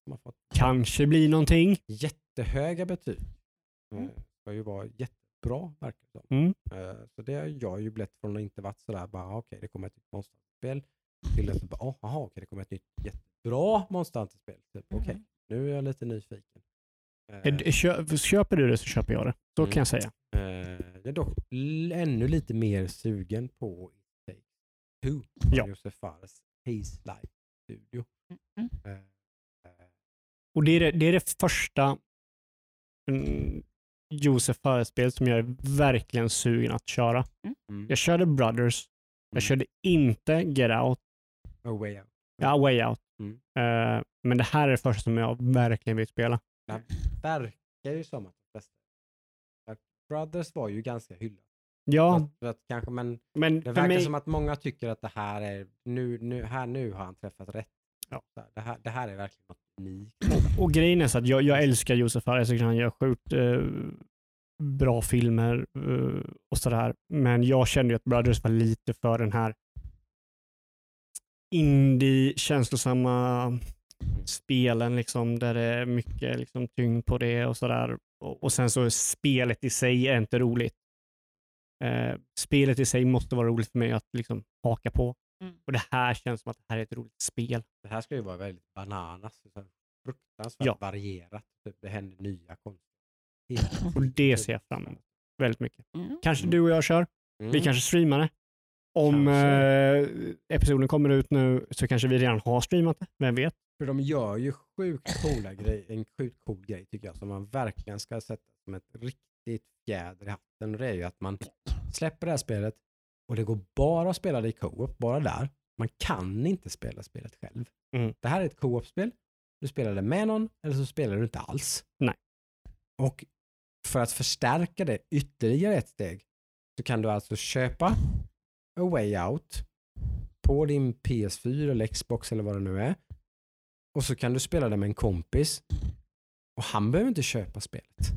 som har fått Kanske blir någonting. jättehöga betyg. Mm. Eh, ska ju vara jättebra verkar det. Mm. Eh, Så det har jag ju blivit från att inte varit sådär bara ah, okej det kommer ett nytt monsterspel till att bara oh, aha, okej det kommer ett nytt jättebra Monster Hunter-spel. Typ, okej Mm. nu är jag lite nyfiken. Eh, Eh, kö- Köper du det så köper jag det. Så Mm. kan jag säga. eh, jag är dock ännu lite mer sugen på It Takes Two. Ja. Josef Fares Haze Life Studio. Mm. Eh, Och det är det, det, är det första mm, Josef Fares-spel som jag är verkligen sugen att köra. mm, Jag körde Brothers. Jag mm. körde inte Get Out. A Way Out. Ja, Way Out. Mm. Eh, men det här är det första som jag verkligen vill spela. Det verkar ju som att de flesta Brothers var ju ganska hyllat. Ja, för att kanske, men men det verkar mig... som att många tycker att det här är, nu, nu, här nu har han träffat rätt. Ja. Här, Det, här, det här är verkligen något unikt. Och grejen är så att jag, jag älskar Josef Fares. Jag tycker han gör sjukt eh, bra filmer eh, och sådär. Men jag kände ju att Brothers var lite för den här indie, känslosamma spelen liksom, där det är mycket liksom, tyngd på det och sådär. Och, och sen så är spelet i sig är inte roligt. Eh, spelet i sig måste vara roligt för mig att liksom, haka på. Mm. Och det här känns som att det här är ett roligt spel. Det här ska ju vara väldigt bananas. Fruktansvärt Ja. varierat. Typ, det händer nya konster. Och det ser jag fram emot väldigt mycket. Mm. Kanske du och jag kör. Mm. Vi kanske streamar det. Om eh, episoden kommer ut nu så kanske vi redan har streamat det. Vem vet? För de gör ju sjukt coola grej, en sjukt cool grej tycker jag som man verkligen ska sätta som ett riktigt fjäder i hatten. Och det är ju att man släpper det här spelet och det går bara att spela det i co-op, bara där. Man kan inte spela spelet själv. Mm. Det här är ett co-op-spel. Du spelar det med någon eller så spelar du inte alls. Nej. Och för att förstärka det ytterligare ett steg så kan du alltså köpa A Way Out på din PS4 eller Xbox eller vad det nu är. Och så kan du spela det med en kompis. Och han behöver inte köpa spelet.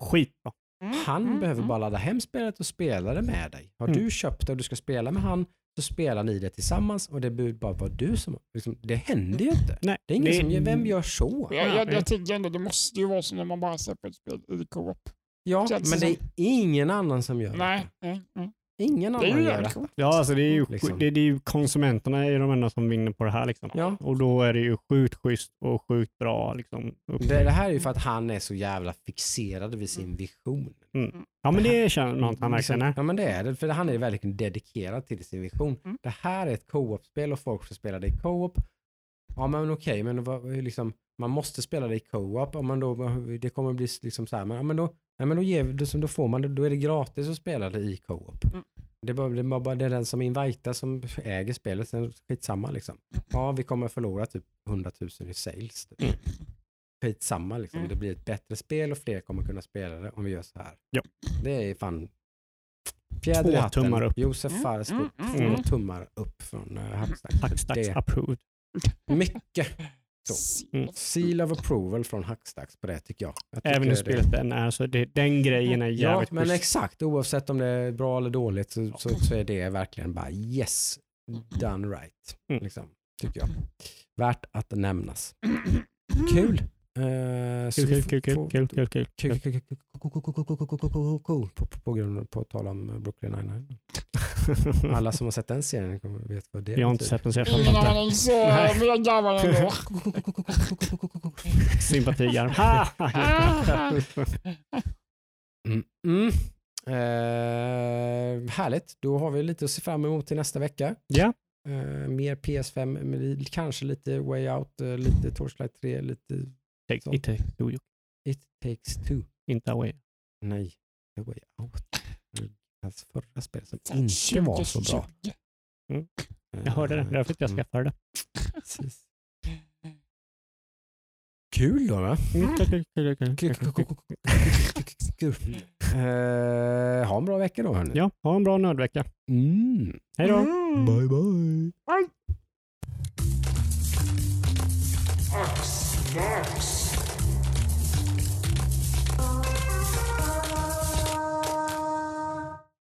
Skitbra. Mm. Han Mm. behöver Mm. bara ladda hem spelet och spela det med dig. Har Mm. du köpt det och du ska spela med han så spelar ni det tillsammans och det bör bara vara du som... Liksom, det händer ju inte. Nej, Det är ingen det- som gör, vem gör så? Jag, jag, jag tycker ändå det måste ju vara så när man bara släpper ett spel i co-op. Ja, Känns men det det är ingen annan som gör Nej, det. nej, nej. Ingen Det är annan ju gör coolt. Ja, alltså det är ju, Liksom. det, det är ju konsumenterna är de enda som vinner på det här. Liksom. Ja. Och då är det ju sjukt schysst och sjukt bra. Liksom. Det, det här är ju för att han är så jävla fixerad vid sin vision. Ja, men det känner man att han verkligen är. Ja men det är det, för han är verkligen dedikerad till sin vision. Mm. Det här är ett co-op-spel och folk ska spela det i co-op. Ja men okej, men liksom, man måste spela det i co-op. Om man då, det kommer bli liksom så här, men, ja, men, då, nej, men då, ger, då, då får man det, då är det gratis att spela det i co-op. Mm. Det, är bara, det, är bara, det är den som invitar som äger spelet, sen skitsamma liksom. Ja, vi kommer förlora typ 100 000 i sales. Typ. Mm. Skitsamma liksom. Mm. Det blir ett bättre spel och fler kommer kunna spela det om vi gör så här. Ja. Det är fan fjäder i Två hatten. tummar upp. Josef Mm, Fares mm, två mm, mm. tummar upp från uh, Hackstacks. Hackstacks Det- approved. Mycket Så. Mm. seal of approval från Hackstacks på det tycker jag. jag Även det- spelet den är. Så det, den grejen är Ja, jävligt men schysst. exakt. Oavsett om det är bra eller dåligt så, så, så är det verkligen bara yes, done right. Mm. Liksom, tycker jag. Värt att nämnas. Kul. Kul, kul, kul, kul, kul, kul, kul. På grund av att tala om Brooklyn Nine-Nine. Alla som har sett den serien kommer vet vad det är. Jag har inte sett den så jag fattar inte. Nej. Sympatigarm. mm, mm. Eh, härligt, då har vi lite att se fram emot till nästa vecka. Ja. Eh, mer PS5, kanske lite Way Out, lite Torchlight 3, lite take, it takes two, It takes two. inte away. Nej, The Way Out. Hans förra spel som inte var så bra. 2020. Jag hörde det, därför jag Mm, skaffade det. precis. Kul då va? Mm. Eh, ha en bra vecka då hörni. Ja, ha en bra nördvecka. Mm. Hej då! Mm. Bye bye. Ax, Dark